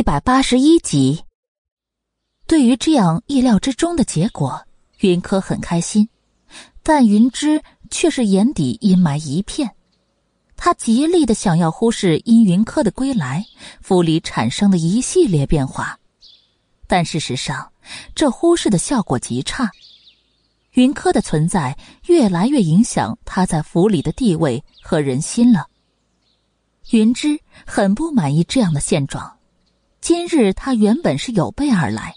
一百八十一集。对于这样意料之中的结果，云柯很开心，但云芝却是眼底阴霾一片。他极力的想要忽视因云柯的归来，府里产生的一系列变化，但事实上，这忽视的效果极差。云柯的存在越来越影响他在府里的地位和人心了。云芝很不满意这样的现状。今日他原本是有备而来，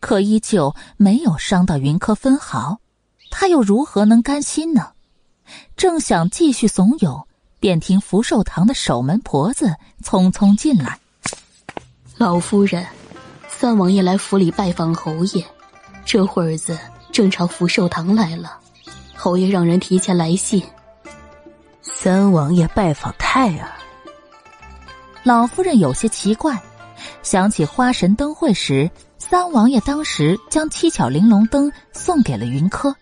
可依旧没有伤到云柯分毫，他又如何能甘心呢？正想继续怂恿，便听福寿堂的守门婆子匆匆进来：“老夫人，三王爷来府里拜访侯爷，这会儿子正朝福寿堂来了。侯爷让人提前来信。三王爷拜访太儿。”老夫人有些奇怪，想起花神灯会时，三王爷当时将七巧玲珑灯送给了云柯，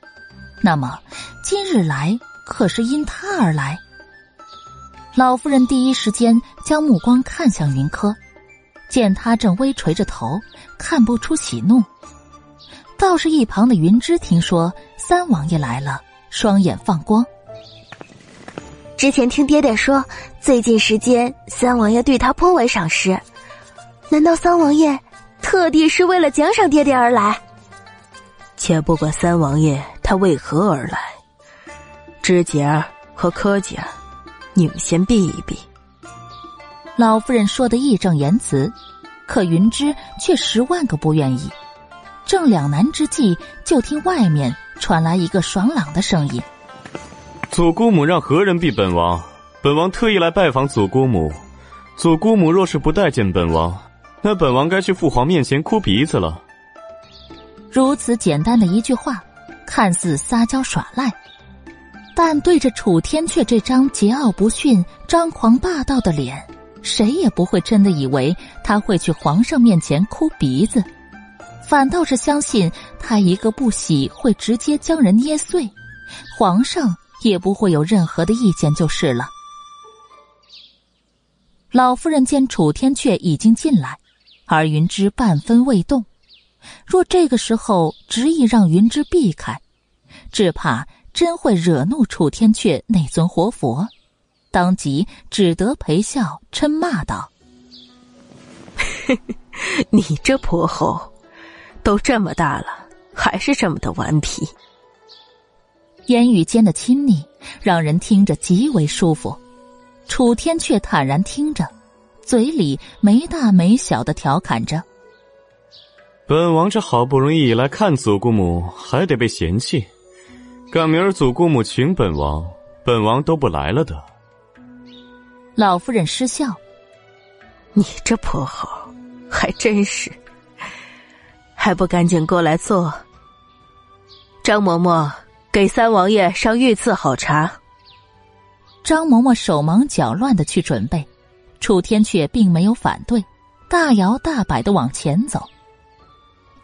那么今日来可是因他而来。老夫人第一时间将目光看向云柯，见他正微垂着头，看不出喜怒。倒是一旁的云芝听说三王爷来了，双眼放光。之前听爹爹说，最近时间三王爷对他颇为赏识，难道三王爷特地是为了奖赏爹爹而来？且不管三王爷他为何而来，枝节儿和柯姐儿，你们先避一避。老夫人说的义正言辞，可云芝却十万个不愿意。正两难之际，就听外面传来一个爽朗的声音。祖姑母让何人避本王？本王特意来拜访祖姑母。祖姑母若是不待见本王，那本王该去父皇面前哭鼻子了。如此简单的一句话，看似撒娇耍赖，但对着楚天阙这张桀骜不驯、张狂霸道的脸，谁也不会真的以为他会去皇上面前哭鼻子，反倒是相信他一个不喜会直接将人捏碎，皇上。也不会有任何的意见就是了。老夫人见楚天阙已经进来，而云芝半分未动，若这个时候执意让云芝避开，只怕真会惹怒楚天阙那尊活佛，当即只得陪笑嗔骂道：“你这泼猴，都这么大了，还是这么的顽皮。”言语间的亲昵，让人听着极为舒服。楚天却坦然听着，嘴里没大没小的调侃着：“本王这好不容易来看祖姑母，还得被嫌弃。赶明儿祖姑母请本王，本王都不来了的。”老夫人失笑：“你这泼猴，还真是，还不赶紧过来坐。”张嬷嬷。给三王爷上御赐好茶。张嬷嬷手忙脚乱的去准备，楚天却并没有反对，大摇大摆的往前走。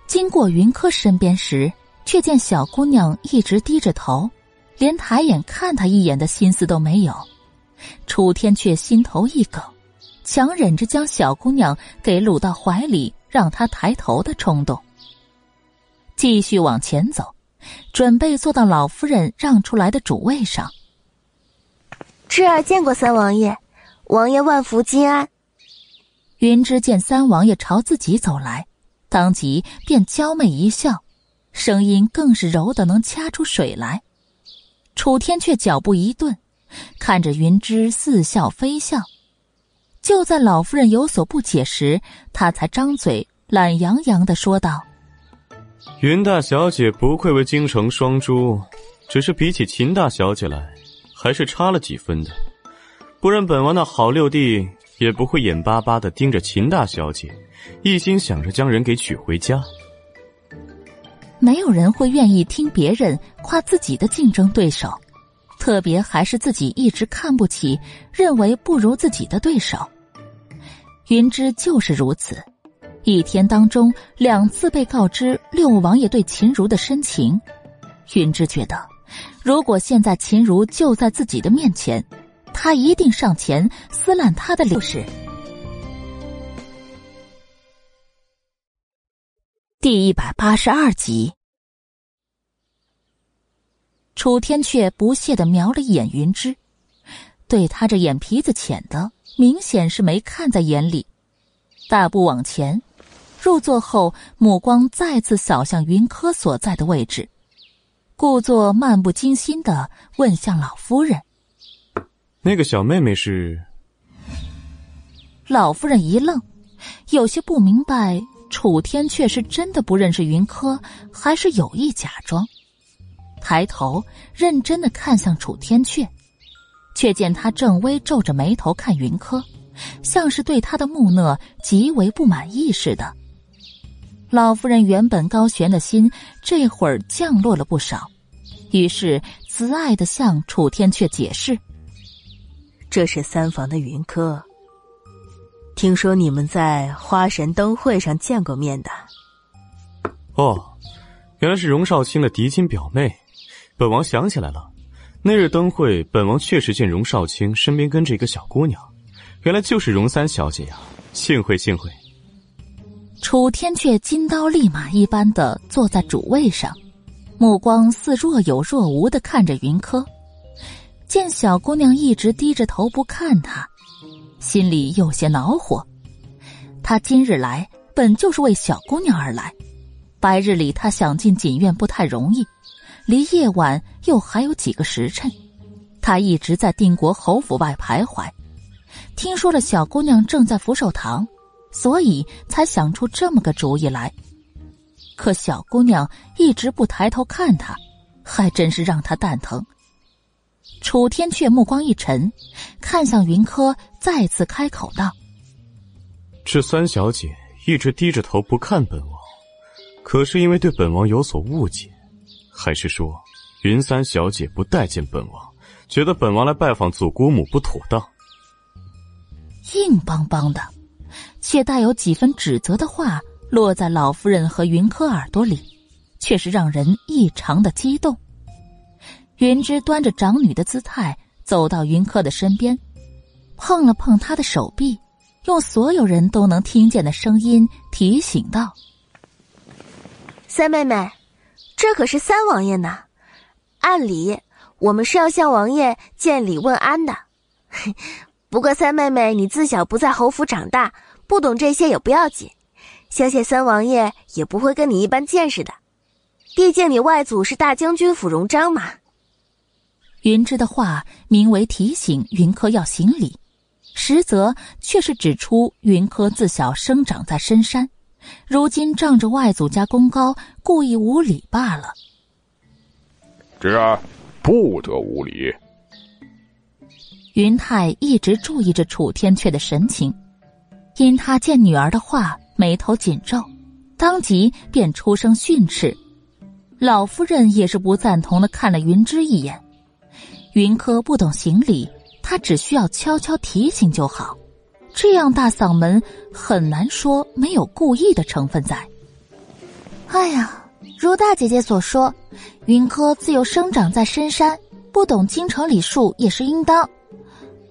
经过云柯身边时，却见小姑娘一直低着头，连抬眼看他一眼的心思都没有。楚天却心头一梗，强忍着将小姑娘给搂到怀里，让她抬头的冲动，继续往前走。准备坐到老夫人让出来的主位上。芝儿见过三王爷，王爷万福金安。云芝见三王爷朝自己走来，当即便娇媚一笑，声音更是柔的能掐出水来。楚天却脚步一顿，看着云芝似笑非笑。就在老夫人有所不解时，他才张嘴懒洋洋的说道。云大小姐不愧为京城双珠，只是比起秦大小姐来，还是差了几分的。不然本王的好六弟也不会眼巴巴的盯着秦大小姐，一心想着将人给娶回家。没有人会愿意听别人夸自己的竞争对手，特别还是自己一直看不起、认为不如自己的对手。云芝就是如此。一天当中两次被告知六王爷对秦如的深情，云芝觉得，如果现在秦如就在自己的面前，他一定上前撕烂他的脸。第一百八十二集，楚天却不屑的瞄了一眼云芝，对他这眼皮子浅的，明显是没看在眼里。大步往前，入座后，目光再次扫向云柯所在的位置，故作漫不经心的问向老夫人：“那个小妹妹是？”老夫人一愣，有些不明白。楚天却是真的不认识云柯，还是有意假装？抬头认真的看向楚天阙，却见他正微皱着眉头看云柯，像是对他的木讷极为不满意似的。老夫人原本高悬的心，这会儿降落了不少，于是慈爱的向楚天阙解释：“这是三房的云柯。”听说你们在花神灯会上见过面的。哦，原来是荣少卿的嫡亲表妹。本王想起来了，那日灯会，本王确实见荣少卿身边跟着一个小姑娘，原来就是荣三小姐呀！幸会幸会。楚天却金刀立马一般的坐在主位上，目光似若有若无的看着云柯，见小姑娘一直低着头不看他。心里有些恼火，他今日来本就是为小姑娘而来，白日里他想进锦院不太容易，离夜晚又还有几个时辰，他一直在定国侯府外徘徊，听说了小姑娘正在福寿堂，所以才想出这么个主意来。可小姑娘一直不抬头看他，还真是让他蛋疼。楚天却目光一沉，看向云柯，再次开口道：“这三小姐一直低着头不看本王，可是因为对本王有所误解，还是说云三小姐不待见本王，觉得本王来拜访祖姑母不妥当？”硬邦邦的，却带有几分指责的话落在老夫人和云柯耳朵里，却是让人异常的激动。云芝端着长女的姿态走到云柯的身边，碰了碰他的手臂，用所有人都能听见的声音提醒道：“三妹妹，这可是三王爷呢。按理我们是要向王爷见礼问安的。不过三妹妹，你自小不在侯府长大，不懂这些也不要紧。相信三王爷也不会跟你一般见识的，毕竟你外祖是大将军府荣章嘛。”云芝的话名为提醒云柯要行礼，实则却是指出云柯自小生长在深山，如今仗着外祖家功高，故意无礼罢了。侄儿，不得无礼。云泰一直注意着楚天阙的神情，因他见女儿的话，眉头紧皱，当即便出声训斥。老夫人也是不赞同的，看了云芝一眼。云柯不懂行礼，他只需要悄悄提醒就好。这样大嗓门，很难说没有故意的成分在。哎呀，如大姐姐所说，云柯自幼生长在深山，不懂京城礼数也是应当。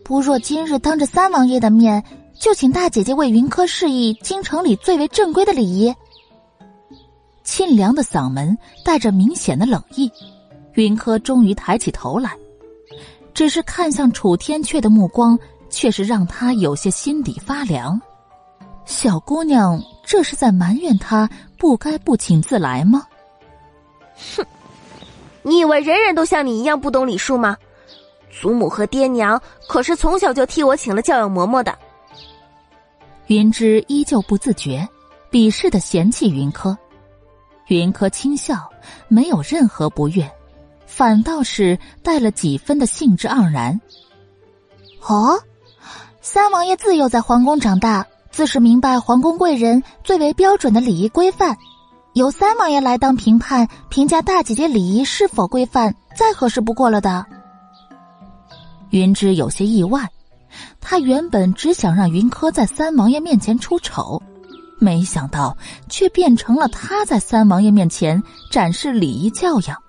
不若今日当着三王爷的面，就请大姐姐为云柯示意京城里最为正规的礼仪。沁凉的嗓门带着明显的冷意，云柯终于抬起头来。只是看向楚天阙的目光，却是让他有些心底发凉。小姑娘这是在埋怨他不该不请自来吗？哼，你以为人人都像你一样不懂礼数吗？祖母和爹娘可是从小就替我请了教养嬷嬷的。云芝依旧不自觉，鄙视的嫌弃云柯。云柯轻笑，没有任何不悦。反倒是带了几分的兴致盎然。哦，三王爷自幼在皇宫长大，自是明白皇宫贵人最为标准的礼仪规范。由三王爷来当评判，评价大姐姐礼仪是否规范，再合适不过了的。云芝有些意外，他原本只想让云柯在三王爷面前出丑，没想到却变成了他在三王爷面前展示礼仪教养。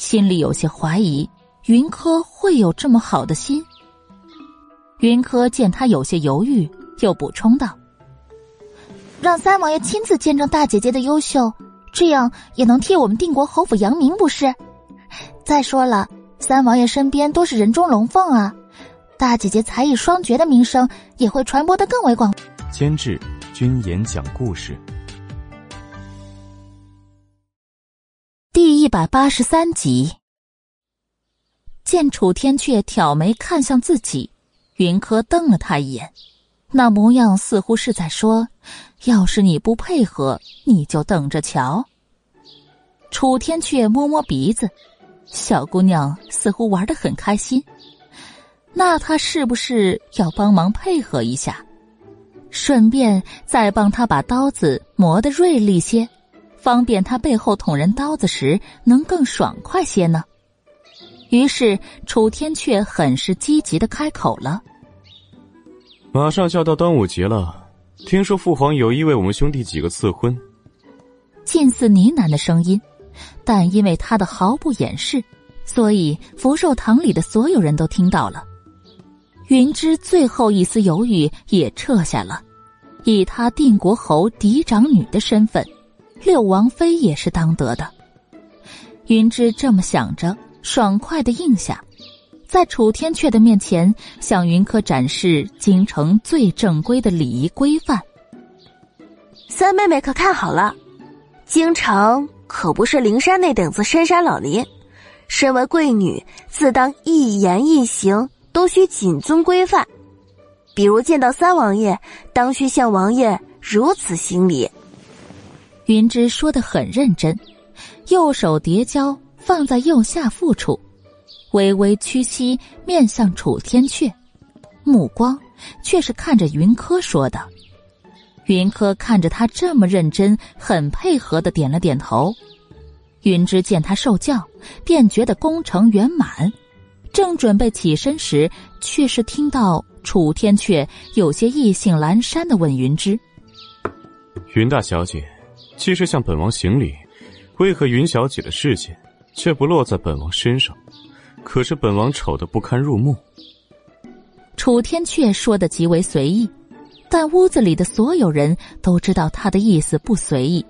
心里有些怀疑，云柯会有这么好的心。云柯见他有些犹豫，又补充道：“让三王爷亲自见证大姐姐的优秀，这样也能替我们定国侯府扬名，不是？再说了，三王爷身边都是人中龙凤啊，大姐姐才艺双绝的名声也会传播的更为广。监制：君言讲故事。第一百八十三集，见楚天阙挑眉看向自己，云柯瞪了他一眼，那模样似乎是在说：“要是你不配合，你就等着瞧。”楚天阙摸摸鼻子，小姑娘似乎玩的很开心，那他是不是要帮忙配合一下，顺便再帮他把刀子磨得锐利些？方便他背后捅人刀子时能更爽快些呢。于是楚天阙很是积极的开口了：“马上就要到端午节了，听说父皇有意为我们兄弟几个赐婚。”近似呢喃的声音，但因为他的毫不掩饰，所以福寿堂里的所有人都听到了。云芝最后一丝犹豫也撤下了，以他定国侯嫡长女的身份。六王妃也是当得的。云芝这么想着，爽快的应下，在楚天阙的面前向云柯展示京城最正规的礼仪规范。三妹妹可看好了，京城可不是灵山那等子深山老林，身为贵女，自当一言一行都需谨遵规范。比如见到三王爷，当需向王爷如此行礼。云芝说的很认真，右手叠交放在右下腹处，微微屈膝面向楚天阙，目光却是看着云柯说的。云柯看着他这么认真，很配合的点了点头。云芝见他受教，便觉得功成圆满，正准备起身时，却是听到楚天阙有些意兴阑珊的问云芝：“云大小姐。”既是向本王行礼，为何云小姐的视线却不落在本王身上？可是本王丑的不堪入目。楚天阙说的极为随意，但屋子里的所有人都知道他的意思不随意。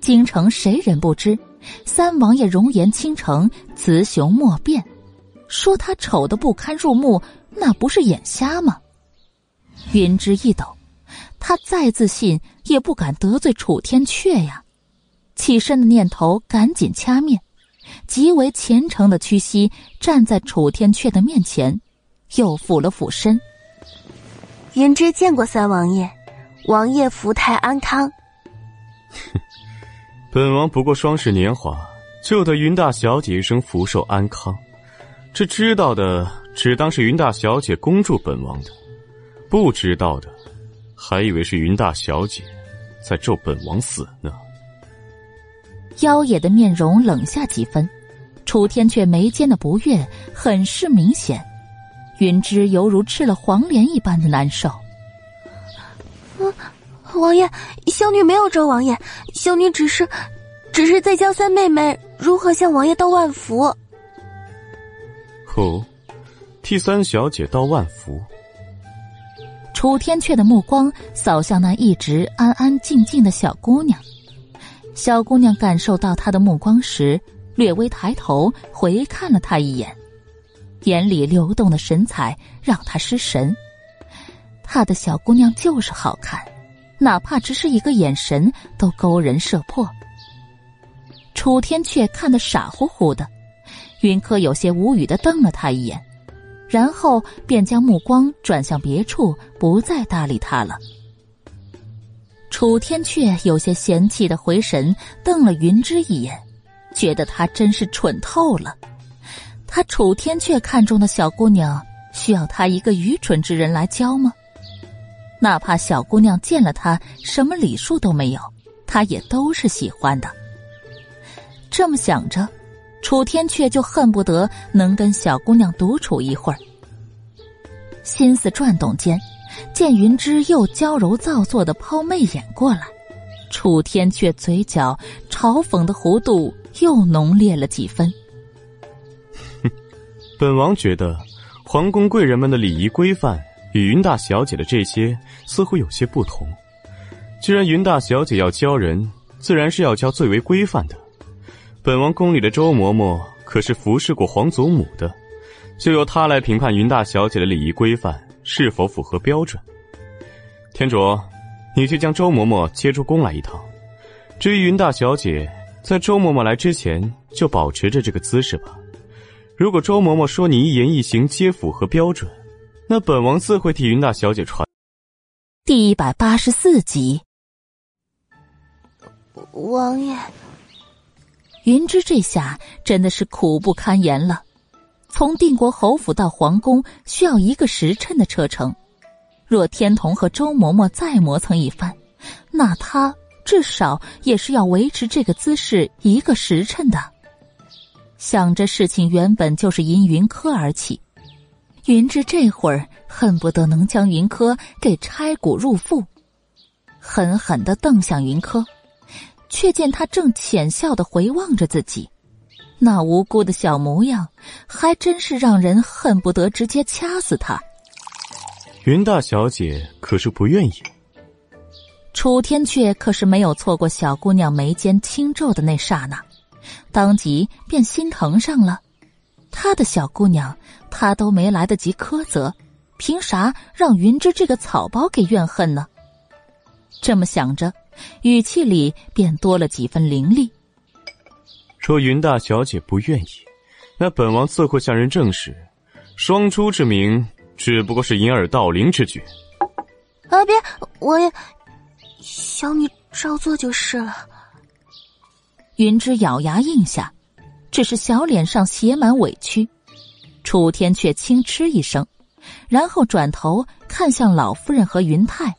京城谁人不知，三王爷容颜倾城，雌雄莫辨，说他丑的不堪入目，那不是眼瞎吗？云之一抖。他再自信也不敢得罪楚天阙呀，起身的念头赶紧掐灭，极为虔诚的屈膝站在楚天阙的面前，又俯了俯身。云芝见过三王爷，王爷福泰安康。本王不过双十年华，就得云大小姐一生福寿安康，这知道的只当是云大小姐恭祝本王的，不知道的。还以为是云大小姐在咒本王死呢。妖冶的面容冷下几分，楚天却眉间的不悦很是明显。云芝犹如吃了黄连一般的难受。嗯，王爷，小女没有咒王爷，小女只是，只是在教三妹妹如何向王爷道万福。哦，替三小姐道万福。楚天阙的目光扫向那一直安安静静的小姑娘，小姑娘感受到他的目光时，略微抬头回看了他一眼，眼里流动的神采让他失神。他的小姑娘就是好看，哪怕只是一个眼神都勾人摄魄。楚天阙看得傻乎乎的，云柯有些无语的瞪了他一眼。然后便将目光转向别处，不再搭理他了。楚天阙有些嫌弃的回神，瞪了云芝一眼，觉得他真是蠢透了。他楚天阙看中的小姑娘，需要他一个愚蠢之人来教吗？哪怕小姑娘见了他什么礼数都没有，他也都是喜欢的。这么想着。楚天阙就恨不得能跟小姑娘独处一会儿。心思转动间，见云芝又娇柔造作的抛媚眼过来，楚天阙嘴角嘲讽的弧度又浓烈了几分。哼，本王觉得皇宫贵人们的礼仪规范与云大小姐的这些似乎有些不同，既然云大小姐要教人，自然是要教最为规范的。本王宫里的周嬷嬷可是服侍过皇祖母的，就由她来评判云大小姐的礼仪规范是否符合标准。天卓，你去将周嬷嬷接出宫来一趟。至于云大小姐，在周嬷嬷来之前就保持着这个姿势吧。如果周嬷嬷说你一言一行皆符合标准，那本王自会替云大小姐传。第一百八十四集，王爷。云芝这下真的是苦不堪言了。从定国侯府到皇宫需要一个时辰的车程，若天童和周嬷嬷再磨蹭一番，那他至少也是要维持这个姿势一个时辰的。想着事情原本就是因云柯而起，云芝这会儿恨不得能将云柯给拆骨入腹，狠狠的瞪向云柯。却见他正浅笑的回望着自己，那无辜的小模样，还真是让人恨不得直接掐死他。云大小姐可是不愿意？楚天阙可是没有错过小姑娘眉间轻皱的那刹那，当即便心疼上了。他的小姑娘，他都没来得及苛责，凭啥让云芝这个草包给怨恨呢？这么想着。语气里便多了几分凌厉。若云大小姐不愿意，那本王自会向人证实，双珠之名只不过是掩耳盗铃之举。啊！别，我也，小女照做就是了。云芝咬牙应下，只是小脸上写满委屈。楚天却轻嗤一声，然后转头看向老夫人和云泰。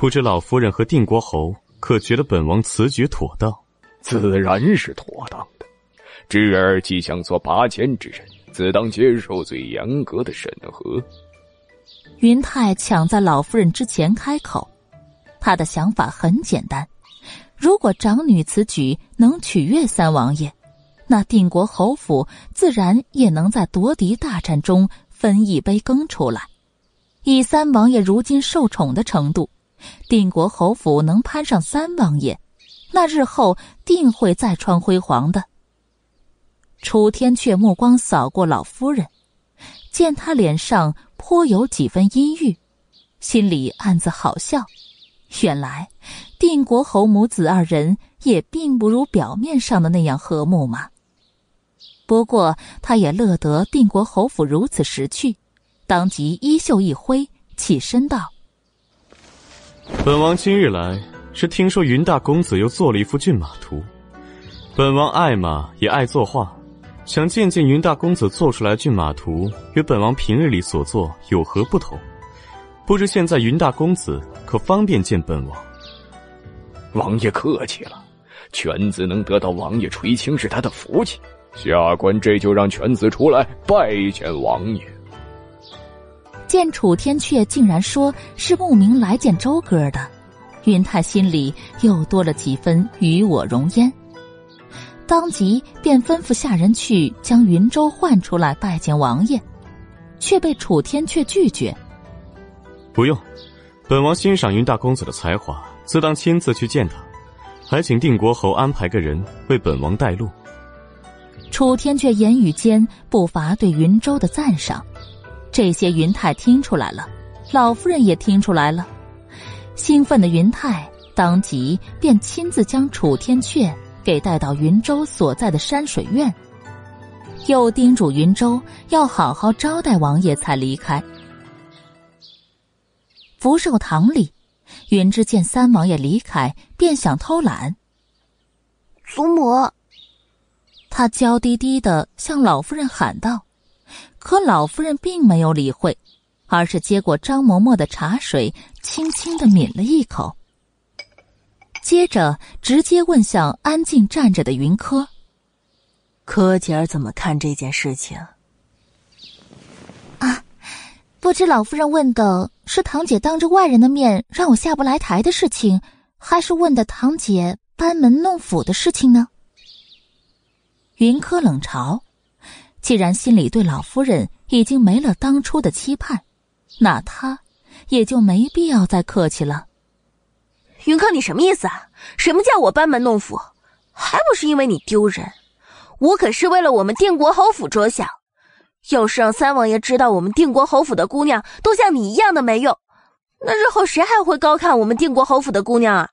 不知老夫人和定国侯可觉得本王此举妥当？自然是妥当的。侄儿既想做拔千之人，自当接受最严格的审核。云泰抢在老夫人之前开口，他的想法很简单：如果长女此举能取悦三王爷，那定国侯府自然也能在夺嫡大战中分一杯羹出来。以三王爷如今受宠的程度。定国侯府能攀上三王爷，那日后定会再创辉煌的。楚天却目光扫过老夫人，见她脸上颇有几分阴郁，心里暗自好笑。原来定国侯母子二人也并不如表面上的那样和睦嘛。不过他也乐得定国侯府如此识趣，当即衣袖一挥，起身道。本王今日来是听说云大公子又做了一幅骏马图，本王爱马也爱作画，想见见云大公子做出来骏马图与本王平日里所作有何不同？不知现在云大公子可方便见本王？王爷客气了，犬子能得到王爷垂青是他的福气，下官这就让犬子出来拜见王爷。见楚天阙竟然说是慕名来见周哥的，云泰心里又多了几分与我容焉，当即便吩咐下人去将云州唤出来拜见王爷，却被楚天阙拒绝。不用，本王欣赏云大公子的才华，自当亲自去见他，还请定国侯安排个人为本王带路。楚天阙言语间不乏对云州的赞赏。这些云泰听出来了，老夫人也听出来了。兴奋的云泰当即便亲自将楚天阙给带到云州所在的山水院，又叮嘱云州要好好招待王爷才离开。福寿堂里，云芝见三王爷离开，便想偷懒。祖母，他娇滴滴的向老夫人喊道。可老夫人并没有理会，而是接过张嬷嬷的茶水，轻轻的抿了一口，接着直接问向安静站着的云柯：“柯姐儿怎么看这件事情？”啊，不知老夫人问的是堂姐当着外人的面让我下不来台的事情，还是问的堂姐班门弄斧的事情呢？云柯冷嘲。既然心里对老夫人已经没了当初的期盼，那他也就没必要再客气了。云柯，你什么意思啊？什么叫我班门弄斧？还不是因为你丢人！我可是为了我们定国侯府着想。要是让三王爷知道我们定国侯府的姑娘都像你一样的没用，那日后谁还会高看我们定国侯府的姑娘啊？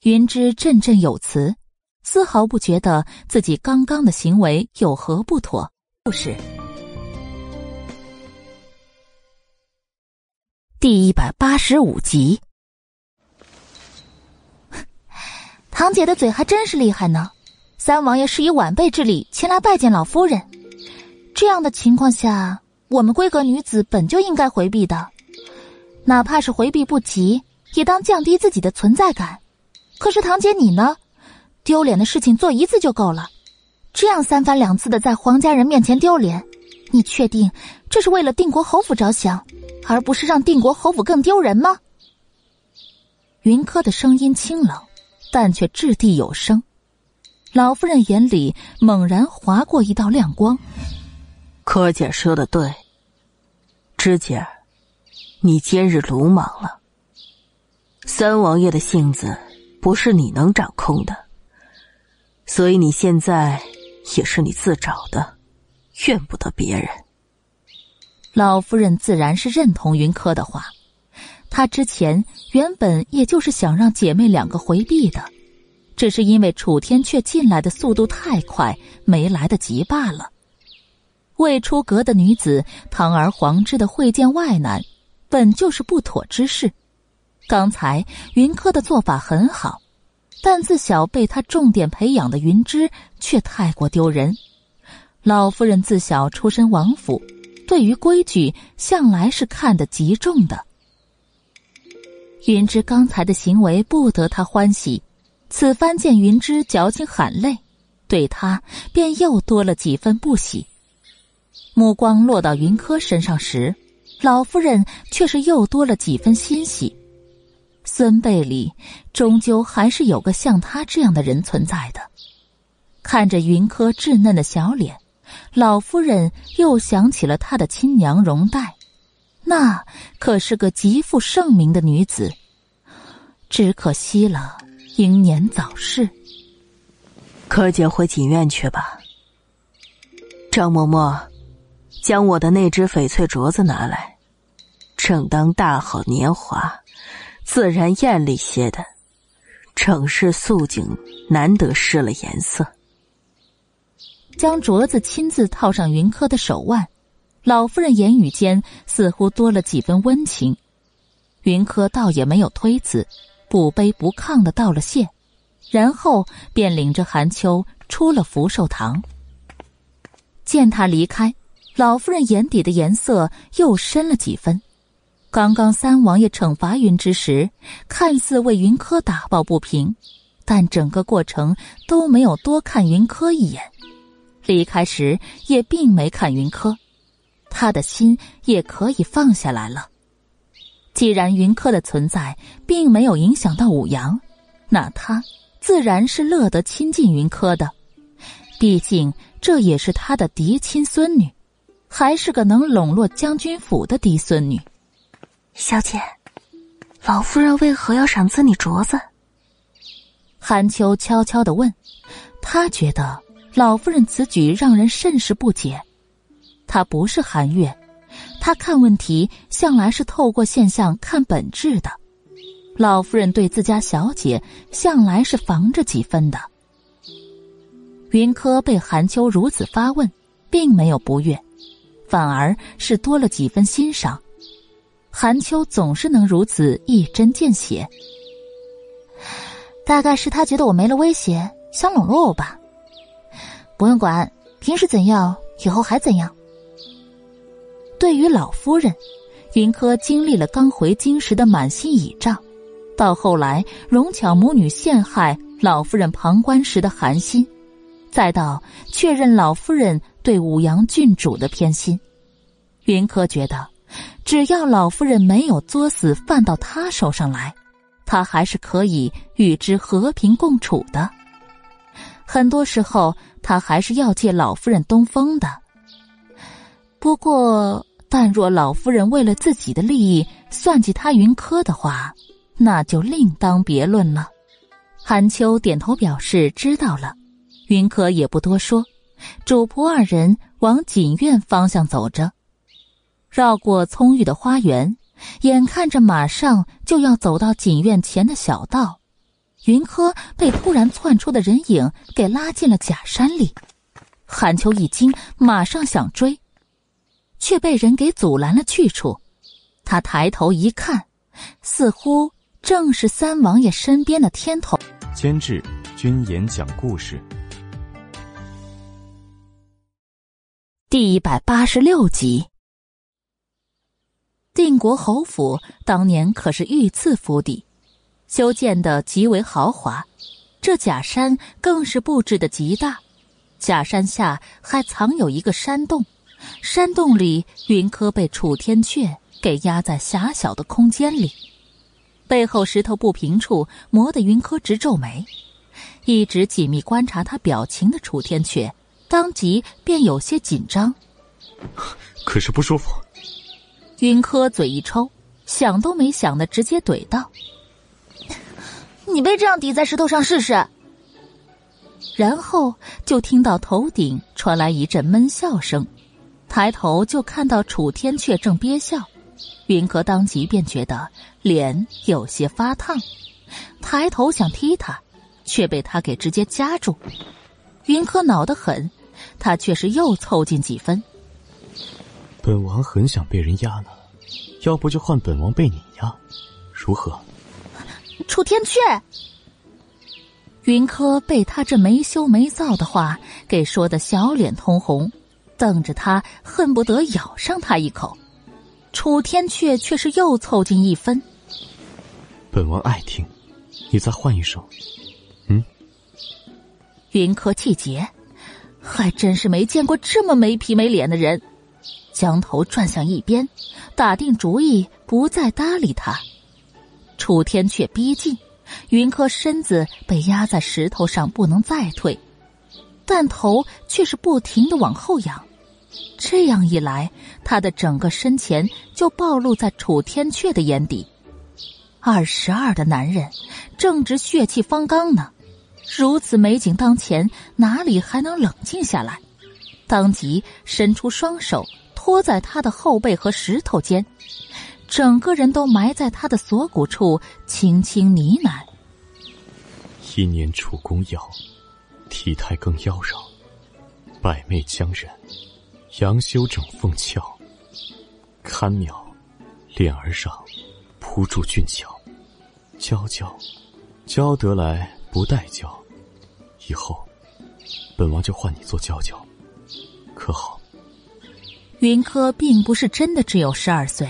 云芝振振有词，丝毫不觉得自己刚刚的行为有何不妥。故事第一百八十五集。堂姐的嘴还真是厉害呢！三王爷是以晚辈之礼前来拜见老夫人，这样的情况下，我们闺阁女子本就应该回避的，哪怕是回避不及，也当降低自己的存在感。可是堂姐你呢？丢脸的事情做一次就够了，这样三番两次的在皇家人面前丢脸，你确定这是为了定国侯府着想，而不是让定国侯府更丢人吗？云柯的声音清冷。但却掷地有声，老夫人眼里猛然划过一道亮光。柯姐说的对，芝姐，你今日鲁莽了。三王爷的性子不是你能掌控的，所以你现在也是你自找的，怨不得别人。老夫人自然是认同云柯的话。她之前原本也就是想让姐妹两个回避的，只是因为楚天却进来的速度太快，没来得及罢了。未出阁的女子堂而皇之的会见外男，本就是不妥之事。刚才云柯的做法很好，但自小被他重点培养的云芝却太过丢人。老夫人自小出身王府，对于规矩向来是看得极重的。云芝刚才的行为不得他欢喜，此番见云芝矫情喊累，对他便又多了几分不喜。目光落到云柯身上时，老夫人却是又多了几分欣喜。孙辈里终究还是有个像他这样的人存在的。看着云柯稚嫩的小脸，老夫人又想起了她的亲娘容黛。那可是个极负盛名的女子，只可惜了英年早逝。柯姐回锦院去吧。张嬷嬷，将我的那只翡翠镯子拿来。正当大好年华，自然艳丽些的，整是素净，难得失了颜色。将镯子亲自套上云柯的手腕。老夫人言语间似乎多了几分温情，云柯倒也没有推辞，不卑不亢的道了谢，然后便领着韩秋出了福寿堂。见他离开，老夫人眼底的颜色又深了几分。刚刚三王爷惩罚云之时，看似为云柯打抱不平，但整个过程都没有多看云柯一眼，离开时也并没看云柯。他的心也可以放下来了。既然云柯的存在并没有影响到武阳，那他自然是乐得亲近云柯的。毕竟这也是他的嫡亲孙女，还是个能笼络将军府的嫡孙女。小姐，老夫人为何要赏赐你镯子？韩秋悄悄的问。他觉得老夫人此举让人甚是不解。他不是韩月，他看问题向来是透过现象看本质的。老夫人对自家小姐向来是防着几分的。云柯被韩秋如此发问，并没有不悦，反而是多了几分欣赏。韩秋总是能如此一针见血，大概是他觉得我没了威胁，想笼络我吧。不用管，平时怎样，以后还怎样。对于老夫人，云柯经历了刚回京时的满心倚仗，到后来荣巧母女陷害老夫人旁观时的寒心，再到确认老夫人对武阳郡主的偏心，云柯觉得，只要老夫人没有作死犯到他手上来，他还是可以与之和平共处的。很多时候，他还是要借老夫人东风的。不过。但若老夫人为了自己的利益算计他云柯的话，那就另当别论了。韩秋点头表示知道了，云柯也不多说，主仆二人往锦院方向走着，绕过葱郁的花园，眼看着马上就要走到锦院前的小道，云柯被突然窜出的人影给拉进了假山里。韩秋一惊，马上想追，却被人给阻拦了去处。他抬头一看，似乎正是三王爷身边的天童。监制：君言讲故事，第一百八十六集。定国侯府当年可是御赐府邸，修建的极为豪华，这假山更是布置的极大。假山下还藏有一个山洞，山洞里云柯被楚天阙给压在狭小的空间里。背后石头不平处磨得云柯直皱眉，一直紧密观察他表情的楚天阙当即便有些紧张。可是不舒服。云柯嘴一抽，想都没想的直接怼道：“你被这样抵在石头上试试。”然后就听到头顶传来一阵闷笑声，抬头就看到楚天阙正憋笑。云柯当即便觉得脸有些发烫，抬头想踢他，却被他给直接夹住。云柯恼得很，他却是又凑近几分。本王很想被人压呢，要不就换本王被你压，如何？楚天阙，云柯被他这没羞没臊的话给说的小脸通红，瞪着他恨不得咬上他一口。楚天阙却是又凑近一分。本王爱听，你再换一首。嗯。云柯气结，还真是没见过这么没皮没脸的人，将头转向一边，打定主意不再搭理他。楚天阙逼近，云柯身子被压在石头上，不能再退，但头却是不停的往后仰。这样一来，他的整个身前就暴露在楚天阙的眼底。二十二的男人正值血气方刚呢，如此美景当前，哪里还能冷静下来？当即伸出双手托在他的后背和石头间，整个人都埋在他的锁骨处，轻轻呢喃：“一年楚宫瑶，体态更妖娆，百媚将人。”杨修整凤翘，堪妙，脸儿上铺住俊俏，娇娇，娇得来不带娇，以后本王就换你做娇娇，可好？云柯并不是真的只有十二岁，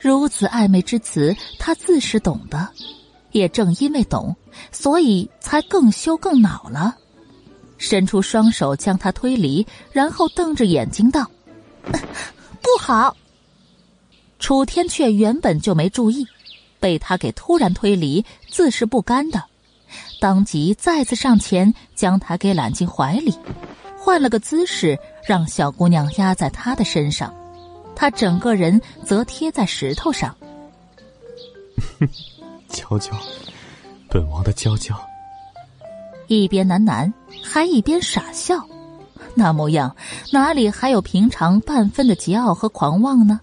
如此暧昧之词，他自是懂的，也正因为懂，所以才更羞更恼了。伸出双手将他推离，然后瞪着眼睛道：“不好！”楚天阙原本就没注意，被他给突然推离，自是不甘的，当即再次上前将他给揽进怀里，换了个姿势，让小姑娘压在他的身上，他整个人则贴在石头上。娇娇，本王的娇娇。一边喃喃，还一边傻笑，那模样哪里还有平常半分的桀骜和狂妄呢？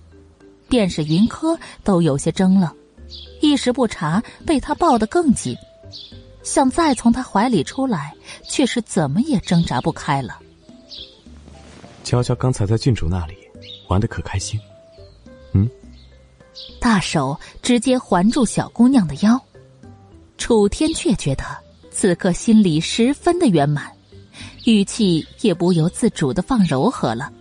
便是云柯都有些怔了，一时不察，被他抱得更紧，想再从他怀里出来，却是怎么也挣扎不开了。娇娇刚才在郡主那里玩的可开心？嗯，大手直接环住小姑娘的腰，楚天却觉得。此刻心里十分的圆满，语气也不由自主的放柔和了。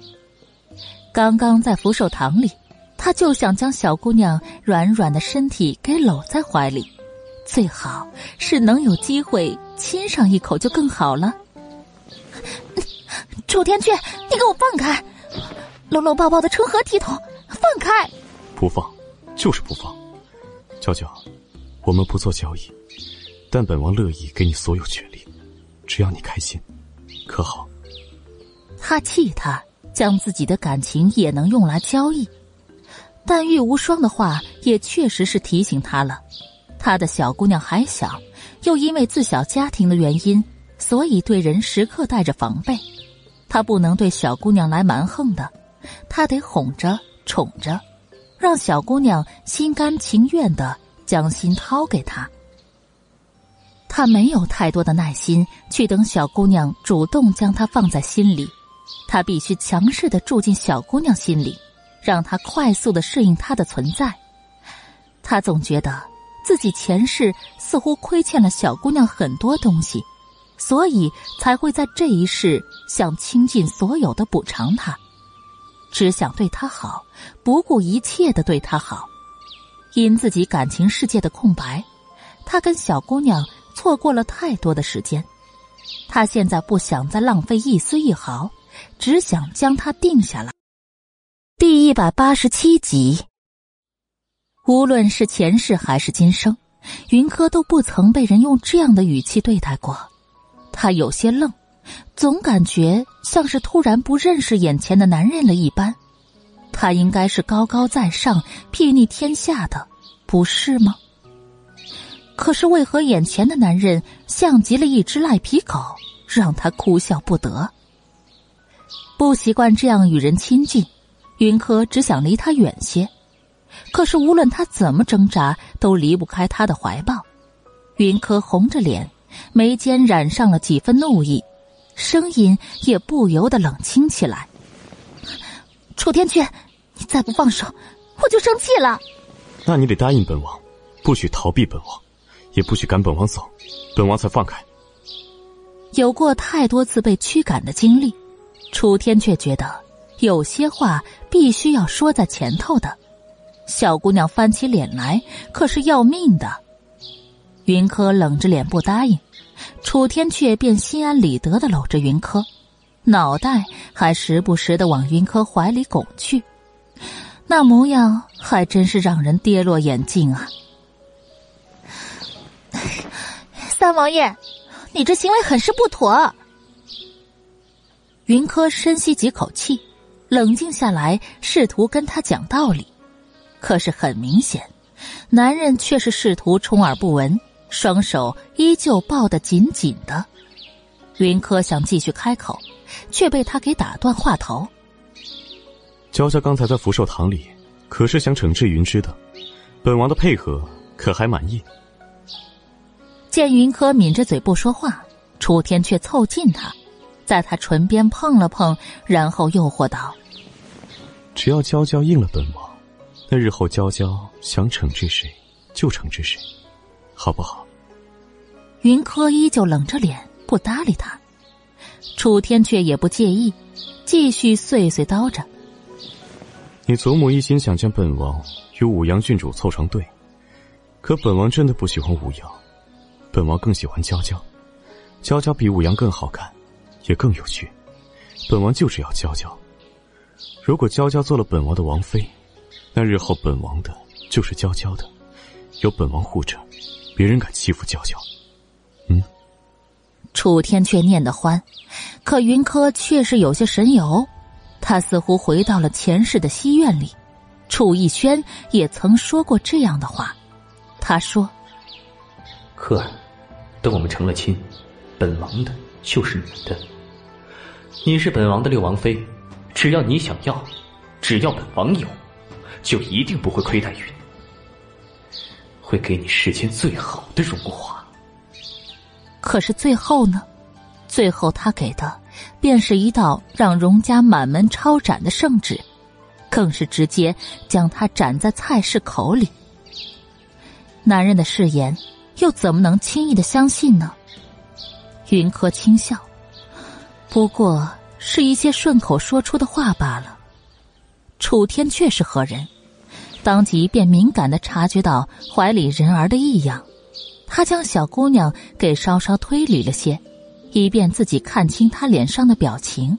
刚刚在福寿堂里，他就想将小姑娘软软的身体给搂在怀里，最好是能有机会亲上一口就更好了。楚天阙，你给我放开！搂搂抱抱的成何体统？放开！不放，就是不放。娇娇，我们不做交易。但本王乐意给你所有权利，只要你开心，可好？他气他将自己的感情也能用来交易，但玉无双的话也确实是提醒他了。他的小姑娘还小，又因为自小家庭的原因，所以对人时刻带着防备。他不能对小姑娘来蛮横的，他得哄着、宠着，让小姑娘心甘情愿的将心掏给他。他没有太多的耐心去等小姑娘主动将他放在心里，他必须强势的住进小姑娘心里，让她快速的适应他的存在。他总觉得自己前世似乎亏欠了小姑娘很多东西。所以才会在这一世想倾尽所有的补偿他，只想对他好，不顾一切的对他好。因自己感情世界的空白，他跟小姑娘错过了太多的时间。他现在不想再浪费一丝一毫，只想将她定下来。第一百八十七集。无论是前世还是今生，云柯都不曾被人用这样的语气对待过。他有些愣，总感觉像是突然不认识眼前的男人了一般。他应该是高高在上、睥睨天下的，不是吗？可是为何眼前的男人像极了一只赖皮狗，让他哭笑不得？不习惯这样与人亲近，云柯只想离他远些。可是无论他怎么挣扎，都离不开他的怀抱。云柯红着脸。眉间染上了几分怒意，声音也不由得冷清起来。楚天阙，你再不放手，我就生气了。那你得答应本王，不许逃避本王，也不许赶本王走，本王才放开。有过太多次被驱赶的经历，楚天却觉得有些话必须要说在前头的。小姑娘翻起脸来，可是要命的。云柯冷着脸不答应，楚天却便心安理得的搂着云柯，脑袋还时不时的往云柯怀里拱去，那模样还真是让人跌落眼镜啊！三王爷，你这行为很是不妥。云柯深吸几口气，冷静下来，试图跟他讲道理，可是很明显，男人却是试图充耳不闻。双手依旧抱得紧紧的，云柯想继续开口，却被他给打断话头。娇娇刚才在福寿堂里，可是想惩治云芝的，本王的配合可还满意？见云柯抿着嘴不说话，楚天却凑近他，在他唇边碰了碰，然后诱惑道：“只要娇娇应了本王，那日后娇娇想惩治谁，就惩治谁。”好不好？云柯依旧冷着脸不搭理他，楚天却也不介意，继续碎碎叨着：“你祖母一心想将本王与武阳郡主凑成对，可本王真的不喜欢武阳，本王更喜欢娇娇，娇娇比武阳更好看，也更有趣，本王就是要娇娇。如果娇娇做了本王的王妃，那日后本王的就是娇娇的，有本王护着。”别人敢欺负娇娇，嗯？楚天却念得欢，可云柯却是有些神游。他似乎回到了前世的西院里，楚逸轩也曾说过这样的话。他说：“柯儿，等我们成了亲，本王的就是你的。你是本王的六王妃，只要你想要，只要本王有，就一定不会亏待于你。”会给你世间最好的荣华。可是最后呢？最后他给的，便是一道让荣家满门抄斩的圣旨，更是直接将他斩在菜市口里。男人的誓言，又怎么能轻易的相信呢？云柯轻笑，不过是一些顺口说出的话罢了。楚天却是何人？当即便敏感的察觉到怀里人儿的异样，他将小姑娘给稍稍推离了些，以便自己看清她脸上的表情。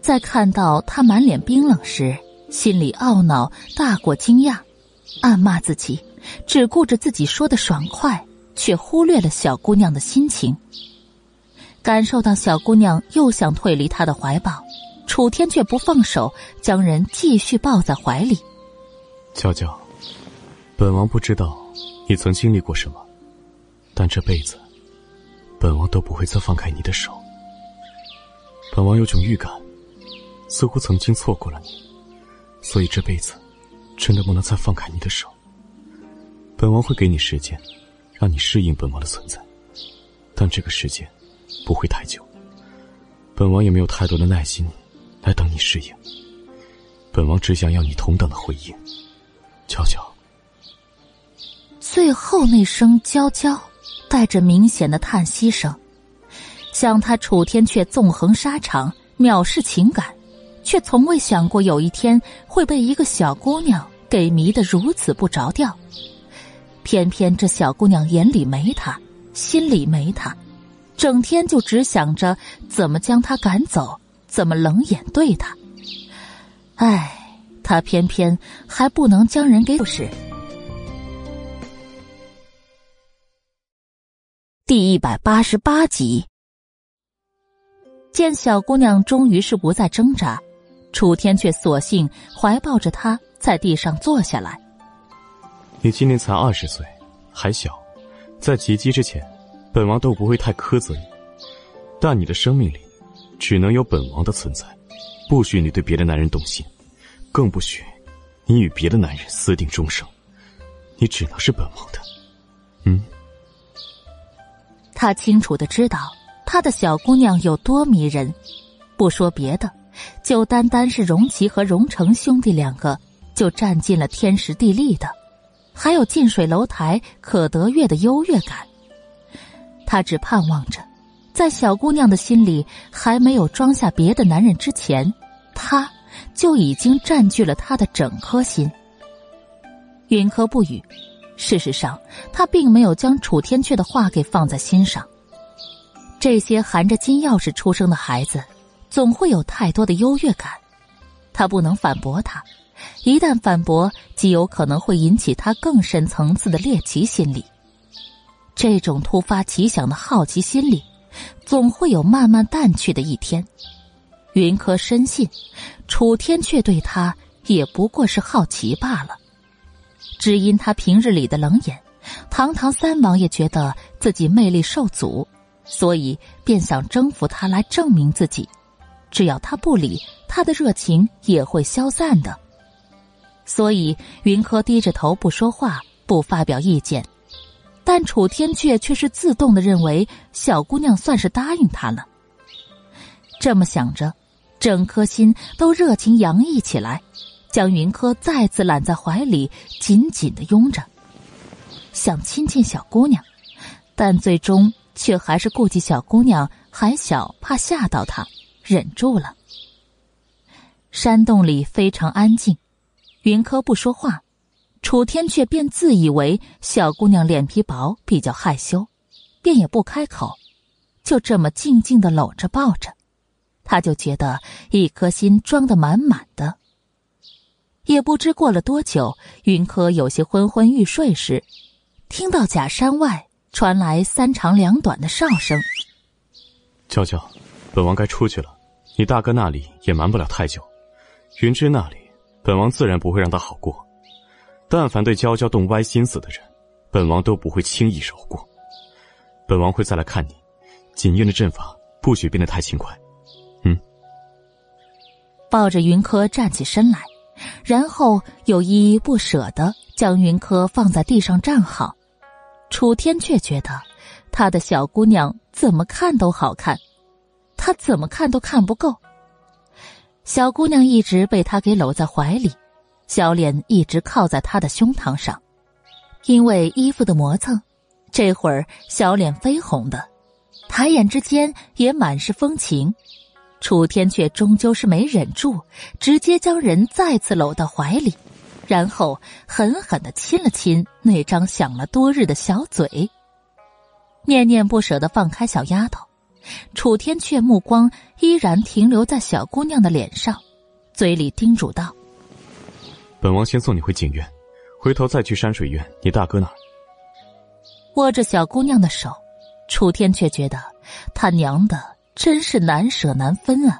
在看到她满脸冰冷时，心里懊恼大过惊讶，暗骂自己只顾着自己说的爽快，却忽略了小姑娘的心情。感受到小姑娘又想退离他的怀抱，楚天却不放手，将人继续抱在怀里。娇娇，本王不知道你曾经历过什么，但这辈子，本王都不会再放开你的手。本王有种预感，似乎曾经错过了你，所以这辈子，真的不能再放开你的手。本王会给你时间，让你适应本王的存在，但这个时间不会太久。本王也没有太多的耐心来等你适应。本王只想要你同等的回应，娇娇。最后那声“娇娇”，带着明显的叹息声，像他楚天阙纵横沙场，藐视情感，却从未想过有一天会被一个小姑娘给迷得如此不着调。偏偏这小姑娘眼里没他，心里没他，整天就只想着怎么将他赶走，怎么冷眼对他。唉，他偏偏还不能将人给不是。第一百八十八集，见小姑娘终于是不再挣扎，楚天却索性怀抱着她在地上坐下来。你今年才二十岁，还小，在及笄之前，本王都不会太苛责你。但你的生命里，只能有本王的存在，不许你对别的男人动心，更不许你与别的男人私定终生。你只能是本王的，嗯。他清楚的知道，他的小姑娘有多迷人，不说别的，就单单是荣琪和荣成兄弟两个，就占尽了天时地利的，还有近水楼台可得月的优越感。他只盼望着，在小姑娘的心里还没有装下别的男人之前，他就已经占据了他的整颗心。云柯不语。事实上，他并没有将楚天阙的话给放在心上。这些含着金钥匙出生的孩子，总会有太多的优越感，他不能反驳他。一旦反驳，极有可能会引起他更深层次的猎奇心理。这种突发奇想的好奇心理，总会有慢慢淡去的一天。云柯深信，楚天阙对他也不过是好奇罢了。只因他平日里的冷眼，堂堂三王爷觉得自己魅力受阻，所以便想征服他来证明自己。只要他不理，他的热情也会消散的。所以云柯低着头不说话，不发表意见。但楚天阙却是自动的认为小姑娘算是答应他了。这么想着，整颗心都热情洋溢起来。将云柯再次揽在怀里，紧紧的拥着，想亲近小姑娘，但最终却还是顾及小姑娘还小，怕吓到她，忍住了。山洞里非常安静，云柯不说话，楚天却便自以为小姑娘脸皮薄，比较害羞，便也不开口，就这么静静的搂着抱着，他就觉得一颗心装得满满的。也不知过了多久，云柯有些昏昏欲睡时，听到假山外传来三长两短的哨声。娇娇，本王该出去了，你大哥那里也瞒不了太久。云芝那里，本王自然不会让他好过。但凡对娇娇动歪心思的人，本王都不会轻易饶过。本王会再来看你，锦印的阵法不许变得太轻快。抱着云柯站起身来。然后又依依不舍的将云柯放在地上站好，楚天却觉得他的小姑娘怎么看都好看，他怎么看都看不够。小姑娘一直被他给搂在怀里，小脸一直靠在他的胸膛上，因为衣服的磨蹭，这会儿小脸绯红的，抬眼之间也满是风情。楚天却终究是没忍住，直接将人再次搂到怀里，然后狠狠的亲了亲那张想了多日的小嘴。念念不舍的放开小丫头，楚天却目光依然停留在小姑娘的脸上，嘴里叮嘱道：“本王先送你回景院，回头再去山水院你大哥那儿。”握着小姑娘的手，楚天却觉得他娘的。真是难舍难分啊！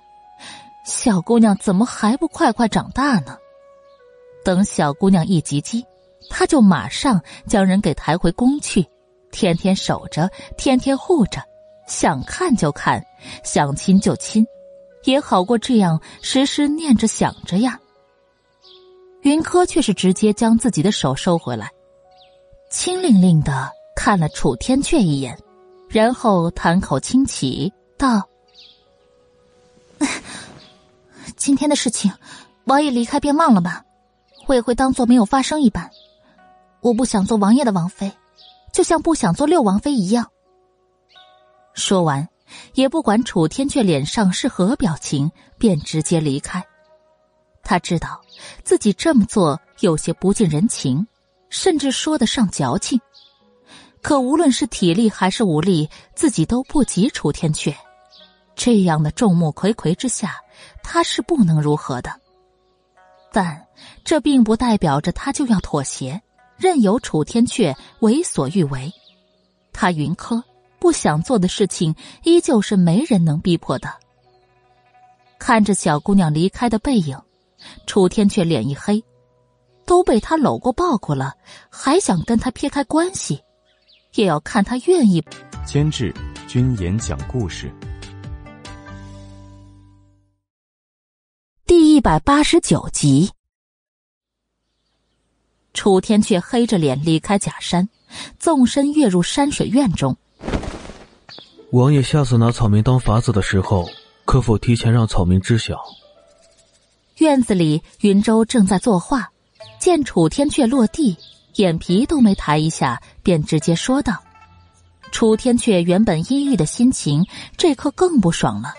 小姑娘怎么还不快快长大呢？等小姑娘一及笄，他就马上将人给抬回宫去，天天守着，天天护着，想看就看，想亲就亲，也好过这样时时念着想着呀。云柯却是直接将自己的手收回来，清凌凌的看了楚天阙一眼，然后叹口轻启道：“ 今天的事情，王爷离开便忘了吧，我也会当做没有发生一般。”我不想做王爷的王妃，就像不想做六王妃一样。说完，也不管楚天阙脸上是何表情，便直接离开。他知道自己这么做有些不近人情，甚至说得上矫情。可无论是体力还是武力，自己都不及楚天阙。这样的众目睽睽之下，他是不能如何的。但这并不代表着他就要妥协。任由楚天阙为所欲为，他云柯不想做的事情，依旧是没人能逼迫的。看着小姑娘离开的背影，楚天阙脸一黑，都被他搂过抱过了，还想跟他撇开关系，也要看他愿意。监制：君言讲故事，一百八十九集。楚天却黑着脸离开假山，纵身跃入山水院中。王爷下次拿草民当法子的时候，可否提前让草民知晓？院子里，云舟正在作画，见楚天阙落地，眼皮都没抬一下，便直接说道：“楚天阙原本阴郁的心情，这刻更不爽了。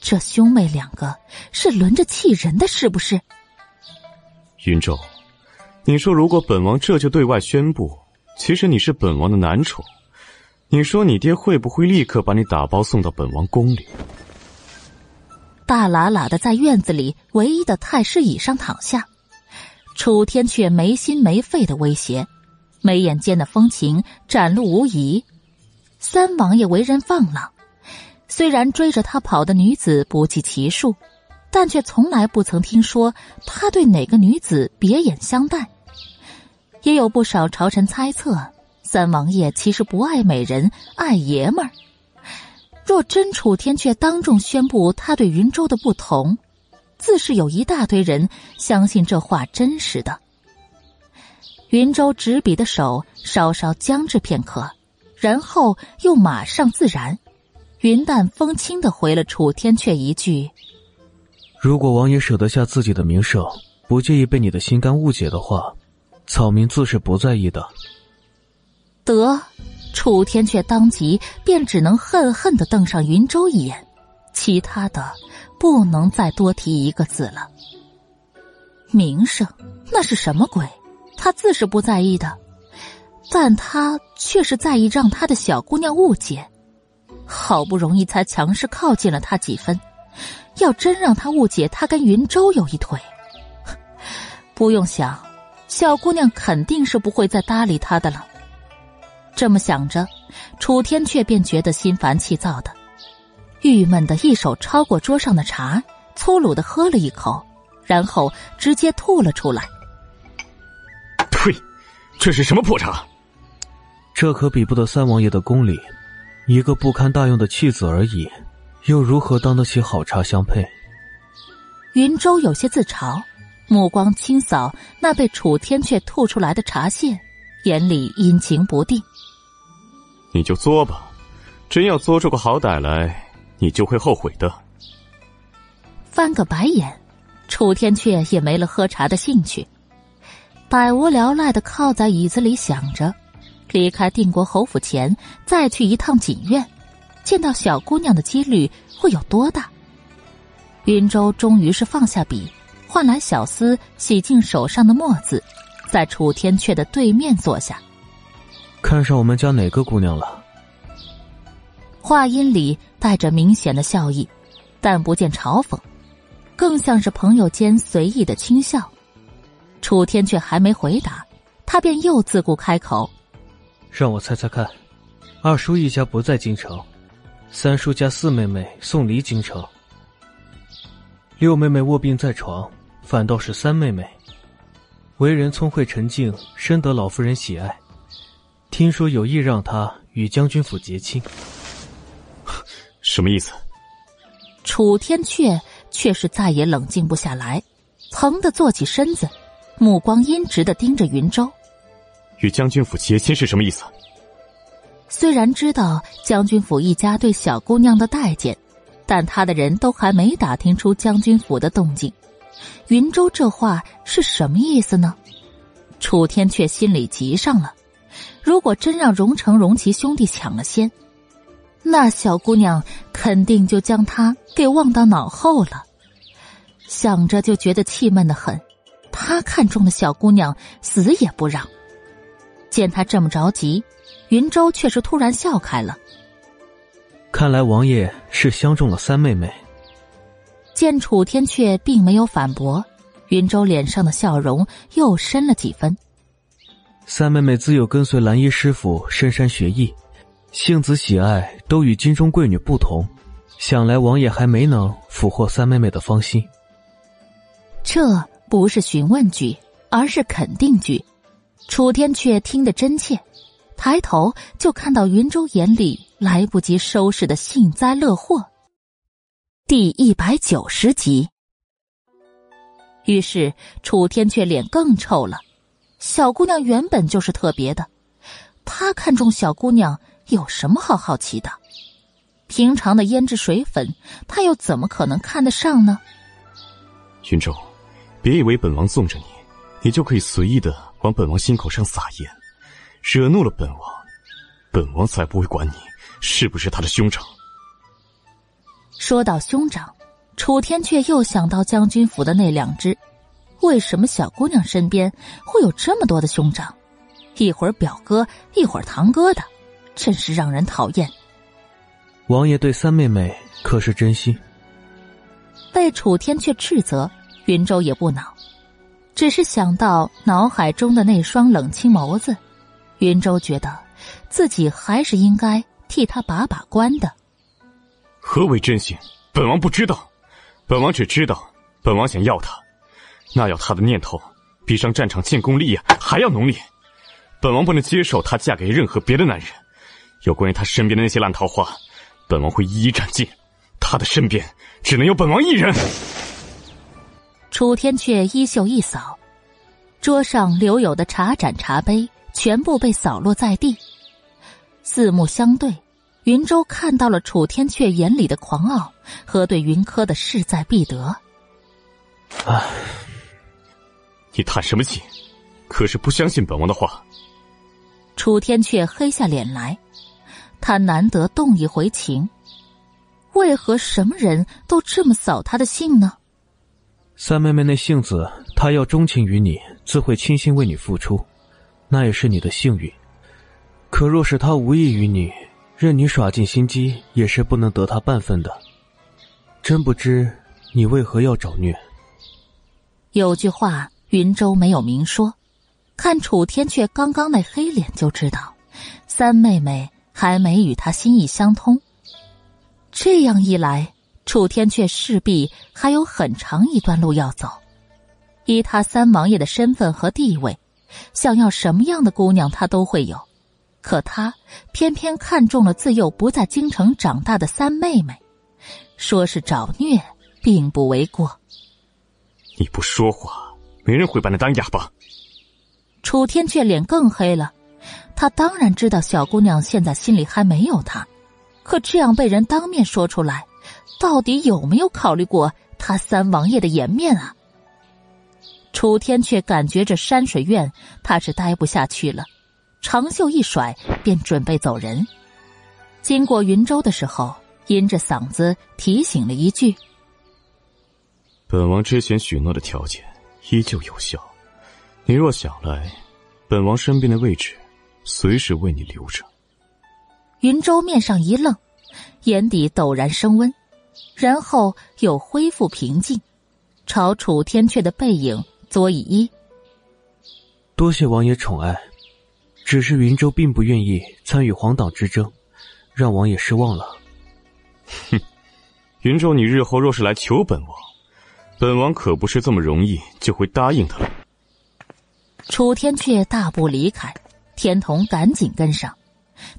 这兄妹两个是轮着气人的，是不是？”云舟。你说，如果本王这就对外宣布，其实你是本王的男宠，你说你爹会不会立刻把你打包送到本王宫里？大喇喇的在院子里唯一的太师椅上躺下，楚天却没心没肺的威胁，眉眼间的风情展露无遗。三王爷为人放浪，虽然追着他跑的女子不计其数。但却从来不曾听说他对哪个女子别眼相待，也有不少朝臣猜测，三王爷其实不爱美人，爱爷们儿。若真楚天却当众宣布他对云州的不同，自是有一大堆人相信这话真实的。云州执笔的手稍稍僵滞片刻，然后又马上自然，云淡风轻的回了楚天阙一句。如果王爷舍得下自己的名声，不介意被你的心肝误解的话，草民自是不在意的。得，楚天阙当即便只能恨恨的瞪上云舟一眼，其他的不能再多提一个字了。名声那是什么鬼？他自是不在意的，但他却是在意让他的小姑娘误解，好不容易才强势靠近了他几分。要真让他误解他跟云州有一腿，不用想，小姑娘肯定是不会再搭理他的了。这么想着，楚天却便觉得心烦气躁的，郁闷的一手抄过桌上的茶，粗鲁的喝了一口，然后直接吐了出来。呸！这是什么破茶？这可比不得三王爷的宫里，一个不堪大用的弃子而已。又如何当得起好茶相配？云舟有些自嘲，目光清扫那被楚天阙吐出来的茶屑，眼里阴晴不定。你就作吧，真要作出个好歹来，你就会后悔的。翻个白眼，楚天阙也没了喝茶的兴趣，百无聊赖的靠在椅子里想着，离开定国侯府前再去一趟锦院。见到小姑娘的几率会有多大？云舟终于是放下笔，换来小厮洗净手上的墨子，在楚天阙的对面坐下。看上我们家哪个姑娘了？话音里带着明显的笑意，但不见嘲讽，更像是朋友间随意的轻笑。楚天却还没回答，他便又自顾开口：“让我猜猜看，二叔一家不在京城。”三叔家四妹妹送离京城，六妹妹卧病在床，反倒是三妹妹。为人聪慧沉静，深得老夫人喜爱。听说有意让她与将军府结亲，什么意思？楚天阙却是再也冷静不下来，腾的坐起身子，目光阴直的盯着云州。与将军府结亲是什么意思？虽然知道将军府一家对小姑娘的待见，但他的人都还没打听出将军府的动静。云州这话是什么意思呢？楚天却心里急上了。如果真让荣成、荣其兄弟抢了先，那小姑娘肯定就将他给忘到脑后了。想着就觉得气闷的很。他看中的小姑娘死也不让。见他这么着急，云州却是突然笑开了。看来王爷是相中了三妹妹。见楚天阙并没有反驳，云州脸上的笑容又深了几分。三妹妹自幼跟随蓝衣师傅深山学艺，性子喜爱都与金钟贵女不同，想来王爷还没能俘获三妹妹的芳心。这不是询问句，而是肯定句。楚天阙听得真切，抬头就看到云州眼里来不及收拾的幸灾乐祸。第一百九十集。于是楚天阙脸更臭了。小姑娘原本就是特别的，他看中小姑娘有什么好好奇的？平常的胭脂水粉，他又怎么可能看得上呢？云州，别以为本王纵着你，你就可以随意的往本王心口上撒盐，惹怒了本王，本王才不会管你是不是他的兄长。说到兄长，楚天却又想到将军府的那两只。为什么小姑娘身边会有这么多的兄长？一会儿表哥，一会儿堂哥的，真是让人讨厌。王爷对三妹妹可是真心？被楚天却斥责，云州也不恼，只是想到脑海中的那双冷清眸子，云州觉得自己还是应该替他把把关的。何为真心？本王不知道，本王只知道，本王想要他。那要她的念头，比上战场建功立业还要浓烈。本王不能接受她嫁给任何别的男人。有关于她身边的那些烂桃花，本王会一一斩尽。她的身边只能有本王一人。楚天阙衣袖一扫，桌上留有的茶盏茶杯全部被扫落在地。四目相对，云州看到了楚天阙眼里的狂傲和对云柯的势在必得。唉。你叹什么气？可是不相信本王的话？楚天阙黑下脸来，他难得动一回情，为何什么人都这么扫他的兴呢？三妹妹那性子，她要钟情于你，自会倾心为你付出，那也是你的幸运。可若是她无意于你，任你耍尽心机，也是不能得她半分的。真不知你为何要找虐？有句话。云州没有明说，看楚天阙刚刚那黑脸就知道，三妹妹还没与他心意相通。这样一来，楚天阙势必还有很长一段路要走。依他三王爷的身份和地位，想要什么样的姑娘他都会有。可他偏偏看中了自幼不在京城长大的三妹妹，说是找虐，并不为过。你不说话。没人会把你当哑巴。楚天阙脸更黑了，他当然知道小姑娘现在心里还没有他，可这样被人当面说出来，到底有没有考虑过他三王爷的颜面啊？楚天却感觉这山水院他是待不下去了，长袖一甩便准备走人。经过云州的时候，阴着嗓子提醒了一句：“本王之前许诺的条件。”依旧有效。你若想来，本王身边的位置，随时为你留着。云州面上一愣，眼底陡然升温，然后又恢复平静，朝楚天阙的背影作以揖：“多谢王爷宠爱，只是云州并不愿意参与皇党之争，让王爷失望了。”哼，云州，你日后若是来求本王。本王可不是这么容易就会答应的。楚天阙大步离开，天童赶紧跟上，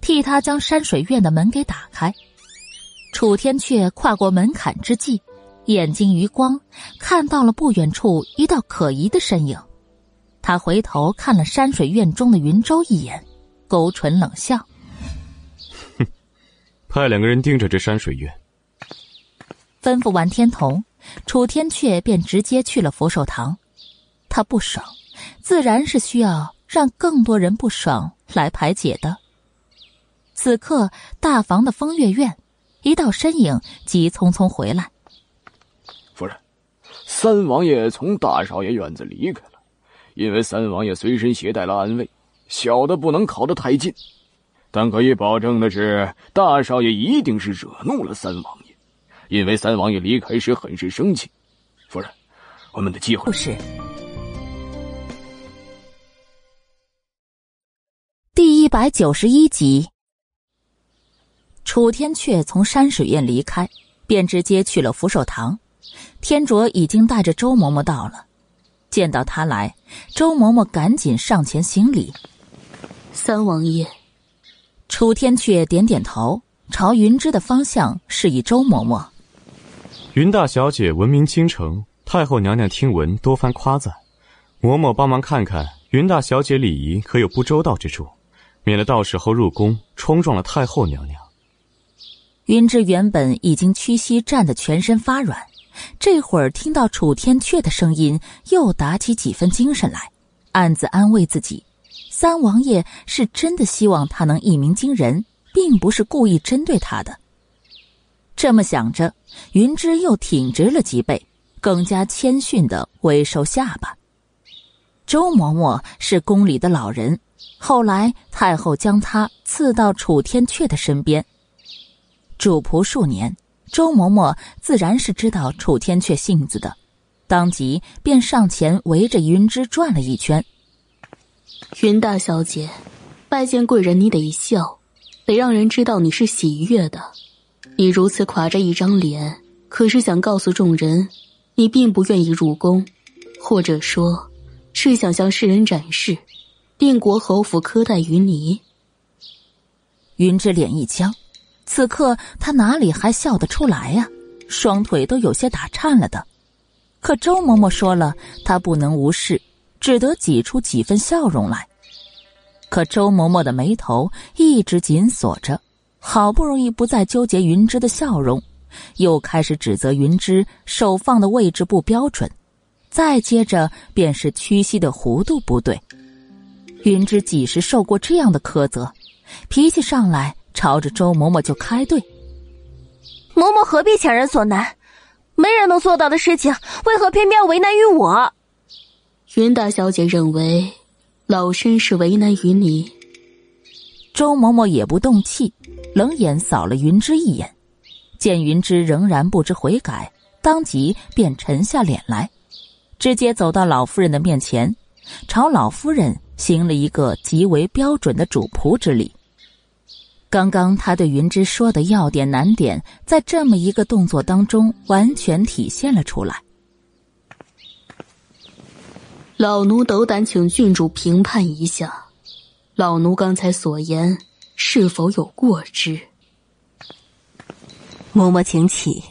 替他将山水院的门给打开。楚天阙跨过门槛之际，眼睛余光看到了不远处一道可疑的身影。他回头看了山水院中的云舟一眼，勾唇冷笑：“哼，派两个人盯着这山水院。”吩咐完天童，楚天阙便直接去了福寿堂。他不爽，自然是需要让更多人不爽来排解的。此刻，大房的风月院，一道身影急匆匆回来。夫人，三王爷从大少爷院子离开了。因为三王爷随身携带了安慰，小的不能靠得太近，但可以保证的是，大少爷一定是惹怒了三王爷，因为三王爷离开时很是生气。夫人，我们的机会不是第一百九十一集。楚天阙从山水院离开，便直接去了福寿堂，天卓已经带着周嬷嬷到了。见到他来，周嬷嬷赶紧上前行礼。三王爷，楚天阙点点头，朝云芝的方向示意周嬷嬷。云大小姐闻名京城，太后娘娘听闻多番夸赞，嬷嬷帮忙看看云大小姐礼仪可有不周到之处，免得到时候入宫冲撞了太后娘娘。云芝原本已经屈膝站得全身发软。这会儿听到楚天阙的声音，又打起几分精神来，暗自安慰自己：三王爷是真的希望他能一鸣惊人，并不是故意针对他的。这么想着，云芝又挺直了脊背，更加谦逊的微收下巴。周嬷嬷是宫里的老人，后来太后将她赐到楚天阙的身边，主仆数年。周嬷嬷自然是知道楚天阙性子的，当即便上前围着云芝转了一圈。云大小姐，拜见贵人，你得一笑，得让人知道你是喜悦的。你如此垮着一张脸，可是想告诉众人，你并不愿意入宫，或者说，是想向世人展示，定国侯府苛待于你。云芝脸一僵。此刻他哪里还笑得出来呀？双腿都有些打颤了的。可周嬷嬷说了，他不能无视，只得挤出几分笑容来。可周嬷嬷的眉头一直紧锁着，好不容易不再纠结云芝的笑容，又开始指责云芝手放的位置不标准，再接着便是屈膝的弧度不对。云芝几时受过这样的苛责？脾气上来。朝着周嬷嬷就开怼，嬷嬷何必强人所难？没人能做到的事情，为何偏偏要为难于我？云大小姐认为，老身是为难于你。周嬷嬷也不动气，冷眼扫了云芝一眼，见云芝仍然不知悔改，当即便沉下脸来，直接走到老夫人的面前，朝老夫人行了一个极为标准的主仆之礼。刚刚他对云芝说的要点难点，在这么一个动作当中完全体现了出来。老奴斗胆请郡主评判一下，老奴刚才所言是否有过之？嬷嬷请起。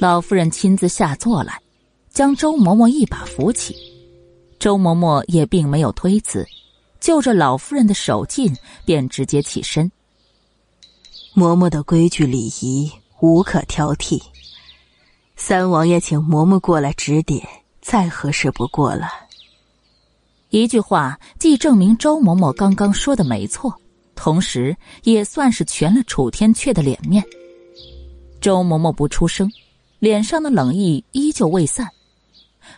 老夫人亲自下座来，将周嬷嬷一把扶起。周嬷嬷也并没有推辞。就着老夫人的手劲，便直接起身。嬷嬷的规矩礼仪无可挑剔，三王爷请嬷嬷过来指点，再合适不过了。一句话，既证明周嬷嬷刚刚说的没错，同时也算是全了楚天阙的脸面。周嬷嬷不出声，脸上的冷意依旧未散。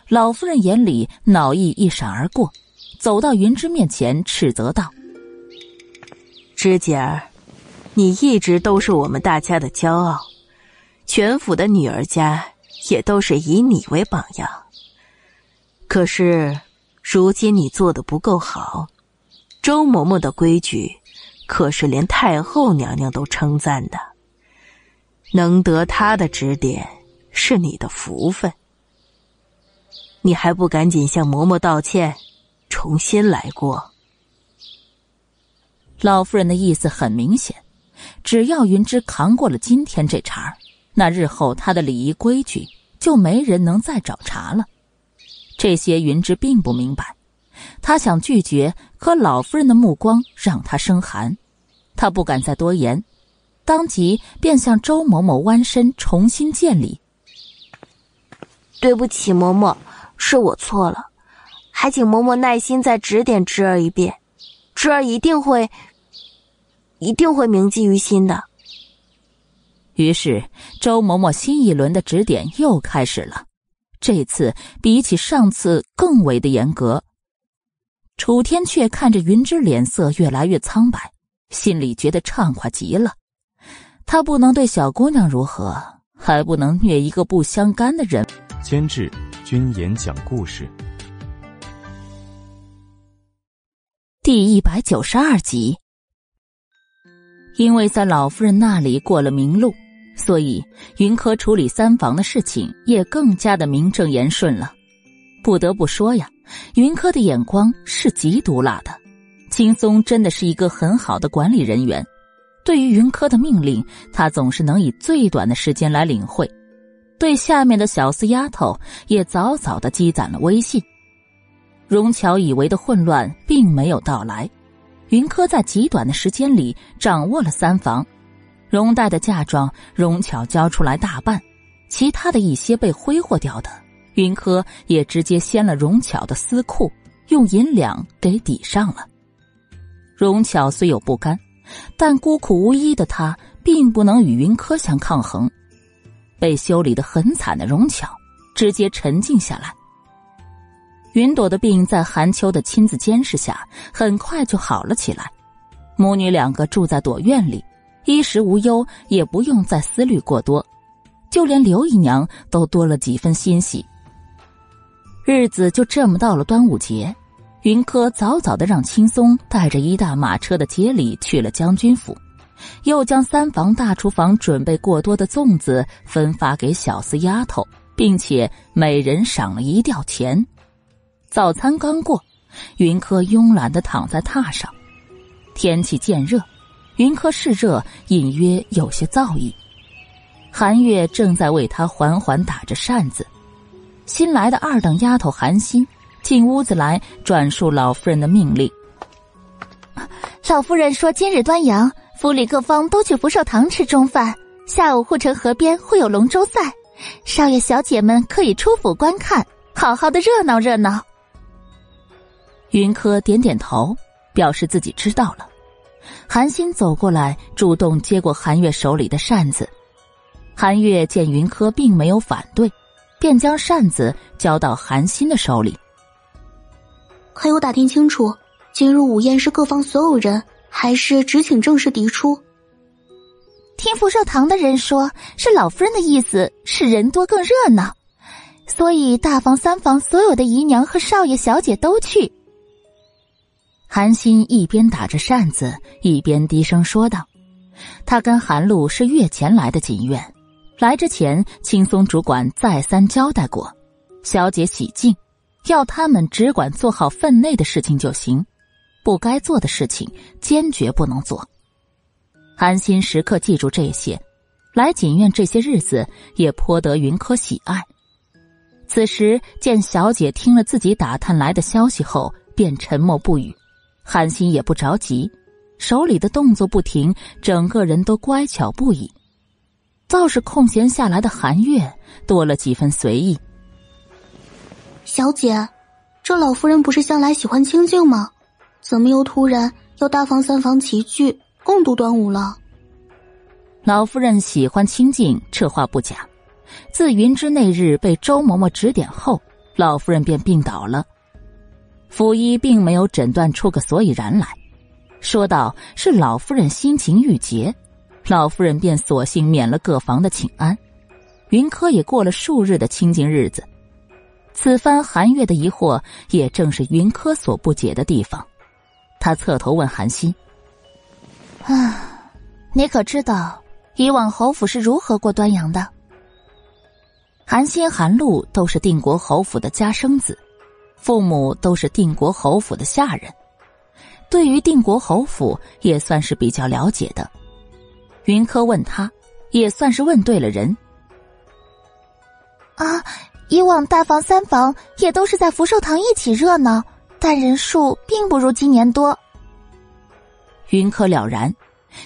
老夫人眼里恼意一闪而过。走到云芝面前，斥责道：“芝姐儿，你一直都是我们大家的骄傲，全府的女儿家也都是以你为榜样。可是，如今你做的不够好，周嬷嬷的规矩，可是连太后娘娘都称赞的。能得她的指点，是你的福分。”你还不赶紧向嬷嬷道歉，重新来过？老夫人的意思很明显，只要云芝扛过了今天这茬那日后她的礼仪规矩就没人能再找茬了。这些云芝并不明白，她想拒绝，可老夫人的目光让她生寒，她不敢再多言，当即便向周嬷嬷弯身重新见礼。对不起，嬷嬷，是我错了，还请嬷嬷耐心再指点侄儿一遍，侄儿一定会，一定会铭记于心的。于是，周嬷嬷新一轮的指点又开始了。这次比起上次更为的严格。楚天却看着云芝脸色越来越苍白，心里觉得畅快极了。他不能对小姑娘如何，还不能虐一个不相干的人。监制：君言讲故事，第一百九十二集。因为在老夫人那里过了明路。所以，云柯处理三房的事情也更加的名正言顺了。不得不说呀，云柯的眼光是极毒辣的。青松真的是一个很好的管理人员，对于云柯的命令，他总是能以最短的时间来领会。对下面的小四丫头，也早早的积攒了威信。荣巧以为的混乱并没有到来，云柯在极短的时间里掌握了三房。荣代的嫁妆，荣巧交出来大半，其他的一些被挥霍掉的，云柯也直接掀了荣巧的私库，用银两给抵上了。荣巧虽有不甘，但孤苦无依的她，并不能与云柯相抗衡。被修理的很惨的荣巧，直接沉静下来。云朵的病在韩秋的亲自监视下，很快就好了起来。母女两个住在朵院里。衣食无忧，也不用再思虑过多，就连刘姨娘都多了几分欣喜。日子就这么到了端午节，云柯早早的让青松带着一大马车的节礼去了将军府，又将三房大厨房准备过多的粽子分发给小厮丫头，并且每人赏了一吊钱。早餐刚过，云柯慵懒的躺在榻上，天气渐热。云柯嗜热，隐约有些燥意。韩月正在为他缓缓打着扇子。新来的二等丫头韩心进屋子来转述老夫人的命令。老夫人说，今日端阳，府里各方都去福寿堂吃中饭。下午护城河边会有龙舟赛，少爷小姐们可以出府观看，好好的热闹热闹。云柯点点头，表示自己知道了。韩心走过来，主动接过韩月手里的扇子。韩月见云柯并没有反对，便将扇子交到韩心的手里。还有打听清楚，今日午宴是各方所有人，还是只请正式嫡出？听福寿堂的人说，是老夫人的意思是人多更热闹，所以大房三房所有的姨娘和少爷小姐都去。韩心一边打着扇子，一边低声说道：“他跟韩露是月前来的锦院，来之前，青松主管再三交代过，小姐喜静，要他们只管做好分内的事情就行，不该做的事情坚决不能做。韩心时刻记住这些，来锦院这些日子也颇得云柯喜爱。此时见小姐听了自己打探来的消息后，便沉默不语。”韩心也不着急，手里的动作不停，整个人都乖巧不已。倒是空闲下来的韩月多了几分随意。小姐，这老夫人不是向来喜欢清静吗？怎么又突然要大房三房齐聚共度端午了？老夫人喜欢清静，这话不假。自云芝那日被周嬷嬷指点后，老夫人便病倒了。府医并没有诊断出个所以然来，说道：“是老夫人心情郁结，老夫人便索性免了各房的请安。云柯也过了数日的清静日子。此番韩月的疑惑，也正是云柯所不解的地方。他侧头问韩心：‘啊，你可知道以往侯府是如何过端阳的？’”韩信、韩露都是定国侯府的家生子，父母都是定国侯府的下人，对于定国侯府也算是比较了解的。云柯问他，也算是问对了人。啊，以往大房、三房也都是在福寿堂一起热闹，但人数并不如今年多。云柯了然，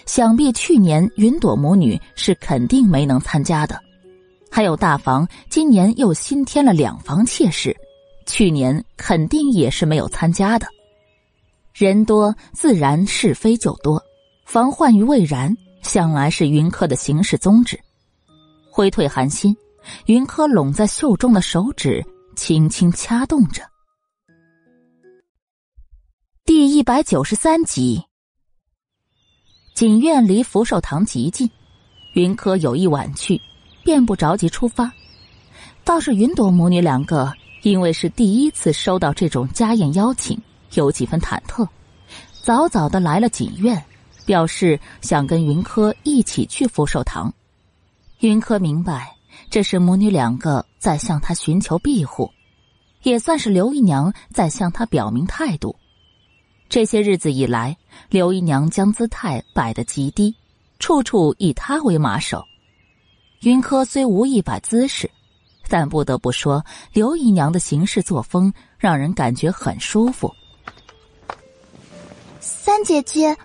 想必去年云朵母女是肯定没能参加的。还有大房，今年又新添了两房妾室，去年肯定也是没有参加的。人多自然是非就多，防患于未然，向来是云柯的行事宗旨。挥退寒心，云柯拢在袖中的手指轻轻掐动着。第一百九十三集，锦院离福寿堂极近，云柯有意晚去。便不着急出发，倒是云朵母女两个，因为是第一次收到这种家宴邀请，有几分忐忑，早早的来了锦院，表示想跟云柯一起去福寿堂。云柯明白，这是母女两个在向他寻求庇护，也算是刘姨娘在向他表明态度。这些日子以来，刘姨娘将姿态摆得极低，处处以他为马首。云柯虽无意摆姿势，但不得不说，刘姨娘的行事作风让人感觉很舒服。三姐姐，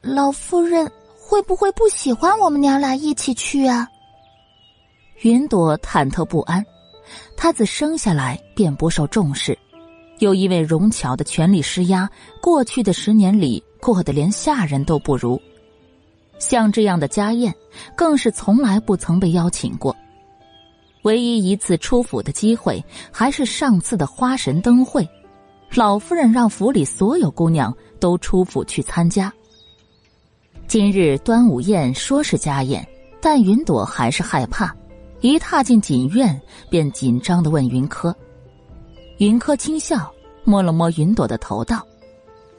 老夫人会不会不喜欢我们娘俩一起去啊？云朵忐忑不安。她自生下来便不受重视，又因为荣巧的权力施压，过去的十年里过得连下人都不如。像这样的家宴，更是从来不曾被邀请过。唯一一次出府的机会，还是上次的花神灯会，老夫人让府里所有姑娘都出府去参加。今日端午宴说是家宴，但云朵还是害怕，一踏进锦院便紧张的问云柯。云柯轻笑，摸了摸云朵的头，道。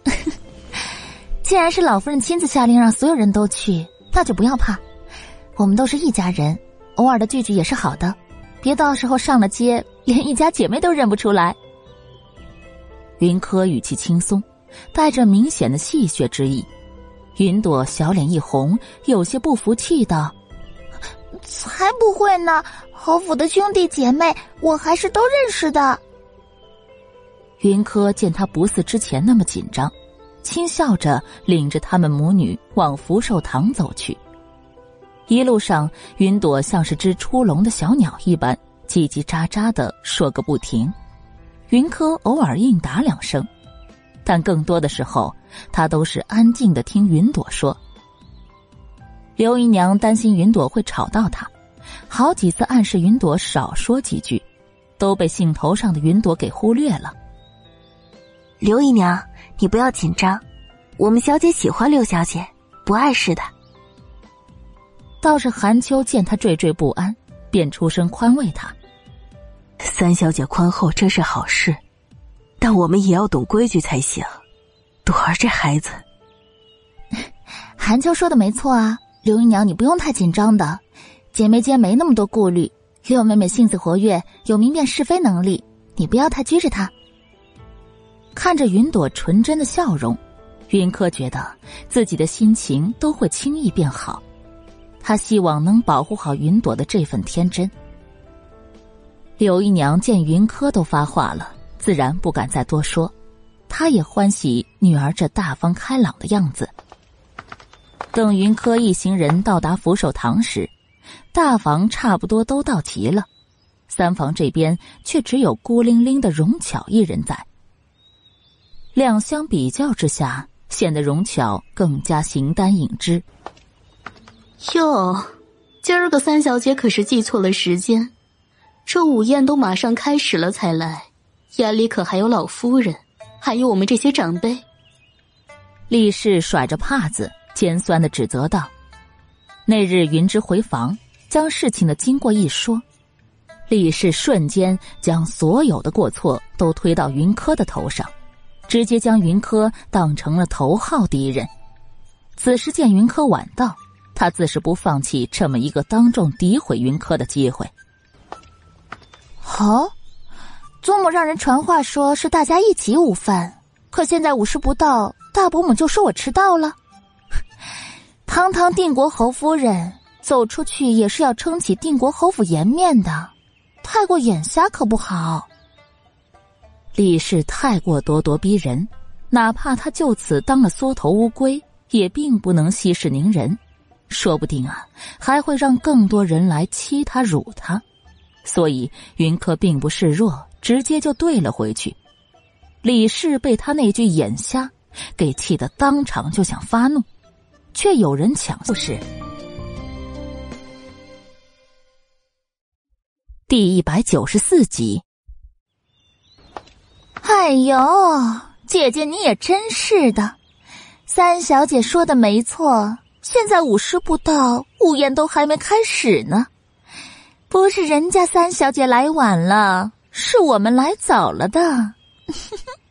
既然是老夫人亲自下令让所有人都去，那就不要怕。我们都是一家人，偶尔的聚聚也是好的，别到时候上了街，连一家姐妹都认不出来。云柯语气轻松，带着明显的戏谑之意。云朵小脸一红，有些不服气道：“才不会呢！侯府的兄弟姐妹，我还是都认识的。”云柯见他不似之前那么紧张。轻笑着领着他们母女往福寿堂走去。一路上，云朵像是只出笼的小鸟一般，叽叽喳喳的说个不停。云柯偶尔应答两声，但更多的时候，他都是安静的听云朵说。刘姨娘担心云朵会吵到他，好几次暗示云朵少说几句，都被兴头上的云朵给忽略了。刘姨娘。你不要紧张，我们小姐喜欢六小姐，不碍事的。倒是韩秋见他惴惴不安，便出声宽慰他：“三小姐宽厚，这是好事，但我们也要懂规矩才行。朵儿这孩子，韩秋说的没错啊，刘姨娘你不用太紧张的，姐妹间没那么多顾虑。六妹妹性子活跃，有明辨是非能力，你不要太拘着她。”看着云朵纯真的笑容，云柯觉得自己的心情都会轻易变好。他希望能保护好云朵的这份天真。刘姨娘见云柯都发话了，自然不敢再多说。她也欢喜女儿这大方开朗的样子。等云柯一行人到达福寿堂时，大房差不多都到齐了，三房这边却只有孤零零的荣巧一人在。两相比较之下，显得荣巧更加形单影只。哟，今儿个三小姐可是记错了时间，这午宴都马上开始了才来，眼里可还有老夫人，还有我们这些长辈。厉氏甩着帕子，尖酸的指责道：“那日云芝回房，将事情的经过一说，厉氏瞬间将所有的过错都推到云柯的头上。”直接将云柯当成了头号敌人。此时见云柯晚到，他自是不放弃这么一个当众诋毁云柯的机会。哦，祖母让人传话说是大家一起午饭，可现在午时不到，大伯母就说我迟到了。堂堂定国侯夫人走出去也是要撑起定国侯府颜面的，太过眼瞎可不好。李氏太过咄咄逼人，哪怕他就此当了缩头乌龟，也并不能息事宁人，说不定啊，还会让更多人来欺他辱他。所以云柯并不示弱，直接就怼了回去。李氏被他那句“眼瞎”给气得当场就想发怒，却有人抢就。是第一百九十四集。哎呦，姐姐你也真是的，三小姐说的没错，现在午时不到，午宴都还没开始呢。不是人家三小姐来晚了，是我们来早了的。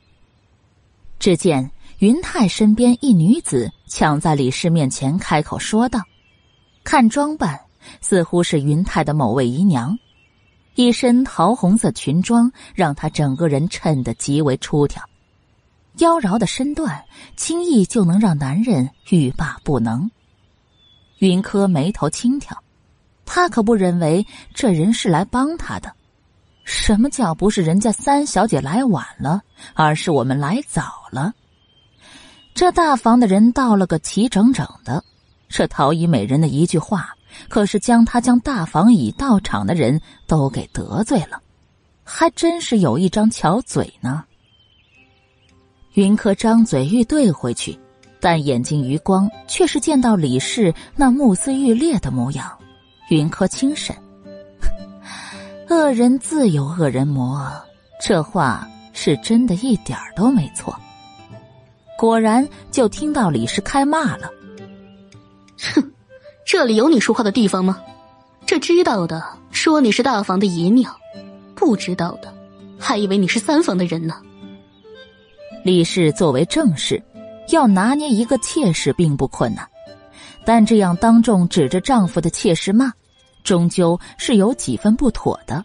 只见云泰身边一女子抢在李氏面前开口说道：“看装扮，似乎是云泰的某位姨娘。”一身桃红色裙装，让她整个人衬得极为出挑，妖娆的身段轻易就能让男人欲罢不能。云柯眉头轻挑，他可不认为这人是来帮他的。什么叫不是人家三小姐来晚了，而是我们来早了？这大房的人到了个齐整整的，这陶乙美人的一句话。可是将他将大房已到场的人都给得罪了，还真是有一张巧嘴呢。云柯张嘴欲对回去，但眼睛余光却是见到李氏那目眦欲裂的模样。云柯轻审：“ 恶人自有恶人磨，这话是真的一点都没错。”果然，就听到李氏开骂了：“哼！”这里有你说话的地方吗？这知道的说你是大房的姨娘，不知道的还以为你是三房的人呢。李氏作为正室，要拿捏一个妾室并不困难，但这样当众指着丈夫的妾室骂，终究是有几分不妥的。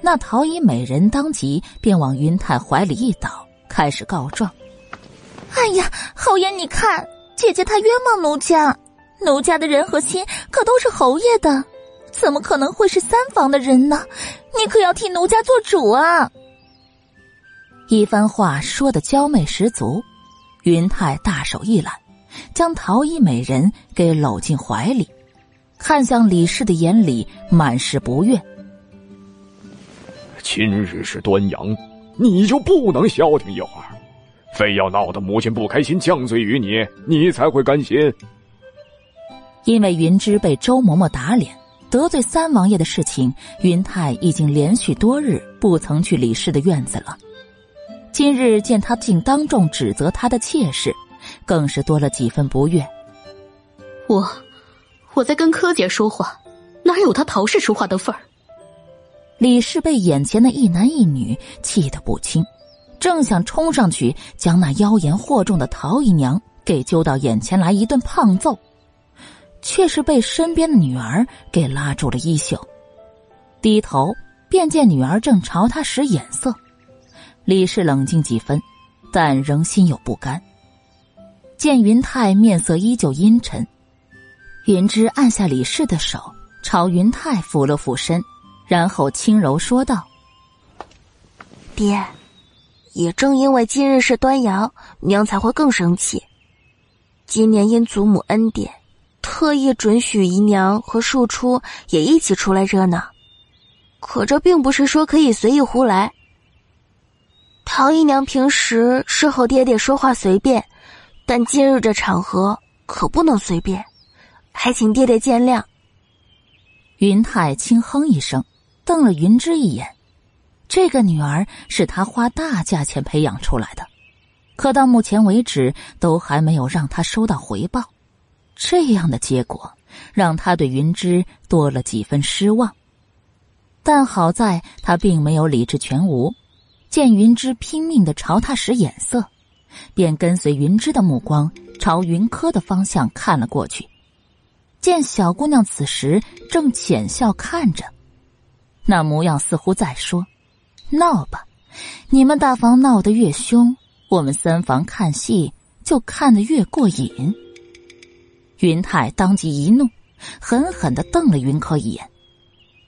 那陶衣美人当即便往云泰怀里一倒，开始告状：“哎呀，侯爷，你看姐姐她冤枉奴家。”奴家的人和心可都是侯爷的，怎么可能会是三房的人呢？你可要替奴家做主啊！一番话说的娇媚十足，云泰大手一揽，将陶衣美人给搂进怀里，看向李氏的眼里满是不悦。今日是端阳，你就不能消停一会儿？非要闹得母亲不开心，降罪于你，你才会甘心？因为云芝被周嬷嬷打脸得罪三王爷的事情，云泰已经连续多日不曾去李氏的院子了。今日见他竟当众指责他的妾室，更是多了几分不悦。我，我在跟柯姐说话，哪有他陶氏说话的份儿？李氏被眼前的一男一女气得不轻，正想冲上去将那妖言惑众的陶姨娘给揪到眼前来一顿胖揍。却是被身边的女儿给拉住了衣袖，低头便见女儿正朝他使眼色。李氏冷静几分，但仍心有不甘。见云泰面色依旧阴沉，云芝按下李氏的手，朝云泰俯了俯身，然后轻柔说道：“爹，也正因为今日是端阳，娘才会更生气。今年因祖母恩典。”特意准许姨娘和庶出也一起出来热闹，可这并不是说可以随意胡来。陶姨娘平时是和爹爹说话随便，但今日这场合可不能随便，还请爹爹见谅。云泰轻哼一声，瞪了云芝一眼。这个女儿是他花大价钱培养出来的，可到目前为止都还没有让他收到回报。这样的结果让他对云芝多了几分失望，但好在他并没有理智全无，见云芝拼命的朝他使眼色，便跟随云芝的目光朝云柯的方向看了过去。见小姑娘此时正浅笑看着，那模样似乎在说：“闹吧，你们大房闹得越凶，我们三房看戏就看得越过瘾。”云泰当即一怒，狠狠的瞪了云柯一眼，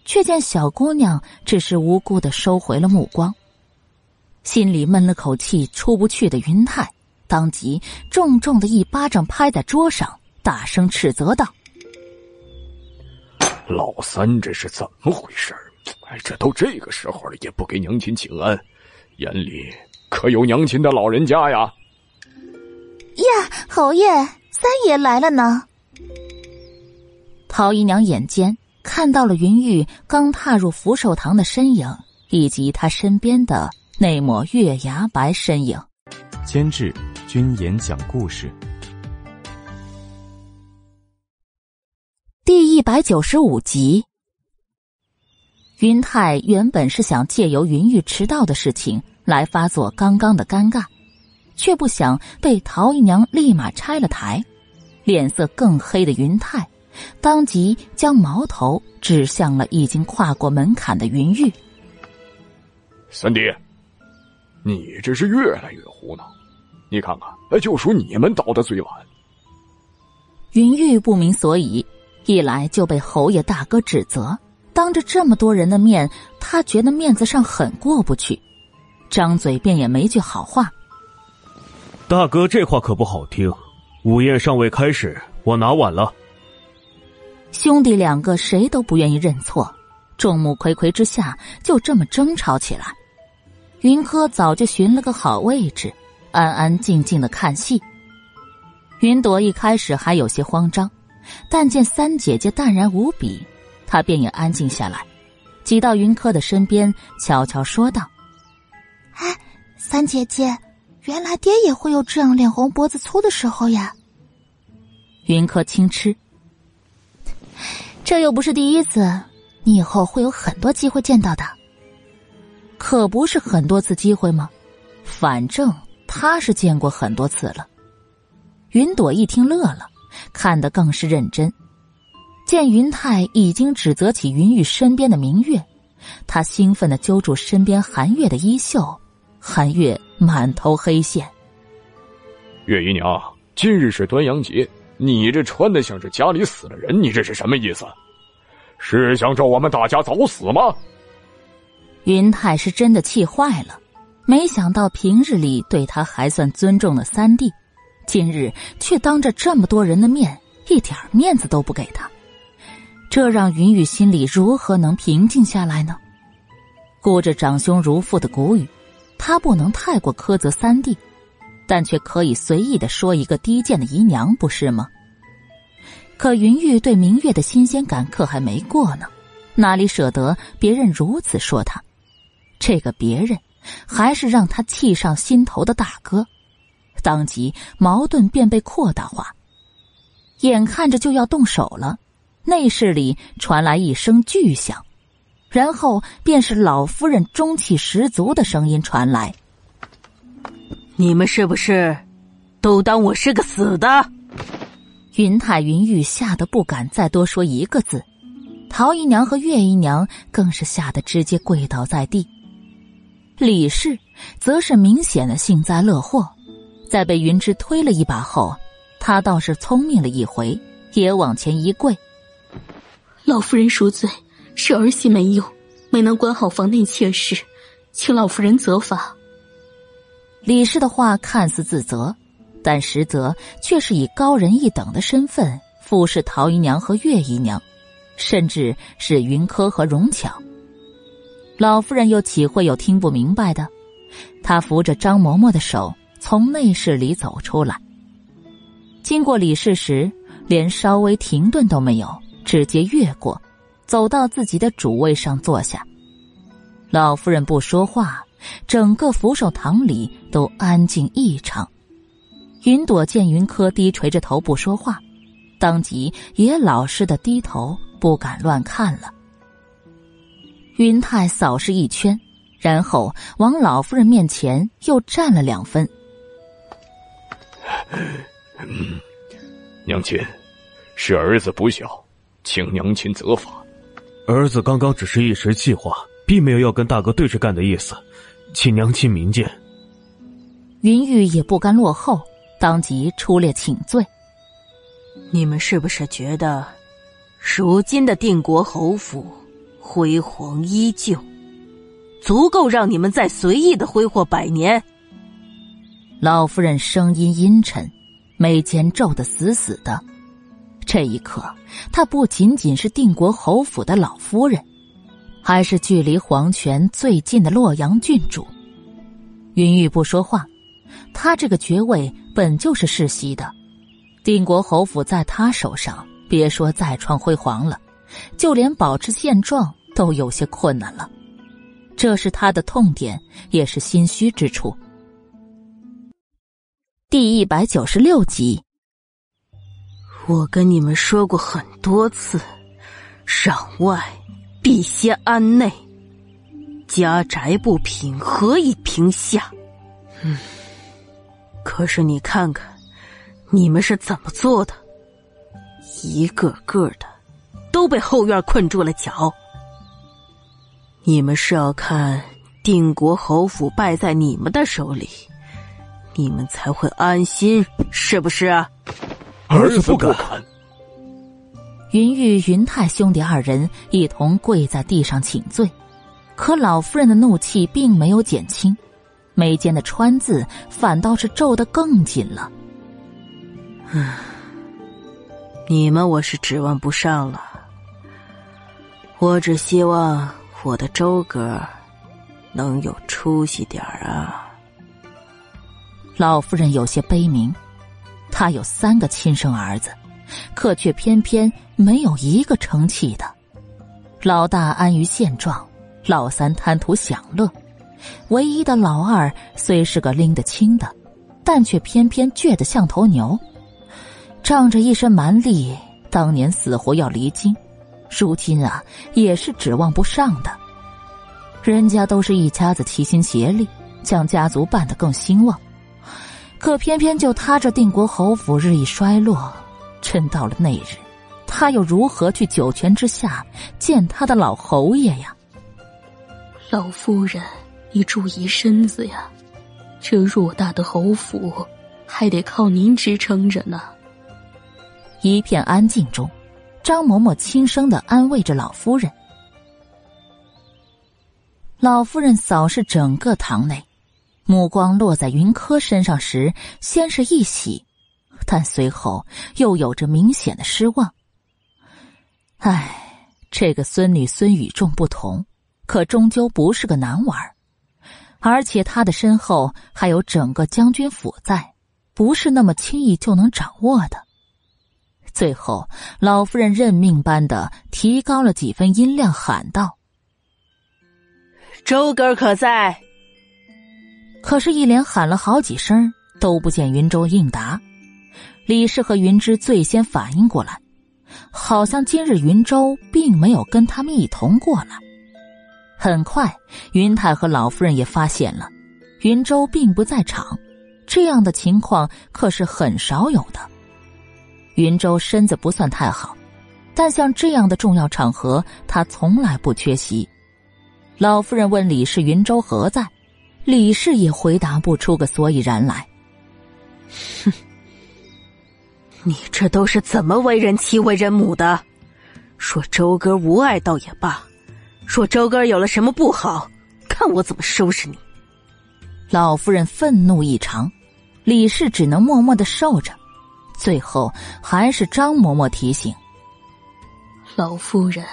却见小姑娘只是无辜的收回了目光。心里闷了口气出不去的云泰，当即重重的一巴掌拍在桌上，大声斥责道：“老三这是怎么回事？哎，这都这个时候了，也不给娘亲请安，眼里可有娘亲的老人家呀？”呀，侯爷。三爷来了呢。陶姨娘眼尖，看到了云玉刚踏入福寿堂的身影，以及他身边的那抹月牙白身影。监制：君言讲故事。第一百九十五集。云泰原本是想借由云玉迟到的事情来发作刚刚的尴尬，却不想被陶姨娘立马拆了台。脸色更黑的云泰，当即将矛头指向了已经跨过门槛的云玉。三弟，你这是越来越胡闹！你看看，就属你们倒的最晚。云玉不明所以，一来就被侯爷大哥指责，当着这么多人的面，他觉得面子上很过不去，张嘴便也没句好话。大哥，这话可不好听。午宴尚未开始，我拿晚了。兄弟两个谁都不愿意认错，众目睽睽之下就这么争吵起来。云柯早就寻了个好位置，安安静静的看戏。云朵一开始还有些慌张，但见三姐姐淡然无比，她便也安静下来，挤到云柯的身边，悄悄说道：“哎，三姐姐。”原来爹也会有这样脸红脖子粗的时候呀！云柯轻嗤，这又不是第一次，你以后会有很多机会见到的。可不是很多次机会吗？反正他是见过很多次了。云朵一听乐了，看得更是认真。见云泰已经指责起云玉身边的明月，他兴奋的揪住身边韩月的衣袖。韩月满头黑线。月姨娘，今日是端阳节，你这穿的像是家里死了人，你这是什么意思？是想咒我们大家早死吗？云泰是真的气坏了，没想到平日里对他还算尊重的三弟，今日却当着这么多人的面一点面子都不给他，这让云雨心里如何能平静下来呢？顾着长兄如父的古语。他不能太过苛责三弟，但却可以随意的说一个低贱的姨娘，不是吗？可云玉对明月的新鲜感可还没过呢，哪里舍得别人如此说他？这个别人，还是让他气上心头的大哥，当即矛盾便被扩大化。眼看着就要动手了，内室里传来一声巨响。然后便是老夫人中气十足的声音传来：“你们是不是都当我是个死的？”云泰、云玉吓得不敢再多说一个字，陶姨娘和岳姨娘更是吓得直接跪倒在地。李氏则是明显的幸灾乐祸，在被云芝推了一把后，他倒是聪明了一回，也往前一跪：“老夫人赎罪。”是儿媳没用，没能管好房内妾室，请老夫人责罚。李氏的话看似自责，但实则却是以高人一等的身份服侍陶姨娘和岳姨娘，甚至是云柯和荣巧。老夫人又岂会有听不明白的？她扶着张嬷嬷的手从内室里走出来，经过李氏时，连稍微停顿都没有，直接越过。走到自己的主位上坐下，老夫人不说话，整个扶手堂里都安静异常。云朵见云柯低垂着头不说话，当即也老实的低头，不敢乱看了。云泰扫视一圈，然后往老夫人面前又站了两分。娘亲，是儿子不孝，请娘亲责罚。儿子刚刚只是一时气话，并没有要跟大哥对着干的意思，请娘亲明鉴。云玉也不甘落后，当即出列请罪。你们是不是觉得，如今的定国侯府辉煌依旧，足够让你们再随意的挥霍百年？老夫人声音阴沉，眉间皱得死死的。这一刻，她不仅仅是定国侯府的老夫人，还是距离皇权最近的洛阳郡主。云玉不说话，她这个爵位本就是世袭的，定国侯府在她手上，别说再创辉煌了，就连保持现状都有些困难了。这是他的痛点，也是心虚之处。第一百九十六集。我跟你们说过很多次，攘外必先安内，家宅不平，何以平下？嗯，可是你看看，你们是怎么做的？一个个的都被后院困住了脚。你们是要看定国侯府败在你们的手里，你们才会安心，是不是啊？儿子不敢。云玉、云泰兄弟二人一同跪在地上请罪，可老夫人的怒气并没有减轻，眉间的川字反倒是皱得更紧了。嗯，你们我是指望不上了，我只希望我的周哥能有出息点儿啊。老夫人有些悲鸣。他有三个亲生儿子，可却偏偏没有一个成器的。老大安于现状，老三贪图享乐，唯一的老二虽是个拎得清的，但却偏偏倔得像头牛，仗着一身蛮力，当年死活要离京，如今啊也是指望不上的。人家都是一家子齐心协力，将家族办得更兴旺。可偏偏就他这定国侯府日益衰落，真到了那日，他又如何去九泉之下见他的老侯爷呀？老夫人，你注意身子呀！这偌大的侯府，还得靠您支撑着呢。一片安静中，张嬷嬷轻声的安慰着老夫人。老夫人扫视整个堂内。目光落在云柯身上时，先是一喜，但随后又有着明显的失望。唉，这个孙女孙与众不同，可终究不是个难玩而且他的身后还有整个将军府在，不是那么轻易就能掌握的。最后，老夫人认命般的提高了几分音量，喊道：“周哥可在？”可是，一连喊了好几声，都不见云州应答。李氏和云芝最先反应过来，好像今日云州并没有跟他们一同过来。很快，云太和老夫人也发现了，云州并不在场。这样的情况可是很少有的。云州身子不算太好，但像这样的重要场合，他从来不缺席。老夫人问李氏：“云州何在？”李氏也回答不出个所以然来。哼，你这都是怎么为人妻为人母的？说周哥无爱倒也罢，说周哥有了什么不好，看我怎么收拾你！老夫人愤怒异常，李氏只能默默的受着。最后还是张嬷嬷提醒：“老夫人，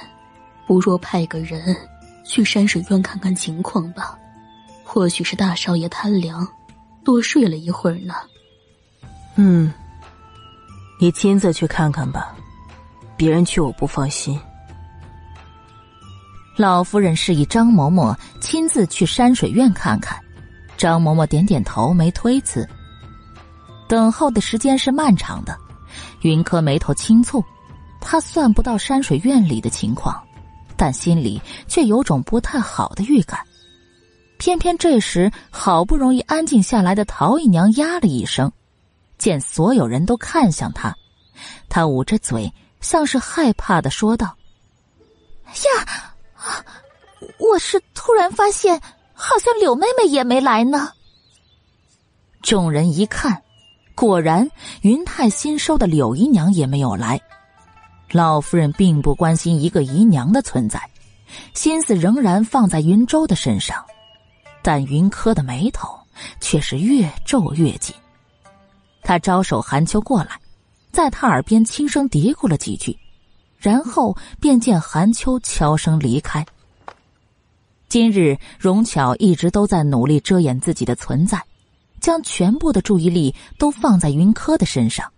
不若派个人去山水院看看情况吧。”或许是大少爷贪凉，多睡了一会儿呢。嗯，你亲自去看看吧，别人去我不放心。老夫人示意张嬷嬷亲自去山水院看看，张嬷嬷点点头，没推辞。等候的时间是漫长的，云柯眉头轻蹙，他算不到山水院里的情况，但心里却有种不太好的预感。偏偏这时，好不容易安静下来的陶姨娘呀了一声，见所有人都看向她，她捂着嘴，像是害怕的说道：“呀，我是突然发现，好像柳妹妹也没来呢。众人一看，果然云泰新收的柳姨娘也没有来。老夫人并不关心一个姨娘的存在，心思仍然放在云州的身上，但云柯的眉头却是越皱越紧。他招手韩秋过来，在他耳边轻声嘀咕了几句。然后便见韩秋悄声离开。今日荣巧一直都在努力遮掩自己的存在，将全部的注意力都放在云柯的身上。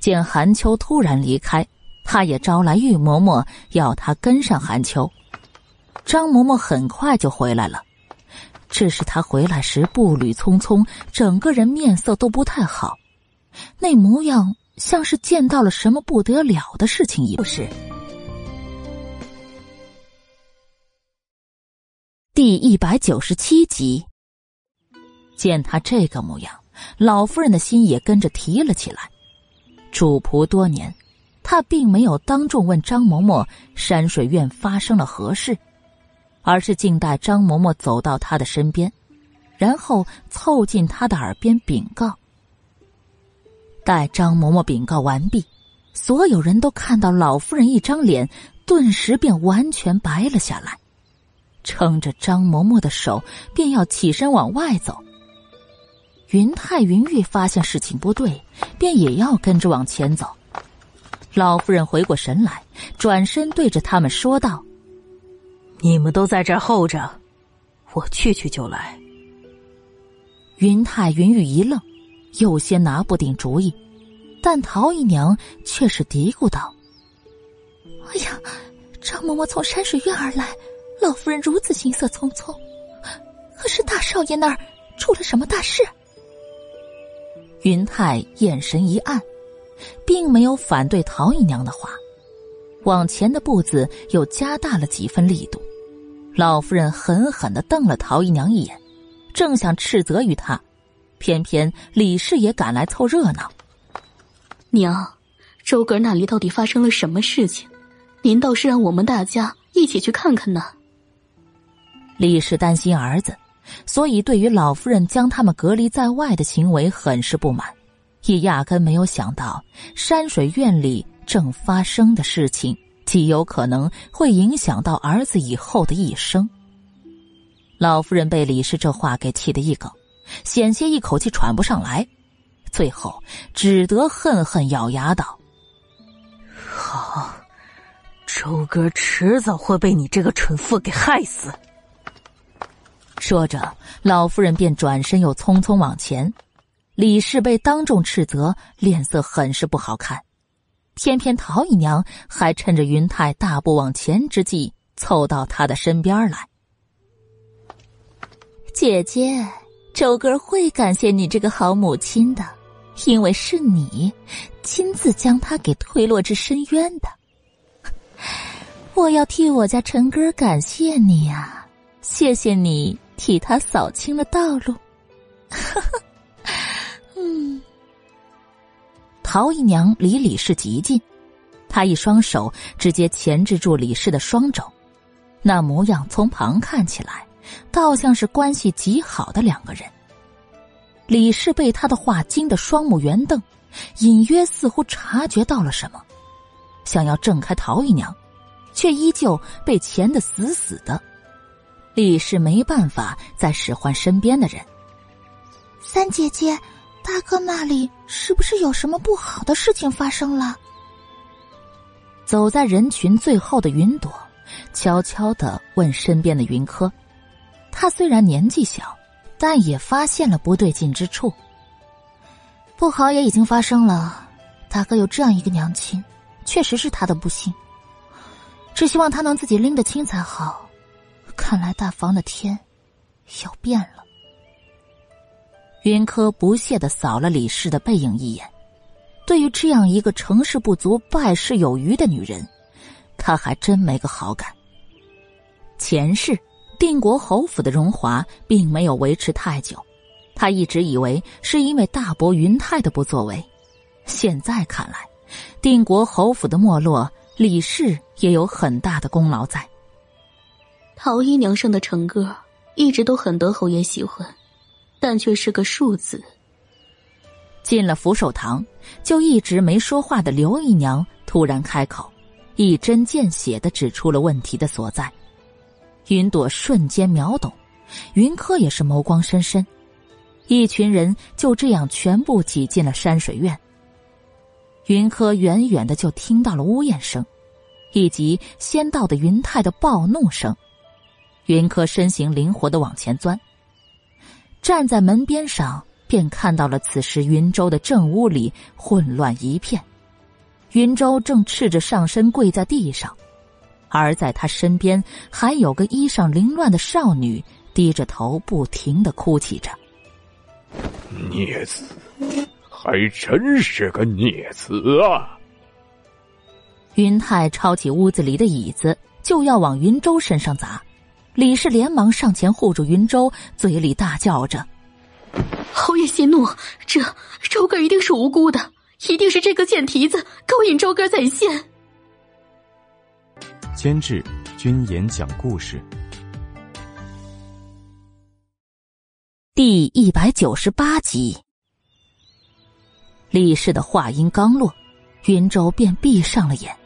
见韩秋突然离开，他也招来玉嬷嬷，要他跟上韩秋。张嬷嬷很快就回来了，只是他回来时步履匆匆，整个人面色都不太好，那模样。像是见到了什么不得了的事情一样。是第一百九十七集，见他这个模样，老夫人的心也跟着提了起来。主仆多年，她并没有当众问张嬷嬷山水院发生了何事，而是静待张嬷嬷走到她的身边，然后凑近她的耳边禀告。待张嬷嬷禀告完毕，所有人都看到老夫人一张脸，顿时便完全白了下来，撑着张嬷嬷的手，便要起身往外走。云泰、云玉发现事情不对，便也要跟着往前走。老夫人回过神来，转身对着他们说道：“你们都在这儿候着，我去去就来。”云泰、云玉一愣。有些拿不定主意，但陶姨娘却是嘀咕道：“哎呀，张嬷嬷从山水院而来，老夫人如此行色匆匆，可是大少爷那儿出了什么大事？”云泰眼神一暗，并没有反对陶姨娘的话，往前的步子又加大了几分力度。老夫人狠狠的瞪了陶姨娘一眼，正想斥责于她。偏偏李氏也赶来凑热闹。娘，周格那里到底发生了什么事情？您倒是让我们大家一起去看看呢。李氏担心儿子，所以对于老夫人将他们隔离在外的行为很是不满，也压根没有想到山水院里正发生的事情极有可能会影响到儿子以后的一生。老夫人被李氏这话给气得一梗。险些一口气喘不上来，最后只得恨恨咬牙道：“好，周哥迟早会被你这个蠢妇给害死。”说着，老夫人便转身又匆匆往前。李氏被当众斥责，脸色很是不好看。偏偏陶姨娘还趁着云泰大步往前之际，凑到他的身边来：“姐姐。”周哥会感谢你这个好母亲的，因为是你亲自将他给推落至深渊的。我要替我家陈哥感谢你呀，谢谢你替他扫清了道路。嗯，陶姨娘离李氏极近，她一双手直接钳制住李氏的双肘，那模样从旁看起来。倒像是关系极好的两个人。李氏被他的话惊得双目圆瞪，隐约似乎察觉到了什么，想要挣开陶姨娘，却依旧被钳得死死的。李氏没办法再使唤身边的人。三姐姐，大哥那里是不是有什么不好的事情发生了？走在人群最后的云朵，悄悄的问身边的云柯。他虽然年纪小，但也发现了不对劲之处。不好也已经发生了，大哥有这样一个娘亲，确实是他的不幸。只希望他能自己拎得清才好。看来大房的天要变了。云柯不屑的扫了李氏的背影一眼，对于这样一个成事不足败事有余的女人，他还真没个好感。前世。定国侯府的荣华并没有维持太久，他一直以为是因为大伯云泰的不作为，现在看来，定国侯府的没落李氏也有很大的功劳在。陶姨娘生的成个一直都很得侯爷喜欢，但却是个庶子。进了福寿堂，就一直没说话的刘姨娘突然开口，一针见血的指出了问题的所在。云朵瞬间秒懂，云柯也是眸光深深。一群人就这样全部挤进了山水院。云柯远远的就听到了呜咽声，以及先到的云泰的暴怒声。云柯身形灵活的往前钻，站在门边上。便看到了此时云州的正屋里混乱一片，云州正赤着上身跪在地上，而在他身边还有个衣裳凌乱的少女，低着头不停的哭泣着。孽子，还真是个孽子啊！云泰抄起屋子里的椅子就要往云州身上砸，李氏连忙上前护住云州，嘴里大叫着。侯爷息怒，这周哥一定是无辜的，一定是这个贱蹄子勾引周哥在先。监制：君言讲故事，第一百九十八集。李氏的话音刚落，云州便闭上了眼，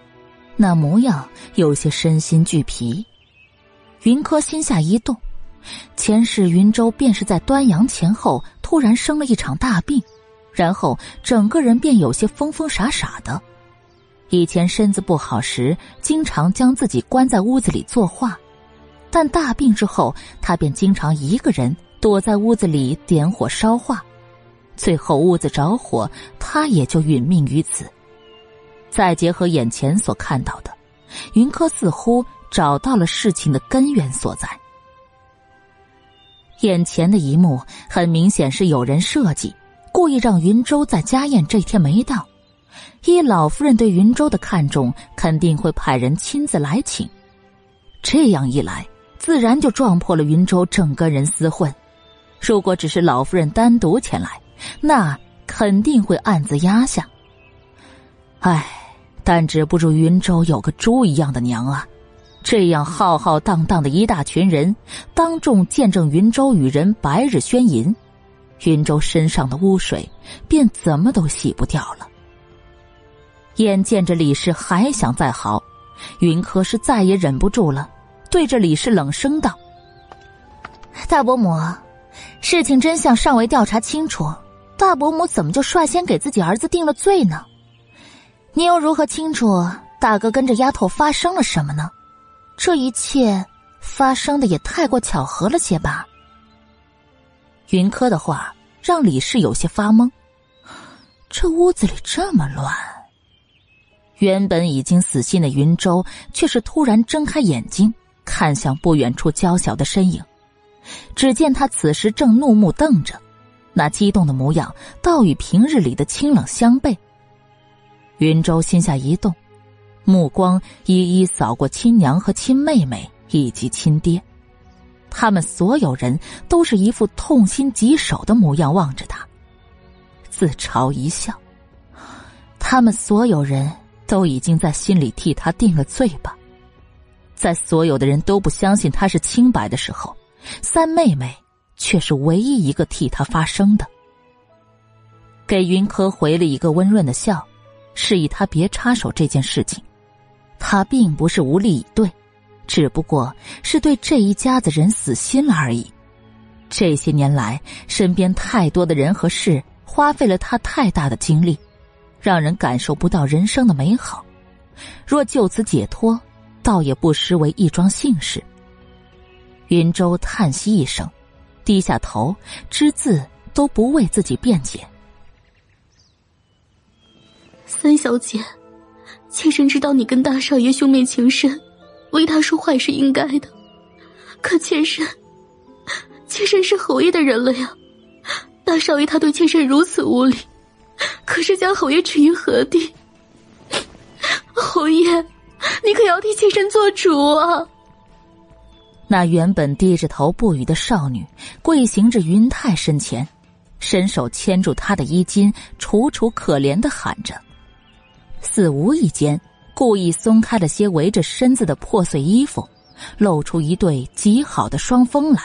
那模样有些身心俱疲。云柯心下一动。前世云州便是在端阳前后突然生了一场大病，然后整个人便有些疯疯傻傻的。以前身子不好时，经常将自己关在屋子里作画，但大病之后，他便经常一个人躲在屋子里点火烧画，最后屋子着火，他也就殒命于此。再结合眼前所看到的，云柯似乎找到了事情的根源所在。眼前的一幕很明显是有人设计，故意让云州在家宴这天没到。依老夫人对云州的看重，肯定会派人亲自来请。这样一来，自然就撞破了云州整个人厮混。如果只是老夫人单独前来，那肯定会暗自压下。唉，但止不住云州有个猪一样的娘啊！这样浩浩荡荡的一大群人，当众见证云州与人白日宣淫，云州身上的污水便怎么都洗不掉了。眼见着李氏还想再嚎，云柯是再也忍不住了，对着李氏冷声道：“大伯母，事情真相尚未调查清楚，大伯母怎么就率先给自己儿子定了罪呢？你又如何清楚大哥跟这丫头发生了什么呢？”这一切发生的也太过巧合了些吧？云柯的话让李氏有些发懵。这屋子里这么乱，原本已经死心的云州却是突然睁开眼睛，看向不远处娇小的身影。只见他此时正怒目瞪着，那激动的模样倒与平日里的清冷相悖。云州心下一动。目光一一扫过亲娘和亲妹妹以及亲爹，他们所有人都是一副痛心疾首的模样望着他，自嘲一笑。他们所有人都已经在心里替他定了罪吧？在所有的人都不相信他是清白的时候，三妹妹却是唯一一个替他发声的，给云柯回了一个温润的笑，示意他别插手这件事情。他并不是无力以对，只不过是对这一家子人死心了而已。这些年来，身边太多的人和事花费了他太大的精力，让人感受不到人生的美好。若就此解脱，倒也不失为一桩幸事。云舟叹息一声，低下头，只字都不为自己辩解。三小姐。妾身知道你跟大少爷兄妹情深，为他说坏是应该的。可妾身，妾身是侯爷的人了呀。大少爷他对妾身如此无礼，可是将侯爷置于何地？侯爷，你可要替妾身做主啊！那原本低着头不语的少女，跪行至云泰身前，伸手牵住他的衣襟，楚楚可怜的喊着。似无意间，故意松开了些围着身子的破碎衣服，露出一对极好的双峰来。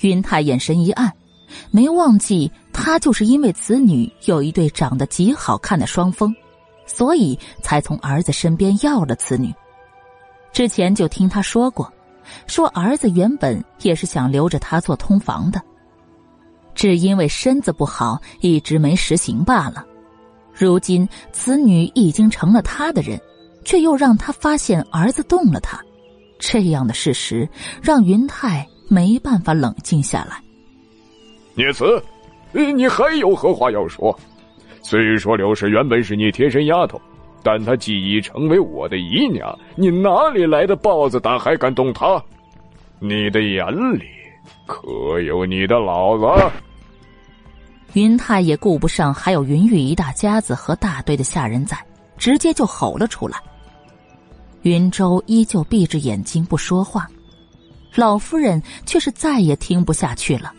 云泰眼神一暗，没忘记他就是因为此女有一对长得极好看的双峰，所以才从儿子身边要了此女。之前就听他说过，说儿子原本也是想留着她做通房的，只因为身子不好，一直没实行罢了。如今此女已经成了他的人，却又让他发现儿子动了他，这样的事实让云泰没办法冷静下来。孽子，你还有何话要说？虽说柳氏原本是你贴身丫头。但她既已成为我的姨娘，你哪里来的豹子胆还敢动她？你的眼里可有你的老子？云太也顾不上还有云玉一大家子和大堆的下人在，直接就吼了出来。云州依旧闭着眼睛不说话，老夫人却是再也听不下去了。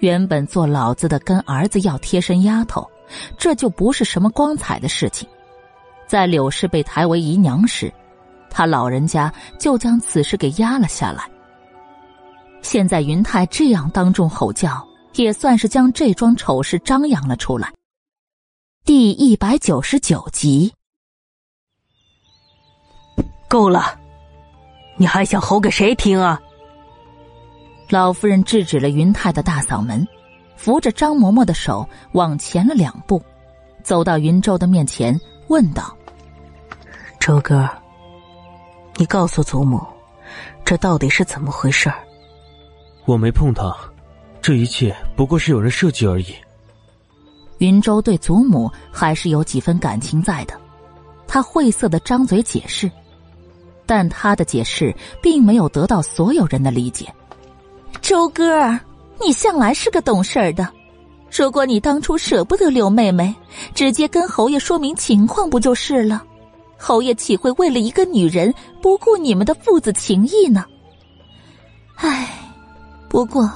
原本做老子的跟儿子要贴身丫头，这就不是什么光彩的事情。在柳氏被抬为姨娘时，他老人家就将此事给压了下来。现在云泰这样当众吼叫，也算是将这桩丑事张扬了出来。第一百九十九集，够了！你还想吼给谁听啊？老夫人制止了云泰的大嗓门，扶着张嬷嬷的手往前了两步，走到云州的面前，问道。周哥，你告诉祖母，这到底是怎么回事？我没碰他，这一切不过是有人设计而已。云州对祖母还是有几分感情在的，他晦涩的张嘴解释，但他的解释并没有得到所有人的理解。周哥，你向来是个懂事儿的，如果你当初舍不得刘妹妹，直接跟侯爷说明情况不就是了？侯爷岂会为了一个女人不顾你们的父子情谊呢？唉，不过，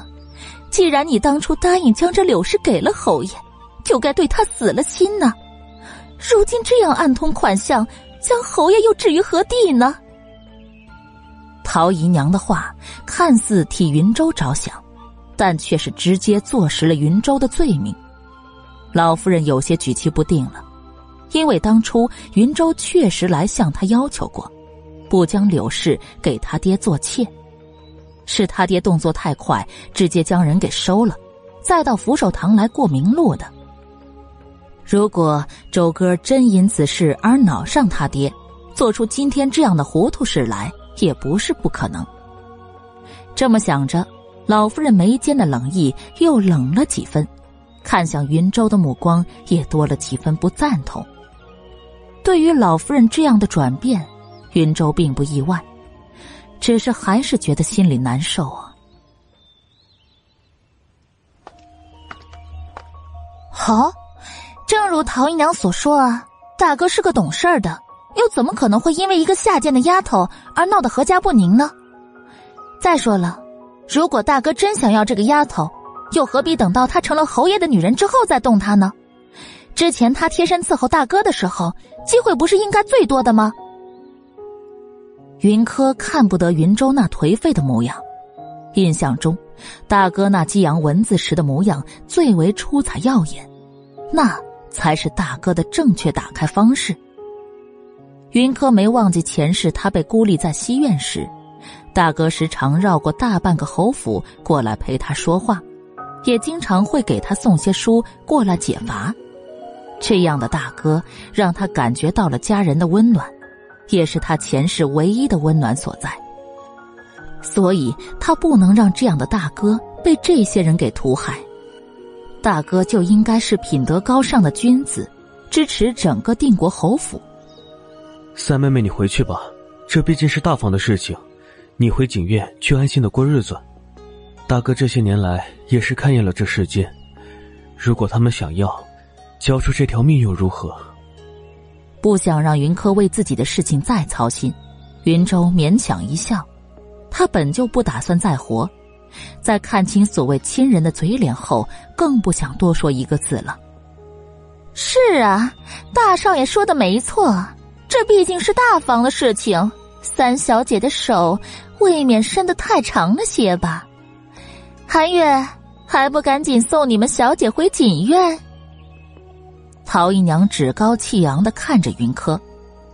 既然你当初答应将这柳氏给了侯爷，就该对他死了心呢。如今这样暗通款项，将侯爷又置于何地呢？陶姨娘的话看似替云州着想，但却是直接坐实了云州的罪名。老夫人有些举棋不定了。因为当初云州确实来向他要求过，不将柳氏给他爹做妾，是他爹动作太快，直接将人给收了，再到福寿堂来过明路的。如果周哥真因此事而恼上他爹，做出今天这样的糊涂事来，也不是不可能。这么想着，老夫人眉间的冷意又冷了几分，看向云州的目光也多了几分不赞同。对于老夫人这样的转变，云州并不意外，只是还是觉得心里难受啊。好，正如陶姨娘所说啊，大哥是个懂事儿的，又怎么可能会因为一个下贱的丫头而闹得阖家不宁呢？再说了，如果大哥真想要这个丫头，又何必等到她成了侯爷的女人之后再动她呢？之前他贴身伺候大哥的时候，机会不是应该最多的吗？云柯看不得云州那颓废的模样，印象中，大哥那激扬文字时的模样最为出彩耀眼，那才是大哥的正确打开方式。云柯没忘记前世他被孤立在西院时，大哥时常绕过大半个侯府过来陪他说话，也经常会给他送些书过来解乏。这样的大哥让他感觉到了家人的温暖，也是他前世唯一的温暖所在。所以他不能让这样的大哥被这些人给屠害。大哥就应该是品德高尚的君子，支持整个定国侯府。三妹妹，你回去吧，这毕竟是大房的事情，你回景院去安心的过日子。大哥这些年来也是看厌了这世间，如果他们想要。交出这条命又如何？不想让云柯为自己的事情再操心，云州勉强一笑。他本就不打算再活，在看清所谓亲人的嘴脸后，更不想多说一个字了。是啊，大少爷说的没错，这毕竟是大房的事情，三小姐的手未免伸得太长了些吧？韩月，还不赶紧送你们小姐回锦院？陶姨娘趾高气扬的看着云柯，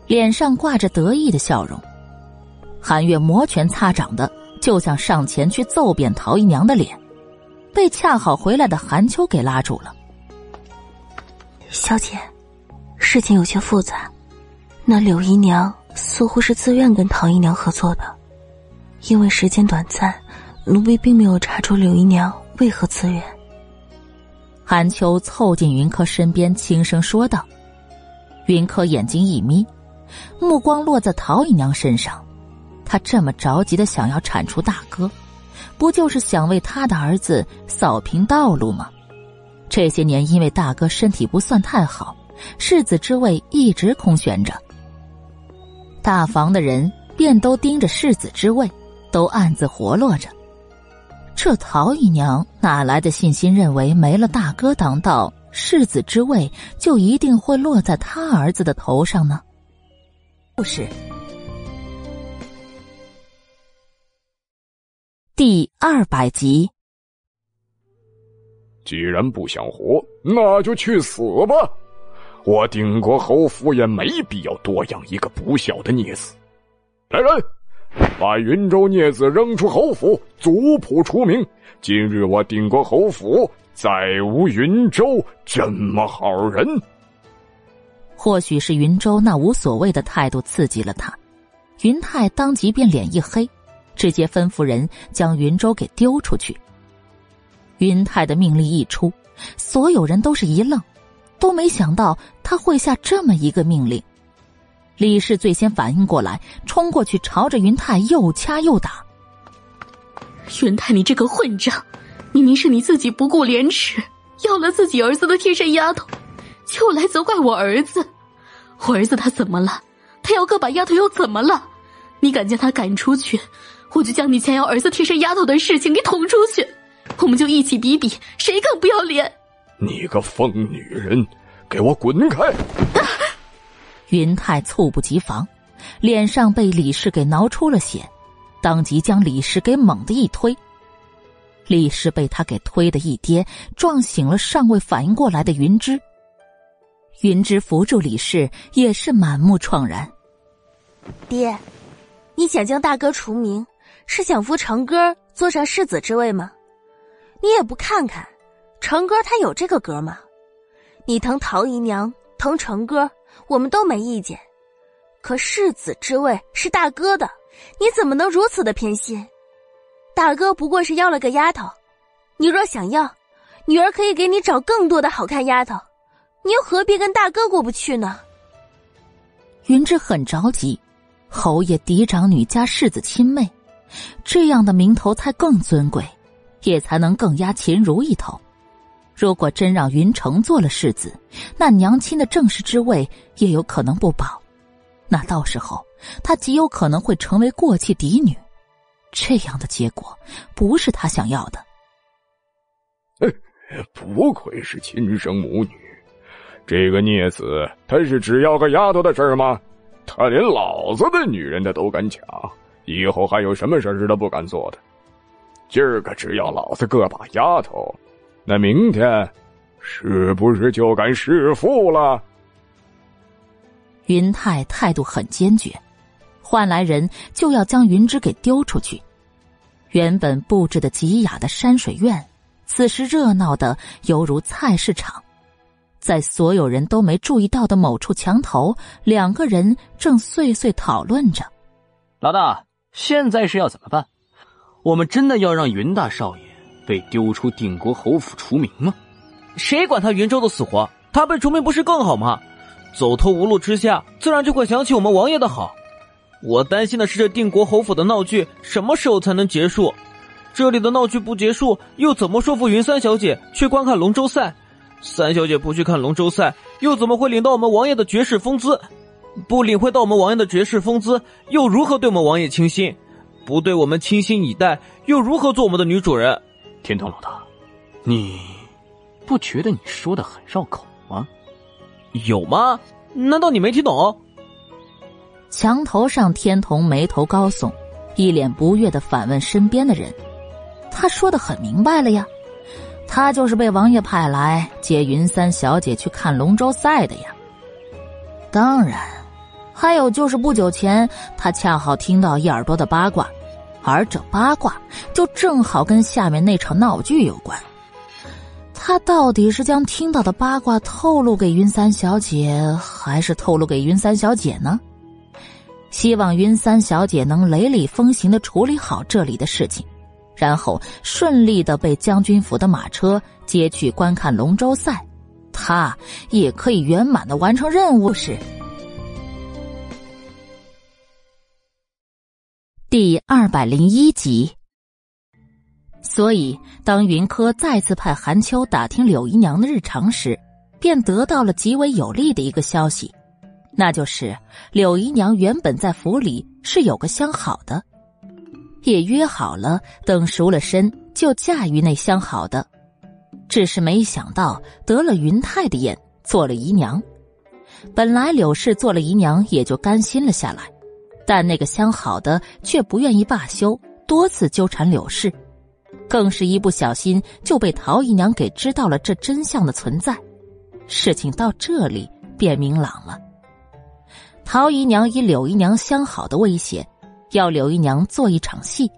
脸上挂着得意的笑容。韩月摩拳擦掌的就想上前去揍扁陶姨娘的脸，被恰好回来的韩秋给拉住了。小姐，事情有些复杂。那柳姨娘似乎是自愿跟陶姨娘合作的，因为时间短暂，奴婢并没有查出柳姨娘为何自愿。韩秋凑近云柯身边，轻声说道：“云柯眼睛一眯，目光落在陶姨娘身上。他这么着急的想要铲除大哥，不就是想为他的儿子扫平道路吗？这些年因为大哥身体不算太好，世子之位一直空悬着。”大房的人便都盯着世子之位，都暗自活络着。这陶姨娘哪来的信心，认为没了大哥当道，世子之位就一定会落在他儿子的头上呢？故事第二百集。既然不想活，那就去死吧。我定国侯府也没必要多养一个不孝的孽子。来人，把云州孽子扔出侯府，族谱除名。今日我定国侯府再无云州这么好人。或许是云州那无所谓的态度刺激了他，云泰当即便脸一黑，直接吩咐人将云州给丢出去。云泰的命令一出，所有人都是一愣。都没想到他会下这么一个命令。李氏最先反应过来，冲过去朝着云泰又掐又打。云泰，你这个混账！明明是你自己不顾廉耻，要了自己儿子的贴身丫头，就来责怪我儿子。我儿子他怎么了？他要个把丫头又怎么了？你敢将他赶出去，我就将你强要儿子贴身丫头的事情给捅出去。我们就一起比比谁更不要脸。你个疯女人，给我滚开！云泰猝不及防，脸上被李氏给挠出了血，当即将李氏给猛地一推。李氏被他给推的一跌，撞醒了尚未反应过来的云芝。云芝扶住李氏，也是满目怆然。爹，你想将大哥除名，是想扶成哥坐上世子之位吗？你也不看看。成哥他有这个格吗？你疼陶姨娘，疼成哥，我们都没意见。可世子之位是大哥的，你怎么能如此的偏心？大哥不过是要了个丫头，你若想要，女儿可以给你找更多的好看丫头，你又何必跟大哥过不去呢？云芝很着急，侯爷嫡长女加世子亲妹，这样的名头才更尊贵，也才能更压秦如一头。如果真让云城做了世子，那娘亲的正室之位也有可能不保，那到时候他极有可能会成为过气嫡女，这样的结果不是他想要的。不愧是亲生母女，这个孽子他是只要个丫头的事吗？他连老子的女人他都敢抢，以后还有什么事是他不敢做的？今儿个只要老子个把丫头。那明天，是不是就敢弑父了？云泰态度很坚决，换来人就要将云芝给丢出去。原本布置的极雅的山水院，此时热闹的犹如菜市场。在所有人都没注意到的某处墙头，两个人正碎碎讨论着：“老大，现在是要怎么办？我们真的要让云大少爷？”被丢出定国侯府除名吗？谁管他云州的死活？他被除名不是更好吗？走投无路之下，自然就会想起我们王爷的好。我担心的是，这定国侯府的闹剧什么时候才能结束？这里的闹剧不结束，又怎么说服云三小姐去观看龙舟赛？三小姐不去看龙舟赛，又怎么会领到我们王爷的绝世风姿？不领会到我们王爷的绝世风姿，又如何对我们王爷倾心？不对我们倾心以待，又如何做我们的女主人？天童老大，你不觉得你说的很绕口吗？有吗？难道你没听懂？墙头上，天童眉头高耸，一脸不悦的反问身边的人：“他说的很明白了呀，他就是被王爷派来接云三小姐去看龙舟赛的呀。当然，还有就是不久前他恰好听到一耳朵的八卦，而这八卦就正好跟下面那场闹剧有关。他到底是将听到的八卦透露给云三小姐，还是透露给云三小姐呢？”希望云三小姐能雷厉风行的处理好这里的事情，然后顺利的被将军府的马车接去观看龙舟赛，他也可以圆满的完成任务。是第二百零一集。所以，当云柯再次派韩秋打听柳姨娘的日常时，便得到了极为有利的一个消息。那就是柳姨娘原本在府里是有个相好的，也约好了等赎了身就嫁于那相好的，只是没想到得了云泰的眼，做了姨娘。本来柳氏做了姨娘也就甘心了下来，但那个相好的却不愿意罢休，多次纠缠柳氏，更是一不小心就被陶姨娘给知道了这真相的存在。事情到这里便明朗了。陶姨娘以柳姨娘相好的威胁，要柳姨娘做一场戏，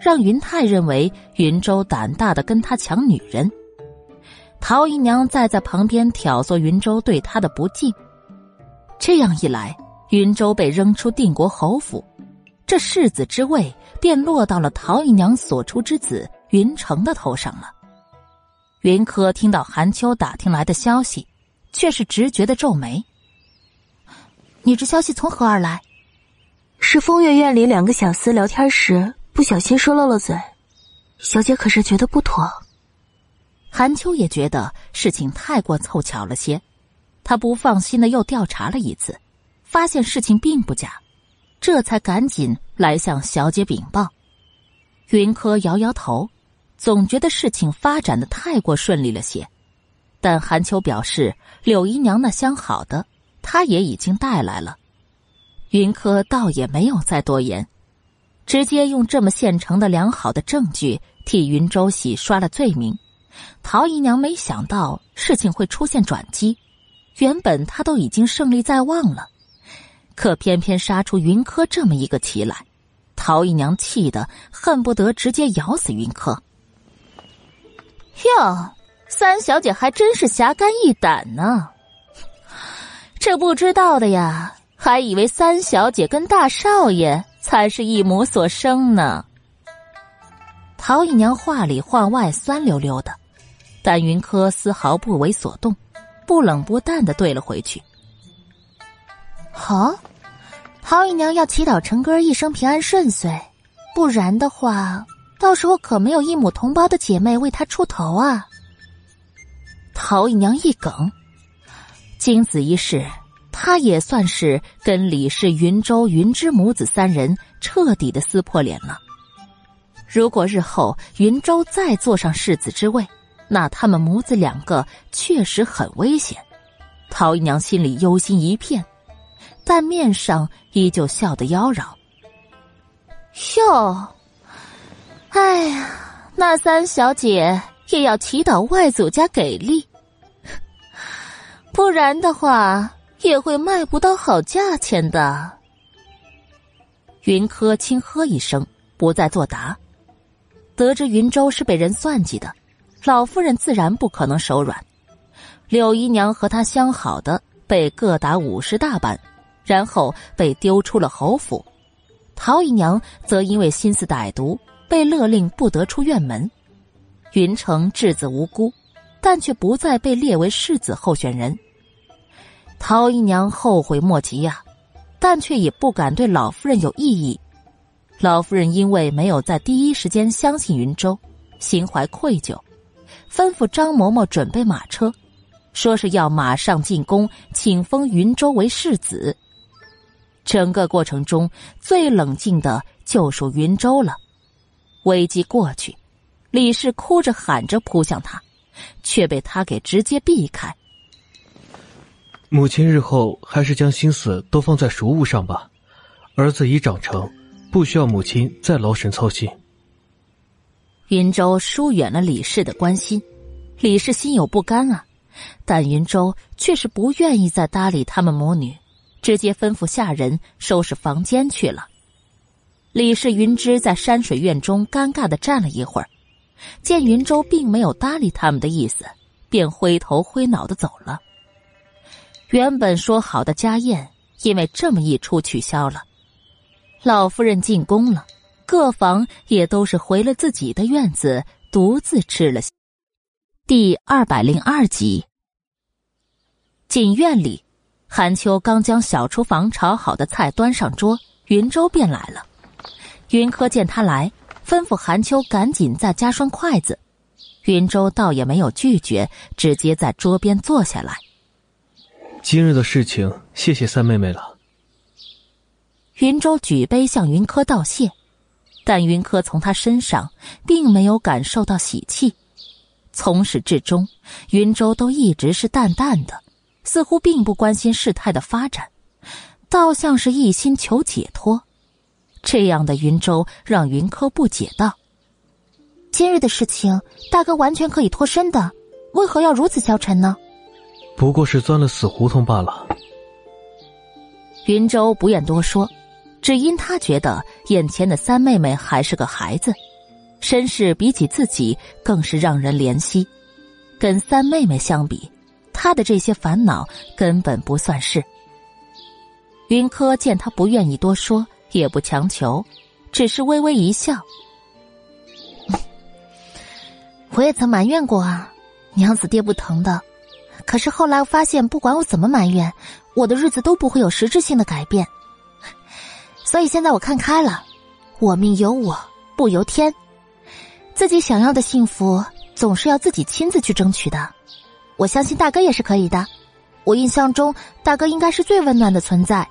让云泰认为云州胆大的跟他抢女人。陶姨娘再在旁边挑唆云州对她的不敬。这样一来，云州被扔出定国侯府，这世子之位便落到了陶姨娘所出之子云城的头上了。云柯听到韩秋打听来的消息，却是直觉的皱眉。你这消息从何而来？是风月院里两个小厮聊天时不小心说漏了嘴，小姐可是觉得不妥。韩秋也觉得事情太过凑巧了些，他不放心的又调查了一次，发现事情并不假，这才赶紧来向小姐禀报。云柯摇摇头，总觉得事情发展的太过顺利了些，但韩秋表示柳姨娘那相好的。他也已经带来了，云柯倒也没有再多言，直接用这么现成的良好的证据替云州洗刷了罪名。陶姨娘没想到事情会出现转机，原本他都已经胜利在望了，可偏偏杀出云柯这么一个棋来，陶姨娘气得恨不得直接咬死云柯。哟，三小姐还真是侠肝义胆呢。这不知道的呀，还以为三小姐跟大少爷才是一母所生呢。陶姨娘话里话外酸溜溜的，但云柯丝毫不为所动，不冷不淡的对了回去：“好，陶姨娘要祈祷成哥一生平安顺遂，不然的话，到时候可没有一母同胞的姐妹为他出头啊。”陶姨娘一梗。经子一事，他也算是跟李氏、云州、云之母子三人彻底的撕破脸了。如果日后云州再坐上世子之位，那他们母子两个确实很危险。陶姨娘心里忧心一片，但面上依旧笑得妖娆。哟，哎呀，那三小姐也要祈祷外祖家给力。不然的话，也会卖不到好价钱的。云柯轻喝一声，不再作答。得知云州是被人算计的，老夫人自然不可能手软。柳姨娘和她相好的被各打五十大板，然后被丢出了侯府。陶姨娘则因为心思歹毒，被勒令不得出院门。云城稚子无辜，但却不再被列为世子候选人。陶姨娘后悔莫及呀，但却也不敢对老夫人有异议。老夫人因为没有在第一时间相信云州，心怀愧疚，吩咐张嬷嬷准备马车，说是要马上进宫，请封云州为世子。整个过程中最冷静的就属云州了。危机过去，李氏哭着喊着扑向他，却被他给直接避开。母亲日后还是将心思都放在熟物上吧，儿子已长成，不需要母亲再劳神操心。云州疏远了李氏的关心，李氏心有不甘啊，但云州却是不愿意再搭理他们母女，直接吩咐下人收拾房间去了。李氏、云芝在山水院中尴尬的站了一会儿，见云州并没有搭理他们的意思，便灰头灰脑的走了。原本说好的家宴，因为这么一出取消了。老夫人进宫了。各房也都是回了自己的院子，独自吃了。第二百零二集，进院里，韩秋刚将小厨房炒好的菜端上桌，云州便来了。云柯见他来，吩咐韩秋赶紧再加双筷子。云州倒也没有拒绝，直接在桌边坐下来。今日的事情，谢谢三妹妹了。云州举杯向云柯道谢。但云柯从他身上并没有感受到喜气，从始至终，云州都一直是淡淡的，似乎并不关心事态的发展，倒像是一心求解脱。这样的云州让云柯不解道：“今日的事情，大哥完全可以脱身的，为何要如此消沉呢？”不过是钻了死胡同罢了。云州不愿多说。只因他觉得眼前的三妹妹还是个孩子，身世比起自己更是让人怜惜。跟三妹妹相比，他的这些烦恼根本不算事。云柯见他不愿意多说，也不强求，只是微微一笑：“ 我也曾埋怨过啊，娘子爹不疼的。可是后来我发现，不管我怎么埋怨，我的日子都不会有实质性的改变。”所以现在我看开了，我命由我不由天，自己想要的幸福总是要自己亲自去争取的。我相信大哥也是可以的，我印象中大哥应该是最温暖的存在。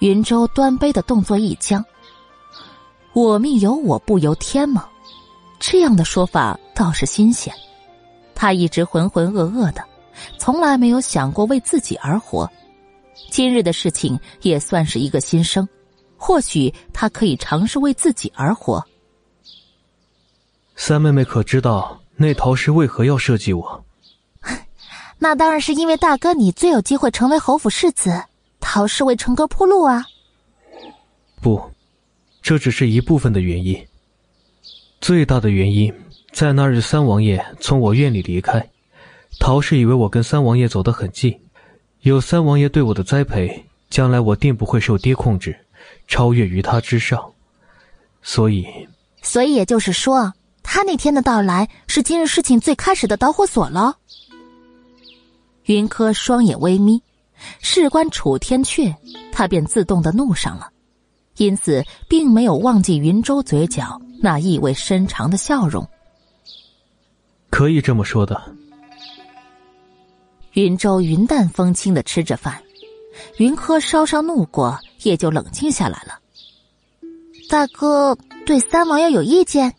云舟端杯的动作一僵，我命由我不由天吗？这样的说法倒是新鲜。他一直浑浑噩噩的，从来没有想过为自己而活。今日的事情也算是一个新生，或许他可以尝试为自己而活。三妹妹可知道那陶氏为何要设计我？那当然是因为大哥你最有机会成为侯府世子，陶氏为成哥铺路啊。不，这只是一部分的原因。最大的原因在那日三王爷从我院里离开，陶氏以为我跟三王爷走得很近。有三王爷对我的栽培，将来我定不会受爹控制，超越于他之上。所以，所以也就是说，他那天的到来是今日事情最开始的导火索了。云柯双眼微眯，事关楚天阙，他便自动的怒上了，因此并没有忘记云州嘴角那意味深长的笑容。可以这么说的。云州云淡风轻的吃着饭，云柯稍稍怒过，也就冷静下来了。大哥对三王爷有意见，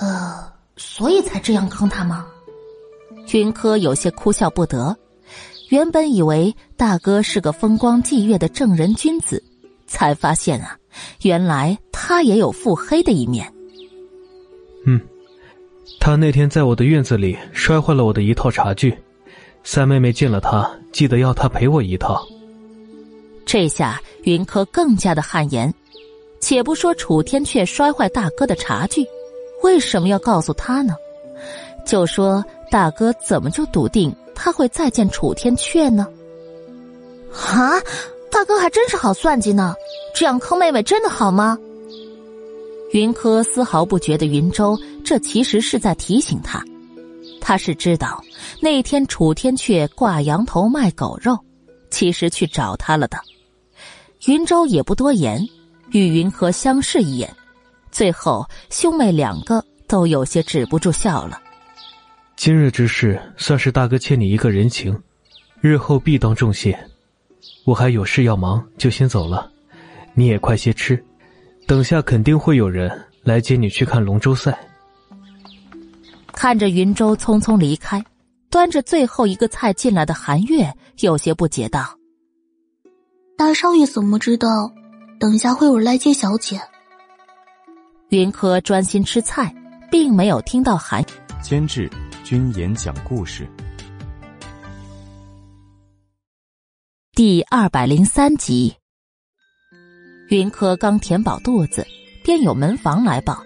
呃，所以才这样坑他吗？云柯有些哭笑不得。原本以为大哥是个风光霁月的正人君子，才发现啊，原来他也有腹黑的一面。嗯，他那天在我的院子里摔坏了我的一套茶具。三妹妹见了他，记得要他赔我一套。这下云柯更加的汗颜。且不说楚天阙摔坏大哥的茶具，为什么要告诉他呢？就说大哥怎么就笃定他会再见楚天阙呢？啊，大哥还真是好算计呢！这样坑妹妹真的好吗？云柯丝毫不觉得云州这其实是在提醒他。他是知道那天楚天阙挂羊头卖狗肉，其实去找他了的。云州也不多言，与云柯相视一眼，最后兄妹两个都有些止不住笑了。今日之事算是大哥欠你一个人情，日后必当重谢。我还有事要忙，就先走了。你也快些吃，等下肯定会有人来接你去看龙舟赛。看着云舟匆匆离开，端着最后一个菜进来的韩月有些不解道：“大少爷怎么知道？等下会有人来接小姐。云柯专心吃菜，并没有听到韩监制君言讲故事第二百零三集。云柯刚填饱肚子，便有门房来报，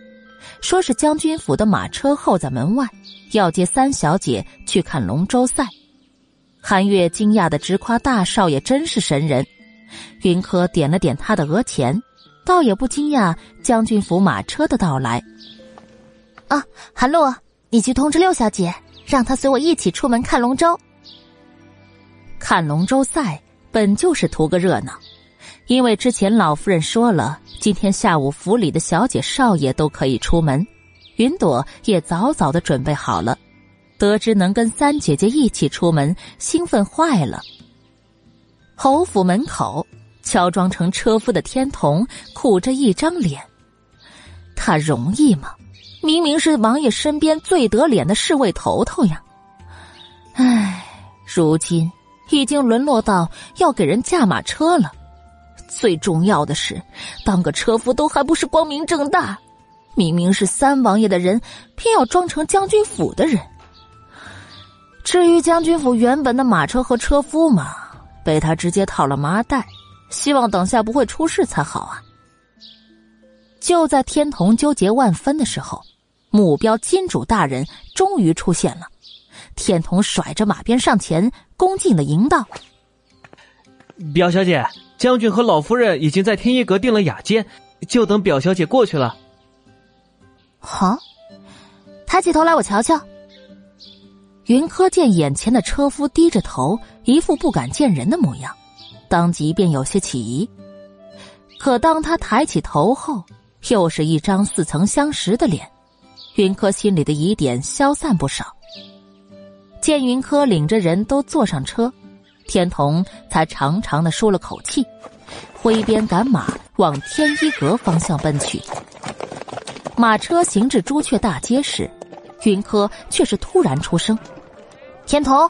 说是将军府的马车候在门外，要接三小姐去看龙舟赛。韩月惊讶的直夸大少爷真是神人。云柯点了点他的额前，倒也不惊讶将军府马车的到来。啊，韩露，你去通知六小姐，让她随我一起出门看龙舟。看龙舟赛本就是图个热闹，因为之前老夫人说了，今天下午府里的小姐少爷都可以出门，云朵也早早的准备好了。得知能跟三姐姐一起出门，兴奋坏了。侯府门口，乔装成车夫的天童苦着一张脸。他容易吗？明明是王爷身边最得脸的侍卫头头呀！唉，如今已经沦落到要给人驾马车了。最重要的是，当个车夫都还不是光明正大，明明是三王爷的人，偏要装成将军府的人。至于将军府原本的马车和车夫嘛，被他直接套了麻袋，希望等下不会出事才好啊。就在天童纠结万分的时候，目标金主大人终于出现了。天童甩着马鞭上前，恭敬的迎道：“表小姐，将军和老夫人已经在天一阁订了雅间，就等表小姐过去了。”好，抬起头来，我瞧瞧。云柯见眼前的车夫低着头，一副不敢见人的模样，当即便有些起疑。可当他抬起头后，又是一张似曾相识的脸，云柯心里的疑点消散不少。见云柯领着人都坐上车，天童才长长的舒了口气，挥鞭赶马往天一阁方向奔去。马车行至朱雀大街时，云柯却是突然出声。天童，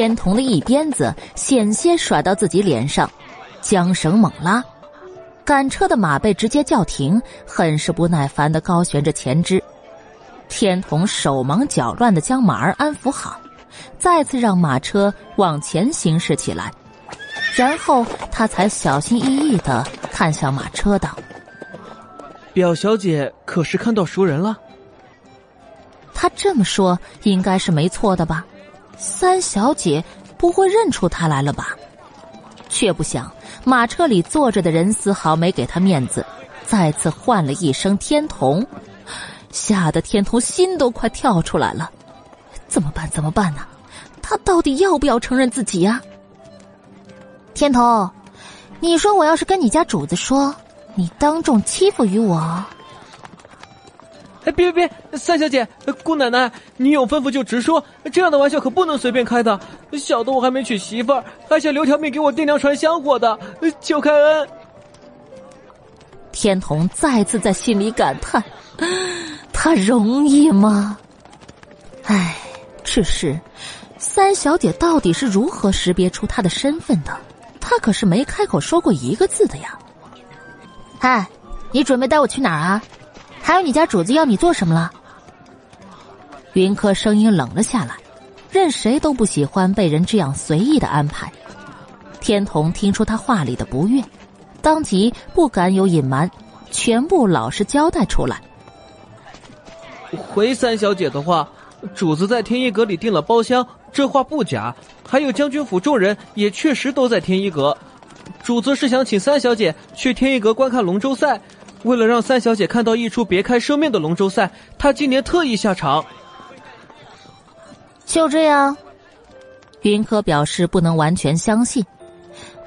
天童的一鞭子险些甩到自己脸上，缰绳猛拉，赶车的马被直接叫停，很是不耐烦的高悬着前肢。天童手忙脚乱的将马儿安抚好，再次让马车往前行驶起来，然后他才小心翼翼的看向马车道：“表小姐可是看到熟人了？”他这么说应该是没错的吧？三小姐不会认出他来了吧？却不想马车里坐着的人丝毫没给他面子，再次唤了一声“天童”，吓得天童心都快跳出来了。怎么办？怎么办呢？他到底要不要承认自己呀？天童，你说我要是跟你家主子说，你当众欺负于我？哎，别别别！三小姐，姑奶奶，你有吩咐就直说，这样的玩笑可不能随便开的。小的我还没娶媳妇儿，还想留条命给我爹娘传香火的，求开恩。天童再次在心里感叹：他容易吗？唉，只是三小姐到底是如何识别出他的身份的？他可是没开口说过一个字的呀。嗨，你准备带我去哪儿啊？还有你家主子要你做什么了？云柯声音冷了下来，任谁都不喜欢被人这样随意的安排。天童听出他话里的不悦，当即不敢有隐瞒，全部老实交代出来。回三小姐的话，主子在天一阁里订了包厢，这话不假。还有将军府众人也确实都在天一阁，主子是想请三小姐去天一阁观看龙舟赛。为了让三小姐看到一出别开生面的龙舟赛，她今年特意下场。就这样，云柯表示不能完全相信，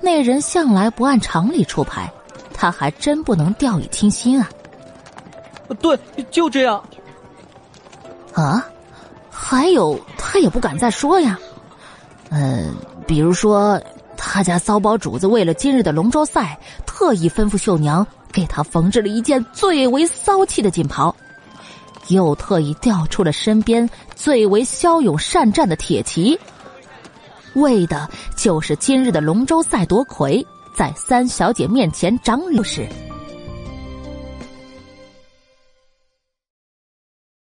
那人向来不按常理出牌，他还真不能掉以轻心啊。对，就这样。啊，还有他也不敢再说呀。嗯，比如说他家骚包主子为了今日的龙舟赛，特意吩咐秀娘。给他缝制了一件最为骚气的锦袍，又特意调出了身边最为骁勇善战的铁骑。为的就是今日的龙舟赛夺魁，在三小姐面前长故事。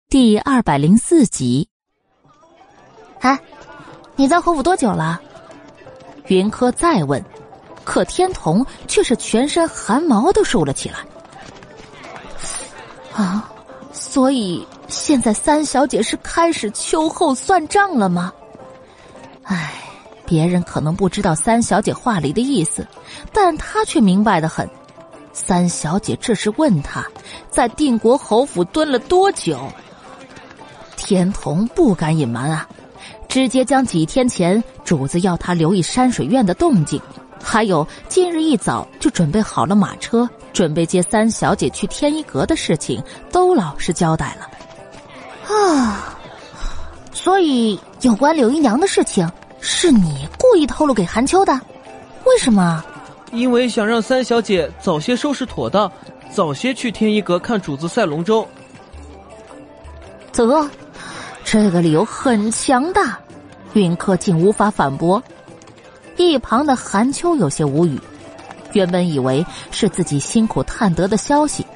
第二百零四集。哎，你在侯府多久了？云柯再问，可天童却是全身汗毛都竖了起来。啊，所以现在三小姐是开始秋后算账了吗？唉，别人可能不知道三小姐话里的意思，但她却明白的很。三小姐这是问他，在定国侯府蹲了多久？天童不敢隐瞒啊。直接将几天前主子要他留意山水院的动静，还有今日一早就准备好了马车，准备接三小姐去天一阁的事情，都老实交代了。啊，所以有关柳姨娘的事情，是你故意透露给韩秋的？为什么？因为想让三小姐早些收拾妥当，早些去天一阁看主子赛龙舟。啧。这个理由很强大，云柯竟无法反驳。一旁的韩秋有些无语，原本以为是自己辛苦探得的消息，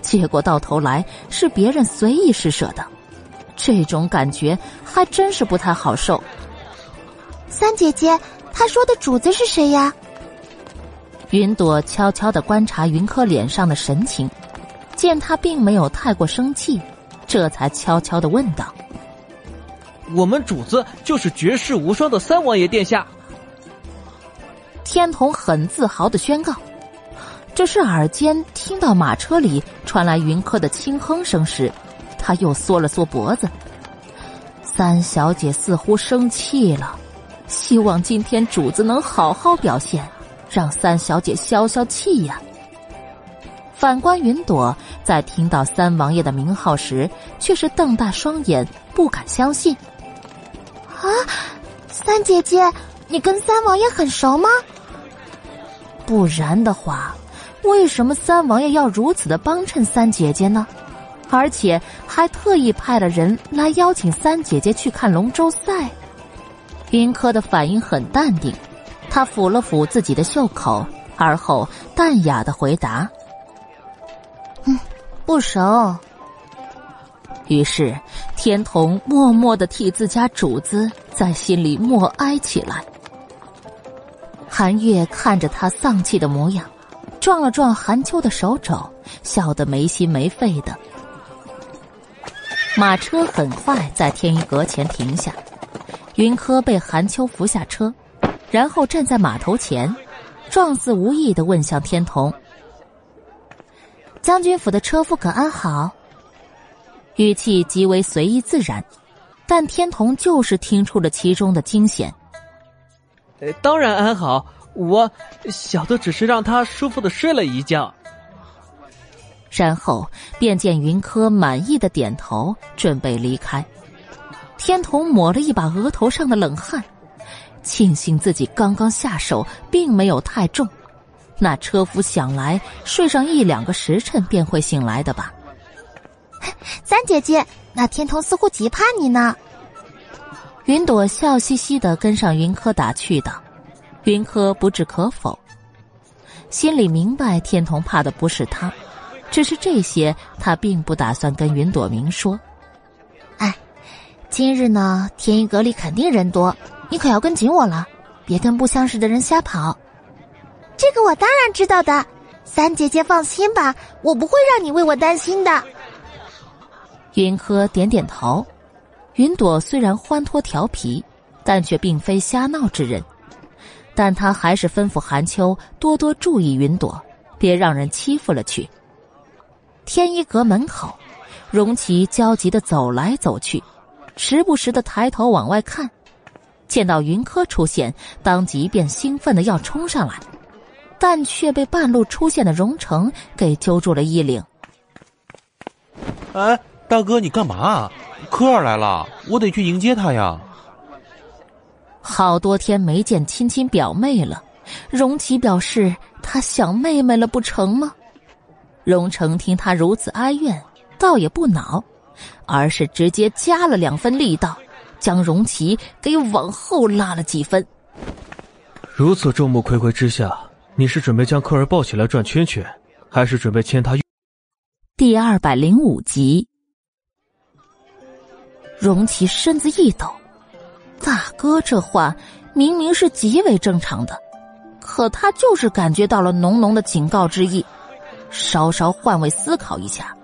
结果到头来是别人随意施舍的，这种感觉还真是不太好受。三姐姐，他说的主子是谁呀？云朵悄悄的观察云柯脸上的神情，见他并没有太过生气，这才悄悄的问道。我们主子就是绝世无双的三王爷殿下。天童很自豪的宣告。这是耳尖听到马车里传来云柯的轻哼声时，他又缩了缩脖子。三小姐似乎生气了，希望今天主子能好好表现，让三小姐消消气呀。反观云朵，在听到三王爷的名号时，却是瞪大双眼，不敢相信。啊，三姐姐，你跟三王爷很熟吗？不然的话，为什么三王爷要如此的帮衬三姐姐呢？而且还特意派了人来邀请三姐姐去看龙舟赛。云柯的反应很淡定，他抚了抚自己的袖口，而后淡雅的回答：“嗯，不熟。”于是，天童默默的替自家主子在心里默哀起来。韩月看着他丧气的模样，撞了撞韩秋的手肘，笑得没心没肺的。马车很快在天一阁前停下，云柯被韩秋扶下车，然后站在码头前，状似无意的问向天童：“将军府的车夫可安好？”语气极为随意自然，但天童就是听出了其中的惊险。呃，当然安好，我小的只是让他舒服的睡了一觉。然后便见云柯满意的点头，准备离开。天童抹了一把额头上的冷汗，庆幸自己刚刚下手并没有太重，那车夫想来睡上一两个时辰便会醒来的吧。三姐姐，那天童似乎极怕你呢。云朵笑嘻嘻的跟上云柯打趣道：“云柯不置可否，心里明白天童怕的不是他，只是这些他并不打算跟云朵明说。哎，今日呢，天一阁里肯定人多，你可要跟紧我了，别跟不相识的人瞎跑。这个我当然知道的，三姐姐放心吧，我不会让你为我担心的。”云柯点点头，云朵虽然欢脱调皮，但却并非瞎闹之人，但他还是吩咐韩秋多多注意云朵，别让人欺负了去。天一阁门口，荣琪焦急的走来走去，时不时的抬头往外看，见到云柯出现，当即便兴奋的要冲上来，但却被半路出现的荣成给揪住了衣领。哎。大哥，你干嘛？科儿来了，我得去迎接他呀。好多天没见亲亲表妹了，荣琪表示他想妹妹了，不成吗？荣成听他如此哀怨，倒也不恼，而是直接加了两分力道，将荣琪给往后拉了几分。如此众目睽睽之下，你是准备将科儿抱起来转圈圈，还是准备牵他？第二百零五集，荣琪身子一抖，大哥这话明明是极为正常的，可他就是感觉到了浓浓的警告之意。稍稍换位思考一下，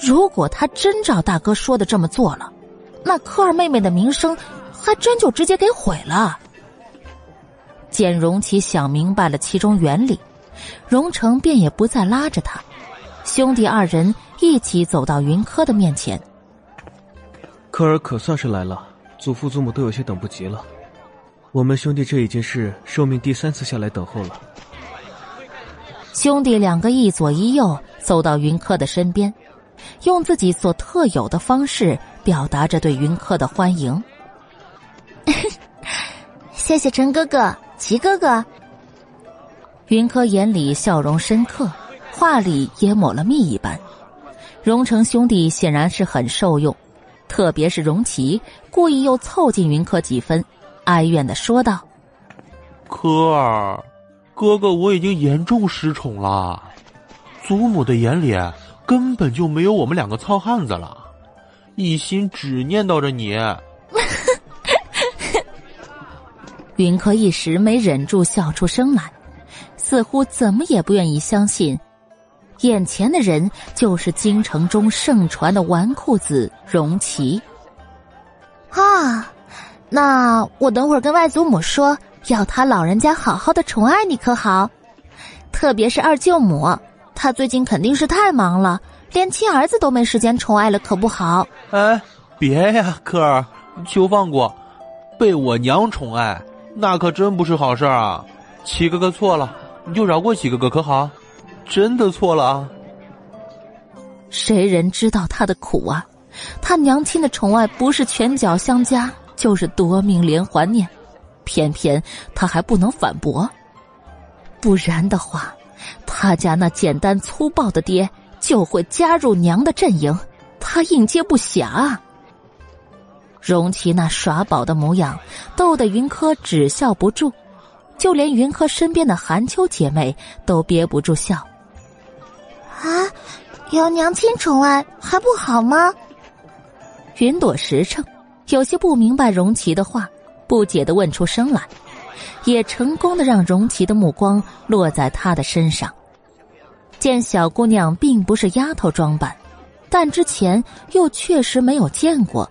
如果他真照大哥说的这么做了，那科二妹妹的名声还真就直接给毁了。见荣琪想明白了其中原理，荣成便也不再拉着他，兄弟二人一起走到云柯的面前。科尔可算是来了，祖父祖母都有些等不及了。我们兄弟这已经是寿命第三次下来等候了。兄弟两个一左一右走到云柯的身边，用自己所特有的方式表达着对云柯的欢迎。谢谢陈哥哥、齐哥哥。云柯眼里笑容深刻，话里也抹了蜜一般。荣成兄弟显然是很受用，特别是荣琪故意又凑近云柯几分，哀怨的说道：“柯儿。”哥哥，我已经严重失宠了，祖母的眼里根本就没有我们两个糙汉子了，一心只念叨着你。云柯一时没忍住笑出声来，似乎怎么也不愿意相信，眼前的人就是京城中盛传的纨绔子荣琪。啊，那我等会儿跟外祖母说。要他老人家好好的宠爱你可好？特别是二舅母，她最近肯定是太忙了，连亲儿子都没时间宠爱了，可不好。哎，别呀，科儿，求放过，被我娘宠爱，那可真不是好事啊！七哥哥错了，你就饶过七哥哥可好？真的错了啊！谁人知道他的苦啊？他娘亲的宠爱不是拳脚相加，就是夺命连环念。偏偏他还不能反驳，不然的话，他家那简单粗暴的爹就会加入娘的阵营，他应接不暇啊。荣琪那耍宝的模样，逗得云柯只笑不住，就连云柯身边的寒秋姐妹都憋不住笑。啊，有娘亲宠爱还不好吗？云朵实诚，有些不明白荣琪的话。不解的问出声来，也成功的让荣琪的目光落在他的身上。见小姑娘并不是丫头装扮，但之前又确实没有见过，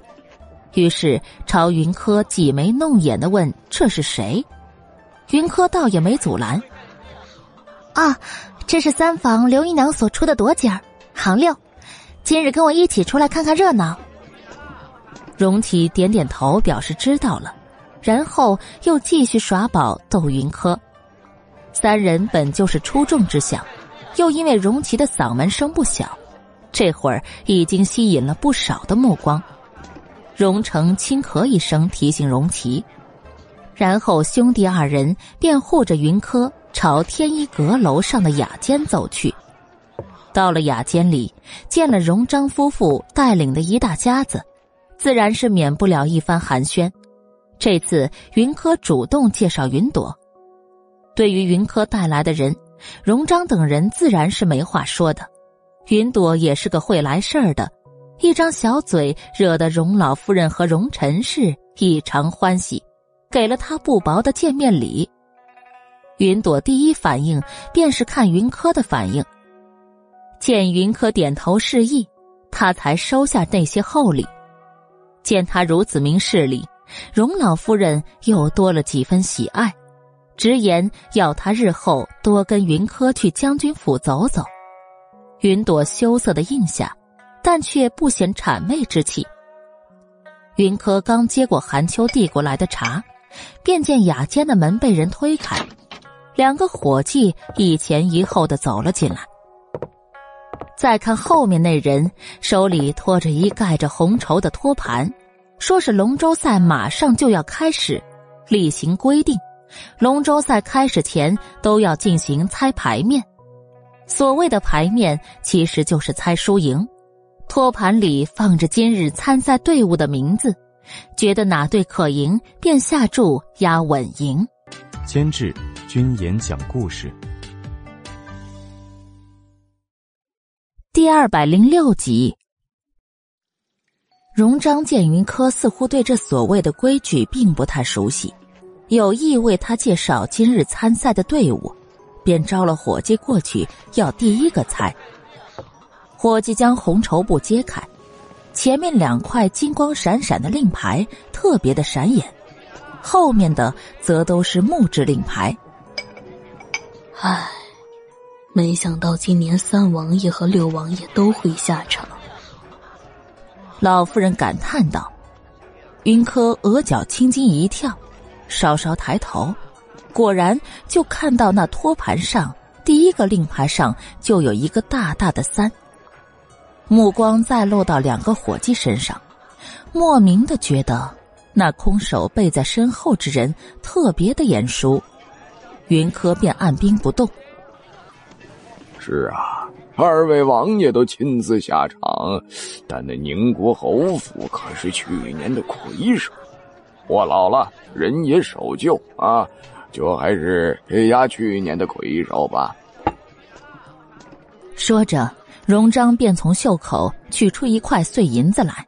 于是朝云柯挤眉弄眼的问：“这是谁？”云柯倒也没阻拦：“啊，这是三房刘姨娘所出的朵姐儿，行六，今日跟我一起出来看看热闹。”荣琪点点头，表示知道了。然后又继续耍宝逗云柯，三人本就是出众之相，又因为荣琪的嗓门声不小，这会儿已经吸引了不少的目光。荣成轻咳一声提醒荣琪，然后兄弟二人便护着云柯朝天一阁楼上的雅间走去。到了雅间里，见了荣章夫妇带领的一大家子，自然是免不了一番寒暄。这次云柯主动介绍云朵，对于云柯带来的人，荣章等人自然是没话说的。云朵也是个会来事儿的，一张小嘴惹得荣老夫人和荣陈氏异常欢喜，给了他不薄的见面礼。云朵第一反应便是看云柯的反应，见云柯点头示意，他才收下那些厚礼。见他如此明事理。荣老夫人又多了几分喜爱，直言要他日后多跟云柯去将军府走走。云朵羞涩的应下，但却不显谄媚之气。云柯刚接过韩秋递过来的茶，便见雅间的门被人推开，两个伙计一前一后的走了进来。再看后面那人，手里托着一盖着红绸的托盘。说是龙舟赛马上就要开始，例行规定，龙舟赛开始前都要进行猜牌面。所谓的牌面，其实就是猜输赢。托盘里放着今日参赛队伍的名字，觉得哪队可赢，便下注压稳赢。监制君言讲故事，第二百零六集。荣章见云柯似乎对这所谓的规矩并不太熟悉，有意为他介绍今日参赛的队伍，便招了伙计过去要第一个猜。伙计将红绸布揭开，前面两块金光闪闪的令牌特别的闪眼，后面的则都是木质令牌。唉，没想到今年三王爷和六王爷都会下场。老夫人感叹道：“云柯额角青筋一跳，稍稍抬头，果然就看到那托盘上第一个令牌上就有一个大大的三。目光再落到两个伙计身上，莫名的觉得那空手背在身后之人特别的眼熟。云柯便按兵不动。是啊。”二位王爷都亲自下场，但那宁国侯府可是去年的魁首，我老了，人也守旧啊，就还是压去年的魁首吧。说着，荣章便从袖口取出一块碎银子来，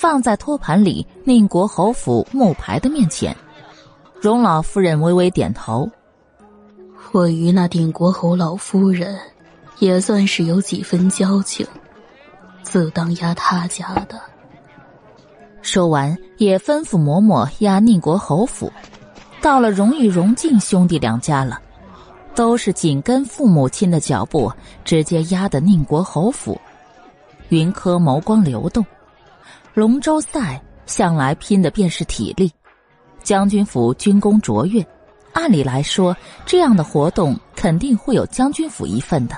放在托盘里宁国侯府木牌的面前。荣老夫人微微点头，我与那定国侯老夫人。也算是有几分交情，自当压他家的。说完，也吩咐嬷嬷压宁国侯府。到了荣与荣晋兄弟两家了，都是紧跟父母亲的脚步，直接压的宁国侯府。云柯眸光流动，龙舟赛向来拼的便是体力，将军府军功卓越，按理来说，这样的活动肯定会有将军府一份的。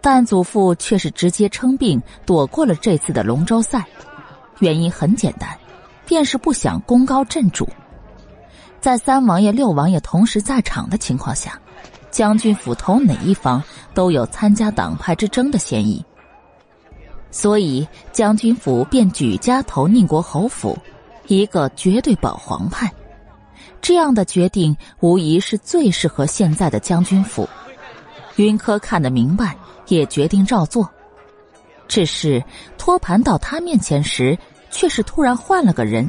但祖父却是直接称病躲过了这次的龙舟赛，原因很简单，便是不想功高震主。在三王爷、六王爷同时在场的情况下，将军府投哪一方都有参加党派之争的嫌疑，所以将军府便举家投宁国侯府，一个绝对保皇派。这样的决定无疑是最适合现在的将军府。云柯看得明白。也决定照做，只是托盘到他面前时，却是突然换了个人。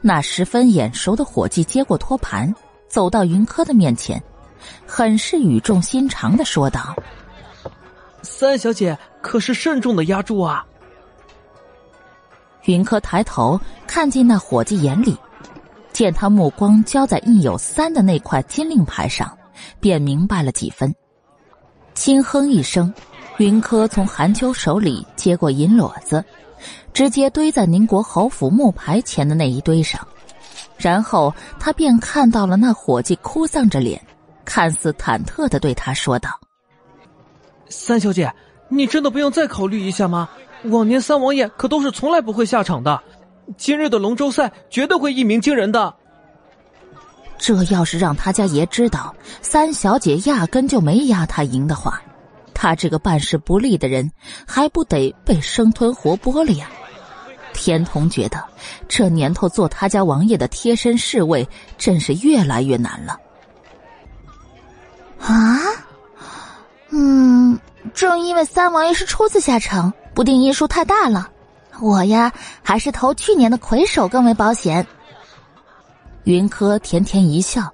那十分眼熟的伙计接过托盘，走到云柯的面前，很是语重心长的说道：“三小姐可是慎重的压住啊。”云柯抬头看进那伙计眼里，见他目光交在印有三的那块金令牌上，便明白了几分。轻哼一声，云柯从韩秋手里接过银裸子，直接堆在宁国侯府木牌前的那一堆上，然后他便看到了那伙计哭丧着脸，看似忐忑的对他说道：“三小姐，你真的不用再考虑一下吗？往年三王爷可都是从来不会下场的，今日的龙舟赛绝对会一鸣惊人的。”这要是让他家爷知道三小姐压根就没压他赢的话，他这个办事不利的人还不得被生吞活剥了呀？天童觉得这年头做他家王爷的贴身侍卫真是越来越难了。啊，嗯，正因为三王爷是初次下场，不定因数太大了，我呀还是投去年的魁首更为保险。云柯甜甜一笑，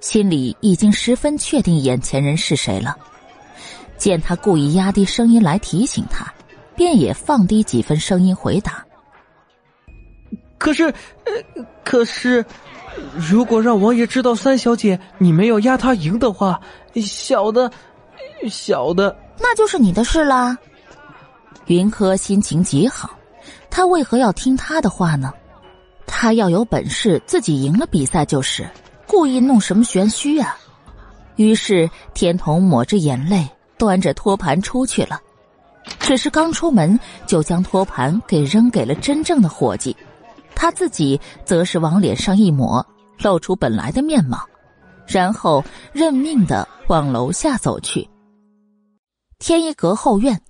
心里已经十分确定眼前人是谁了。见他故意压低声音来提醒他，便也放低几分声音回答：“可是，可是，如果让王爷知道三小姐你没有压他赢的话，小的，小的，那就是你的事啦。”云柯心情极好，他为何要听他的话呢？他要有本事，自己赢了比赛就是，故意弄什么玄虚啊？于是天童抹着眼泪，端着托盘出去了。只是刚出门，就将托盘给扔给了真正的伙计，他自己则是往脸上一抹，露出本来的面貌，然后认命的往楼下走去。天一阁后院，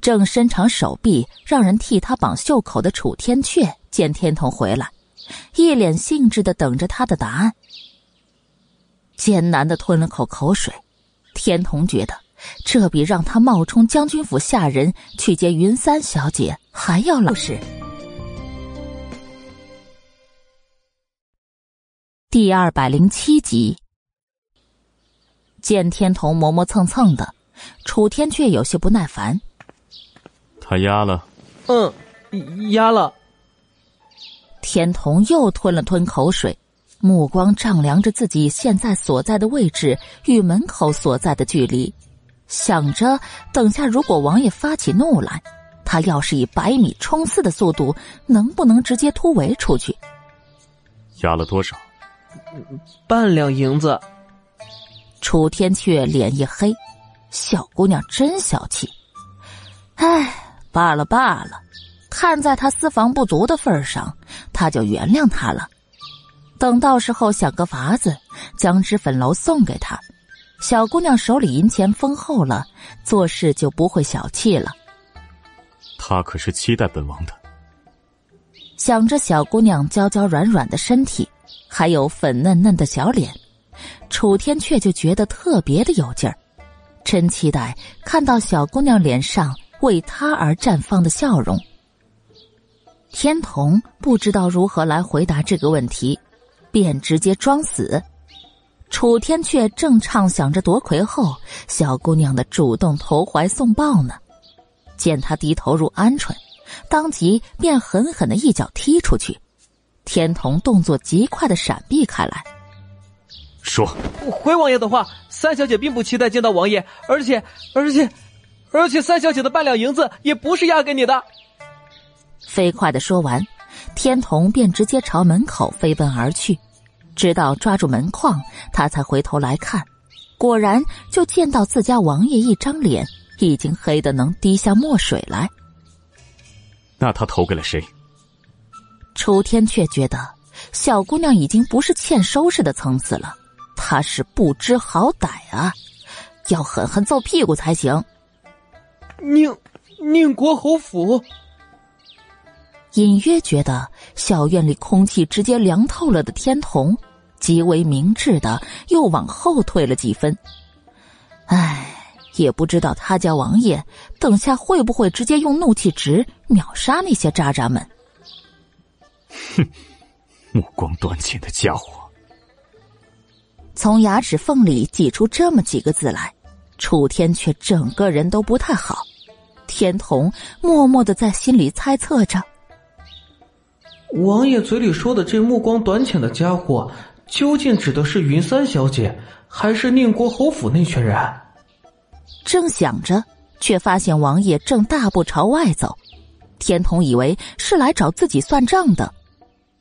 正伸长手臂让人替他绑袖口的楚天阙见天童回来，一脸兴致的等着他的答案。艰难的吞了口口水，天童觉得这比让他冒充将军府下人去接云三小姐还要老实。第二百零七集，见天童磨磨蹭蹭的，楚天却有些不耐烦。他压了，嗯，压了。天童又吞了吞口水。目光丈量着自己现在所在的位置与门口所在的距离，想着等下如果王爷发起怒来，他要是以百米冲刺的速度，能不能直接突围出去？压了多少？半两银子。楚天却脸一黑，小姑娘真小气。唉，罢了罢了，看在她私房不足的份上，他就原谅她了。等到时候想个法子，将脂粉楼送给她。小姑娘手里银钱丰厚了，做事就不会小气了。他可是期待本王的。想着小姑娘娇娇软软的身体，还有粉嫩嫩的小脸，楚天却就觉得特别的有劲儿，真期待看到小姑娘脸上为他而绽放的笑容。天童不知道如何来回答这个问题。便直接装死，楚天却正畅想着夺魁后小姑娘的主动投怀送抱呢，见他低头入鹌鹑，当即便狠狠的一脚踢出去。天童动作极快的闪避开来，说：“回王爷的话，三小姐并不期待见到王爷，而且，而且，而且三小姐的半两银子也不是押给你的。”飞快的说完。天童便直接朝门口飞奔而去，直到抓住门框，他才回头来看，果然就见到自家王爷一张脸已经黑的能滴下墨水来。那他投给了谁？楚天却觉得小姑娘已经不是欠收拾的层次了，他是不知好歹啊，要狠狠揍屁股才行。宁宁国侯府。隐约觉得小院里空气直接凉透了的天童，极为明智的又往后退了几分。唉，也不知道他家王爷等下会不会直接用怒气值秒杀那些渣渣们。哼，目光短浅的家伙！从牙齿缝里挤出这么几个字来，楚天却整个人都不太好。天童默默的在心里猜测着。王爷嘴里说的这目光短浅的家伙，究竟指的是云三小姐，还是宁国侯府那群人？正想着，却发现王爷正大步朝外走。天童以为是来找自己算账的，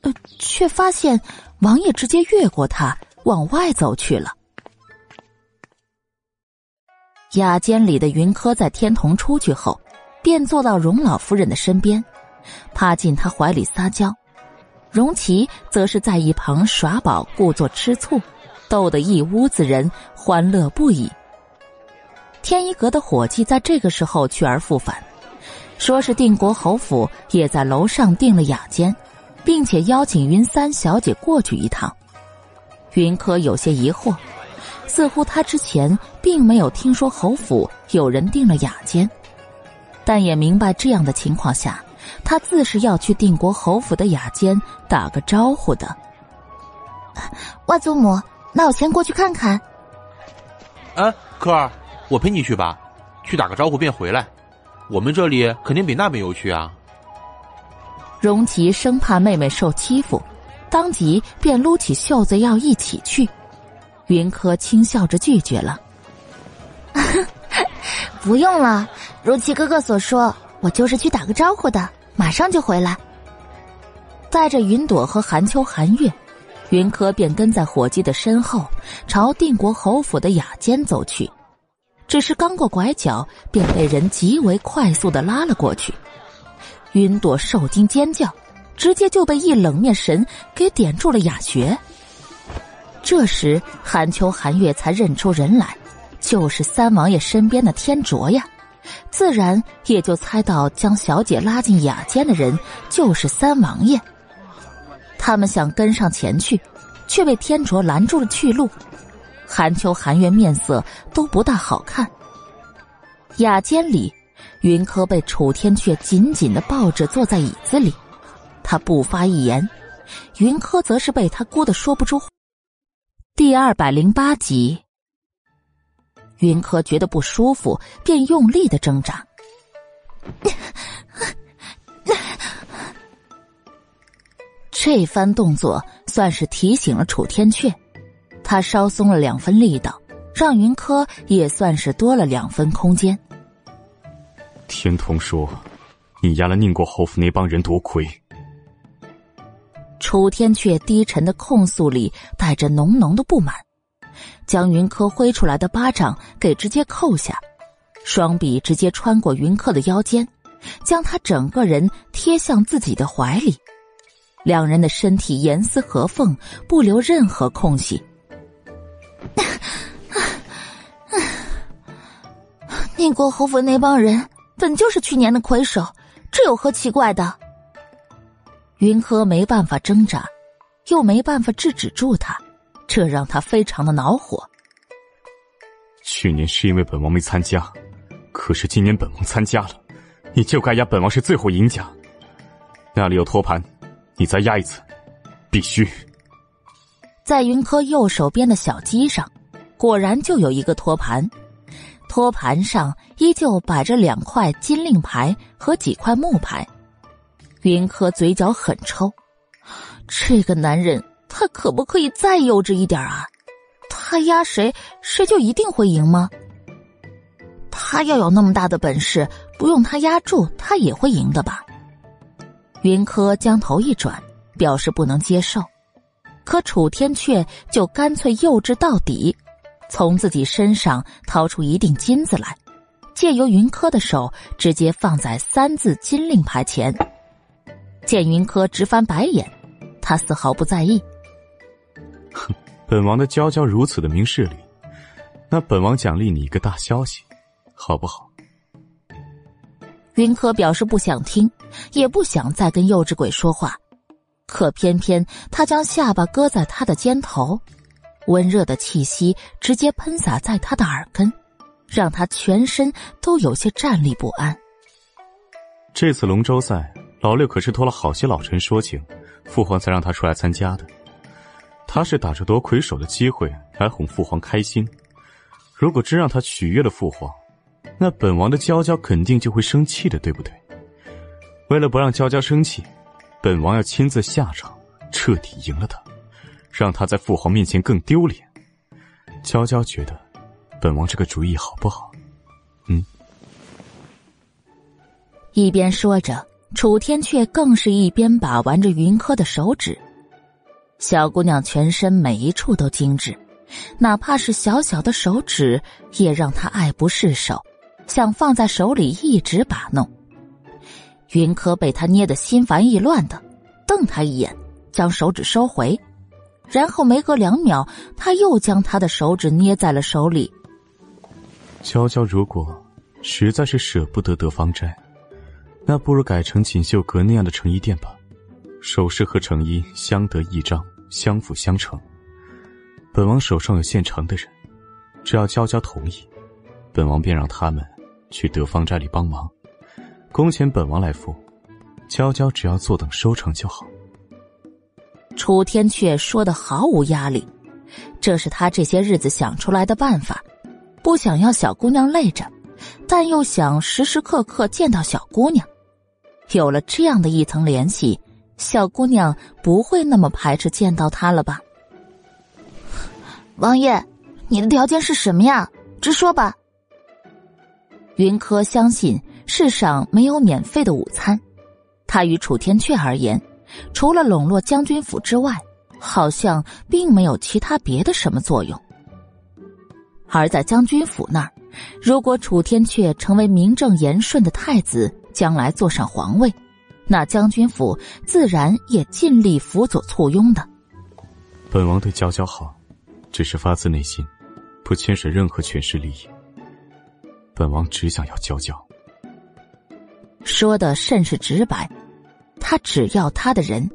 呃，却发现王爷直接越过他往外走去了。雅间里的云柯在天童出去后，便坐到荣老夫人的身边。趴进他怀里撒娇，荣琪则是在一旁耍宝，故作吃醋，逗得一屋子人欢乐不已。天一阁的伙计在这个时候去而复返，说是定国侯府也在楼上订了雅间，并且邀请云三小姐过去一趟。云柯有些疑惑，似乎他之前并没有听说侯府有人订了雅间，但也明白这样的情况下。他自是要去定国侯府的雅间打个招呼的。外祖母，那我先过去看看。哎，科儿，我陪你去吧，去打个招呼便回来。我们这里肯定比那边有趣啊。荣琪生怕妹妹受欺负，当即便撸起袖子要一起去。云柯轻笑着拒绝了。不用了，如其哥哥所说，我就是去打个招呼的。马上就回来，带着云朵和寒秋、寒月，云柯便跟在伙计的身后，朝定国侯府的雅间走去。只是刚过拐角，便被人极为快速的拉了过去。云朵受惊尖叫，直接就被一冷面神给点住了哑穴。这时，韩秋、寒月才认出人来，就是三王爷身边的天卓呀。自然也就猜到将小姐拉进雅间的人就是三王爷。他们想跟上前去，却被天卓拦住了去路。韩秋、韩月面色都不大好看。雅间里，云柯被楚天阙紧紧的抱着坐在椅子里，他不发一言，云柯则是被他箍得说不出话。第二百零八集，云柯觉得不舒服，便用力的挣扎。这番动作算是提醒了楚天阙，他稍松了两分力道，让云柯也算是多了两分空间。天童说：“你压了宁国侯府那帮人多亏。”楚天阙低沉的控诉里带着浓浓的不满，将云柯挥出来的巴掌给直接扣下，双臂直接穿过云柯的腰间，将他整个人贴向自己的怀里，两人的身体严丝合缝，不留任何空隙。宁国侯府那帮人本就是去年的魁首，这有何奇怪的？云柯没办法挣扎，又没办法制止住他，这让他非常的恼火。去年是因为本王没参加，可是今年本王参加了，你就该压本王是最后赢家。那里有托盘，你再压一次，必须。在云柯右手边的小机上，果然就有一个托盘，托盘上依旧摆着两块金令牌和几块木牌。云柯嘴角很抽，这个男人他可不可以再幼稚一点啊？他压谁，谁就一定会赢吗？他要有那么大的本事，不用他压住，他也会赢的吧？云柯将头一转，表示不能接受。可楚天阙就干脆幼稚到底，从自己身上掏出一锭金子来，借由云柯的手直接放在三字金令牌前。见云柯直翻白眼，他丝毫不在意。哼，本王的娇娇如此的明事理，那本王奖励你一个大消息，好不好？云柯表示不想听，也不想再跟幼稚鬼说话，可偏偏他将下巴搁在他的肩头，温热的气息直接喷洒在他的耳根，让他全身都有些站立不安。这次龙舟赛。老六可是托了好些老臣说情，父皇才让他出来参加的。他是打着夺魁首的机会来哄父皇开心。如果真让他取悦了父皇，那本王的娇娇肯定就会生气的，对不对？为了不让娇娇生气，本王要亲自下场，彻底赢了他，让他在父皇面前更丢脸。娇娇觉得，本王这个主意好不好？嗯。一边说着。楚天阙更是一边把玩着云柯的手指，小姑娘全身每一处都精致，哪怕是小小的手指也让她爱不释手，想放在手里一直把弄。云柯被他捏得心烦意乱的，瞪他一眼，将手指收回，然后没隔两秒，他又将他的手指捏在了手里。娇娇如果实在是舍不得得芳斋。那不如改成锦绣阁那样的成衣店吧，首饰和成衣相得益彰，相辅相成。本王手上有现成的人，只要娇娇同意，本王便让他们去德芳斋里帮忙，工钱本王来付，娇娇只要坐等收成就好。楚天阙说的毫无压力，这是他这些日子想出来的办法，不想要小姑娘累着，但又想时时刻刻见到小姑娘。有了这样的一层联系，小姑娘不会那么排斥见到他了吧？王爷，你的条件是什么呀？直说吧。云柯相信世上没有免费的午餐，他与楚天阙而言，除了笼络将军府之外，好像并没有其他别的什么作用。而在将军府那儿，如果楚天阙成为名正言顺的太子，将来坐上皇位，那将军府自然也尽力辅佐簇拥的。本王对娇娇好，只是发自内心，不牵涉任何权势利益。本王只想要娇娇。说的甚是直白。他只要他的人，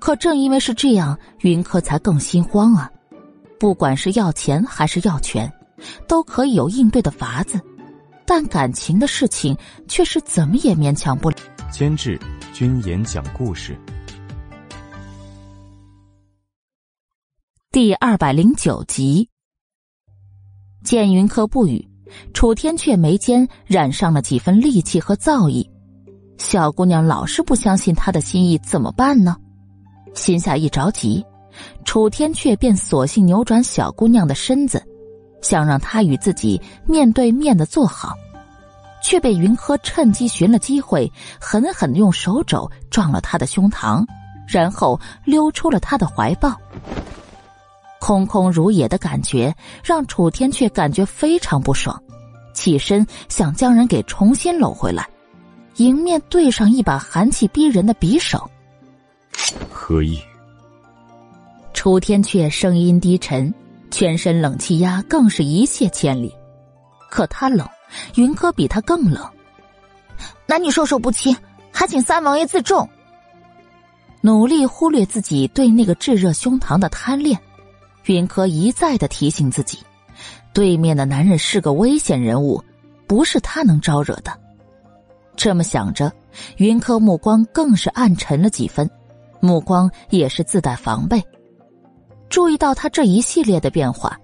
可正因为是这样，云柯才更心慌啊！不管是要钱还是要权，都可以有应对的法子，但感情的事情却是怎么也勉强不了。监制君言讲故事，第二百零九集。见云柯不语，楚天却眉间染上了几分戾气和造诣。小姑娘老是不相信他的心意，怎么办呢？心下一着急，楚天却便索性扭转小姑娘的身子，想让他与自己面对面的坐好，却被云柯趁机寻了机会，狠狠用手肘撞了他的胸膛，然后溜出了他的怀抱。空空如也的感觉让楚天却感觉非常不爽，起身想将人给重新搂回来。迎面对上一把寒气逼人的匕首，何意？楚天阙声音低沉，全身冷气压更是一泻千里。可他冷，云柯比他更冷。男女授受不亲，还请三王爷自重。努力忽略自己对那个炙热胸膛的贪恋，云柯一再的提醒自己，对面的男人是个危险人物，不是他能招惹的。这么想着，云柯目光更是暗沉了几分，目光也是自带防备。注意到他这一系列的变化，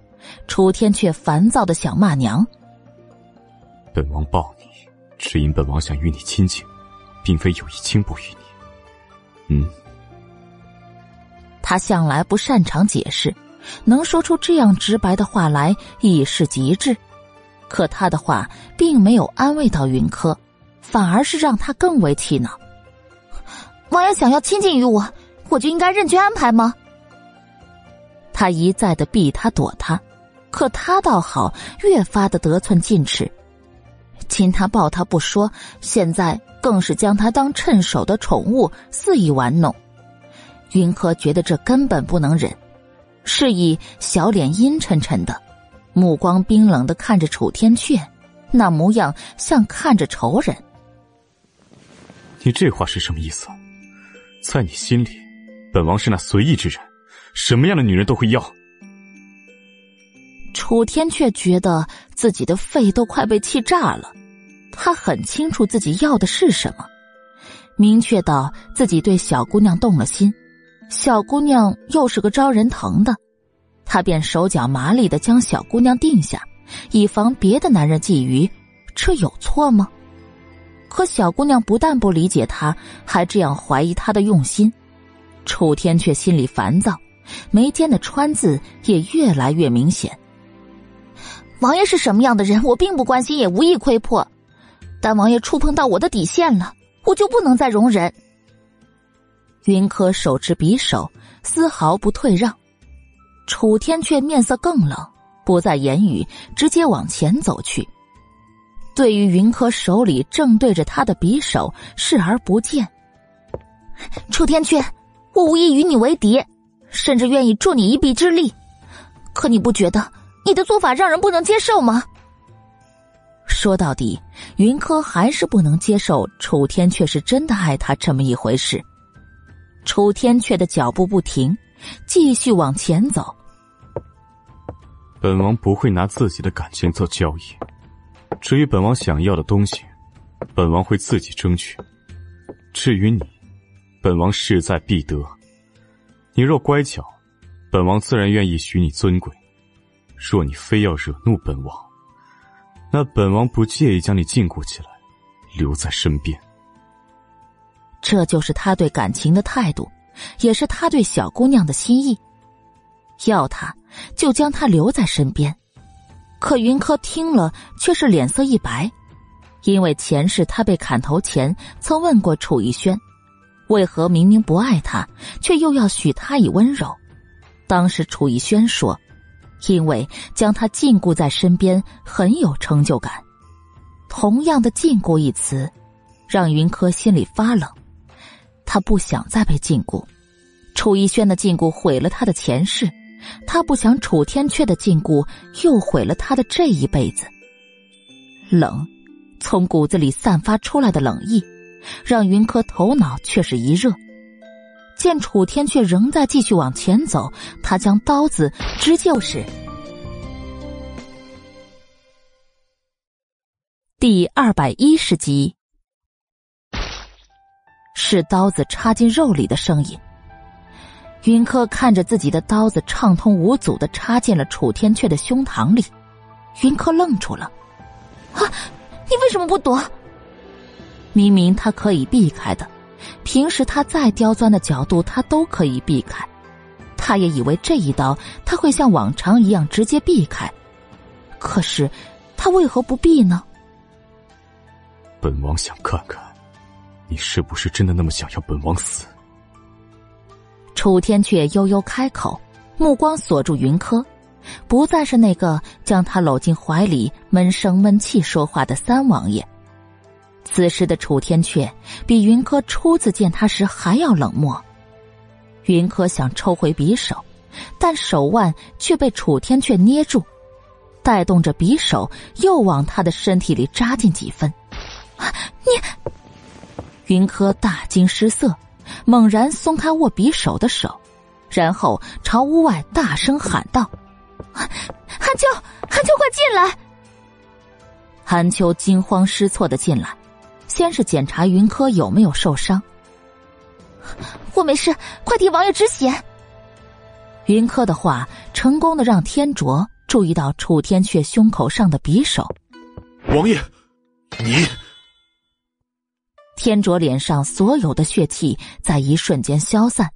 楚天却烦躁的想骂娘：“本王抱你，只因本王想与你亲近，并非有意轻薄于你。”嗯，他向来不擅长解释，能说出这样直白的话来已是极致。可他的话并没有安慰到云柯。反而是让他更为气恼。王爷想要亲近于我，我就应该任君安排吗？他一再的避他躲他，可他倒好，越发的得寸进尺，亲他抱他不说，现在更是将他当趁手的宠物肆意玩弄。云柯觉得这根本不能忍，示意小脸阴沉沉的，目光冰冷的看着楚天阙，那模样像看着仇人。你这话是什么意思？在你心里，本王是那随意之人，什么样的女人都会要。楚天却觉得自己的肺都快被气炸了，他很清楚自己要的是什么，明确到自己对小姑娘动了心，小姑娘又是个招人疼的，他便手脚麻利的将小姑娘定下，以防别的男人觊觎，这有错吗？可小姑娘不但不理解他，还这样怀疑他的用心，楚天却心里烦躁，眉间的川字也越来越明显。王爷是什么样的人，我并不关心，也无意窥破，但王爷触碰到我的底线了，我就不能再容忍。云柯手持匕首，丝毫不退让，楚天却面色更冷，不再言语，直接往前走去。对于云柯手里正对着他的匕首视而不见，楚天阙，我无意与你为敌，甚至愿意助你一臂之力。可你不觉得你的做法让人不能接受吗？说到底，云柯还是不能接受楚天阙是真的爱他这么一回事。楚天阙的脚步不停，继续往前走。本王不会拿自己的感情做交易。至于本王想要的东西，本王会自己争取。至于你，本王势在必得。你若乖巧，本王自然愿意许你尊贵；若你非要惹怒本王，那本王不介意将你禁锢起来，留在身边。这就是他对感情的态度，也是他对小姑娘的心意。要他，就将她留在身边。可云柯听了，却是脸色一白，因为前世他被砍头前曾问过楚逸轩，为何明明不爱他，却又要许他以温柔？当时楚逸轩说，因为将他禁锢在身边很有成就感。同样的“禁锢”一词，让云柯心里发冷，他不想再被禁锢。楚逸轩的禁锢毁了他的前世。他不想楚天阙的禁锢又毁了他的这一辈子。冷，从骨子里散发出来的冷意，让云柯头脑却是一热。见楚天却仍在继续往前走，他将刀子直就是。第二百一十集，是刀子插进肉里的声音。云柯看着自己的刀子畅通无阻的插进了楚天阙的胸膛里，云柯愣住了。啊，你为什么不躲？明明他可以避开的，平时他再刁钻的角度他都可以避开，他也以为这一刀他会像往常一样直接避开，可是他为何不避呢？本王想看看，你是不是真的那么想要本王死？楚天却悠悠开口，目光锁住云柯，不再是那个将他搂进怀里闷声闷气说话的三王爷。此时的楚天阙比云柯初次见他时还要冷漠。云柯想抽回匕首，但手腕却被楚天阙捏住，带动着匕首又往他的身体里扎进几分。你，云柯大惊失色。猛然松开握匕首的手，然后朝屋外大声喊道：“韩秋，韩秋，快进来！”韩秋惊慌失措的进来，先是检查云柯有没有受伤。我没事，快替王爷止血。云柯的话成功的让天卓注意到楚天阙胸口上的匕首。王爷，你。天卓脸上所有的血气在一瞬间消散，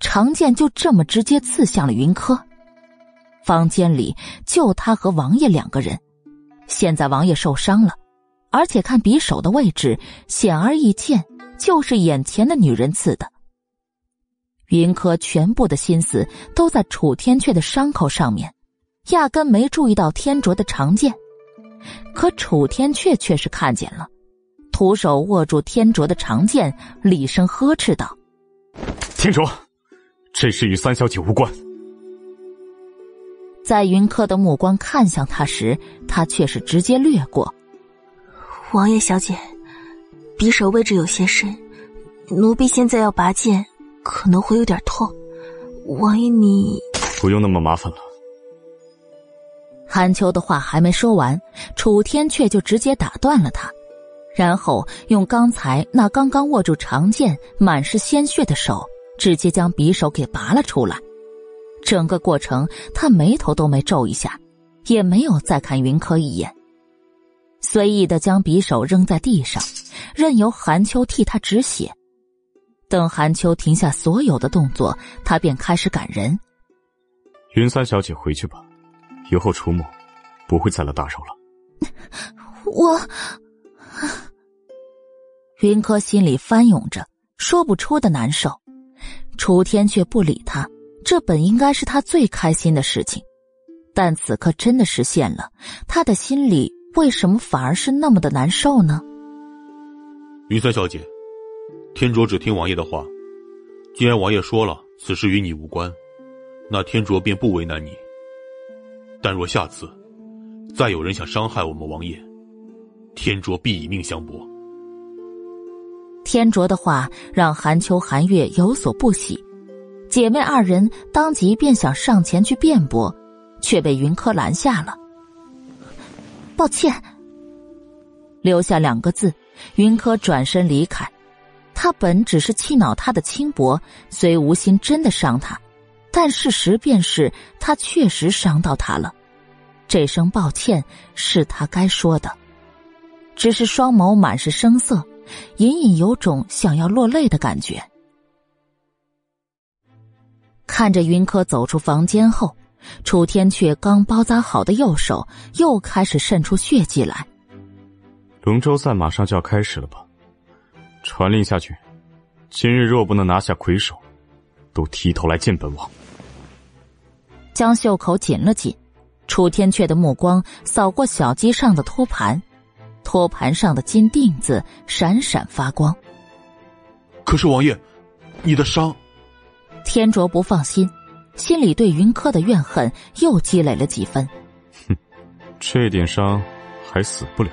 长剑就这么直接刺向了云柯。房间里就他和王爷两个人，现在王爷受伤了，而且看匕首的位置，显而易见就是眼前的女人刺的。云柯全部的心思都在楚天阙的伤口上面，压根没注意到天卓的长剑，可楚天阙却是看见了。徒手握住天卓的长剑，厉声呵斥道：“天卓，这事与三小姐无关。”在云柯的目光看向他时，他却是直接掠过。王爷小姐，匕首位置有些深，奴婢现在要拔剑，可能会有点痛。王爷你不用那么麻烦了。韩秋的话还没说完，楚天却就直接打断了他。然后用刚才那刚刚握住长剑、满是鲜血的手，直接将匕首给拔了出来。整个过程，他眉头都没皱一下，也没有再看云柯一眼，随意的将匕首扔在地上，任由韩秋替他止血。等韩秋停下所有的动作，他便开始赶人。云三小姐，回去吧，以后楚某，不会再来打扰了。我。云柯心里翻涌着说不出的难受，楚天却不理他。这本应该是他最开心的事情，但此刻真的实现了，他的心里为什么反而是那么的难受呢？云三小姐，天卓只听王爷的话，既然王爷说了此事与你无关，那天卓便不为难你。但若下次再有人想伤害我们王爷，天卓必以命相搏。天卓的话让韩秋、韩月有所不喜，姐妹二人当即便想上前去辩驳，却被云柯拦下了。抱歉，留下两个字，云柯转身离开。他本只是气恼他的轻薄，虽无心真的伤他，但事实便是他确实伤到他了。这声抱歉是他该说的。只是双眸满是生涩，隐隐有种想要落泪的感觉。看着云柯走出房间后，楚天却刚包扎好的右手又开始渗出血迹来。龙舟赛马上就要开始了吧？传令下去，今日若不能拿下魁首，都提头来见本王。将袖口紧了紧，楚天阙的目光扫过小鸡上的托盘。托盘上的金锭子闪闪发光。可是王爷，你的伤……天卓不放心，心里对云柯的怨恨又积累了几分。哼，这点伤还死不了。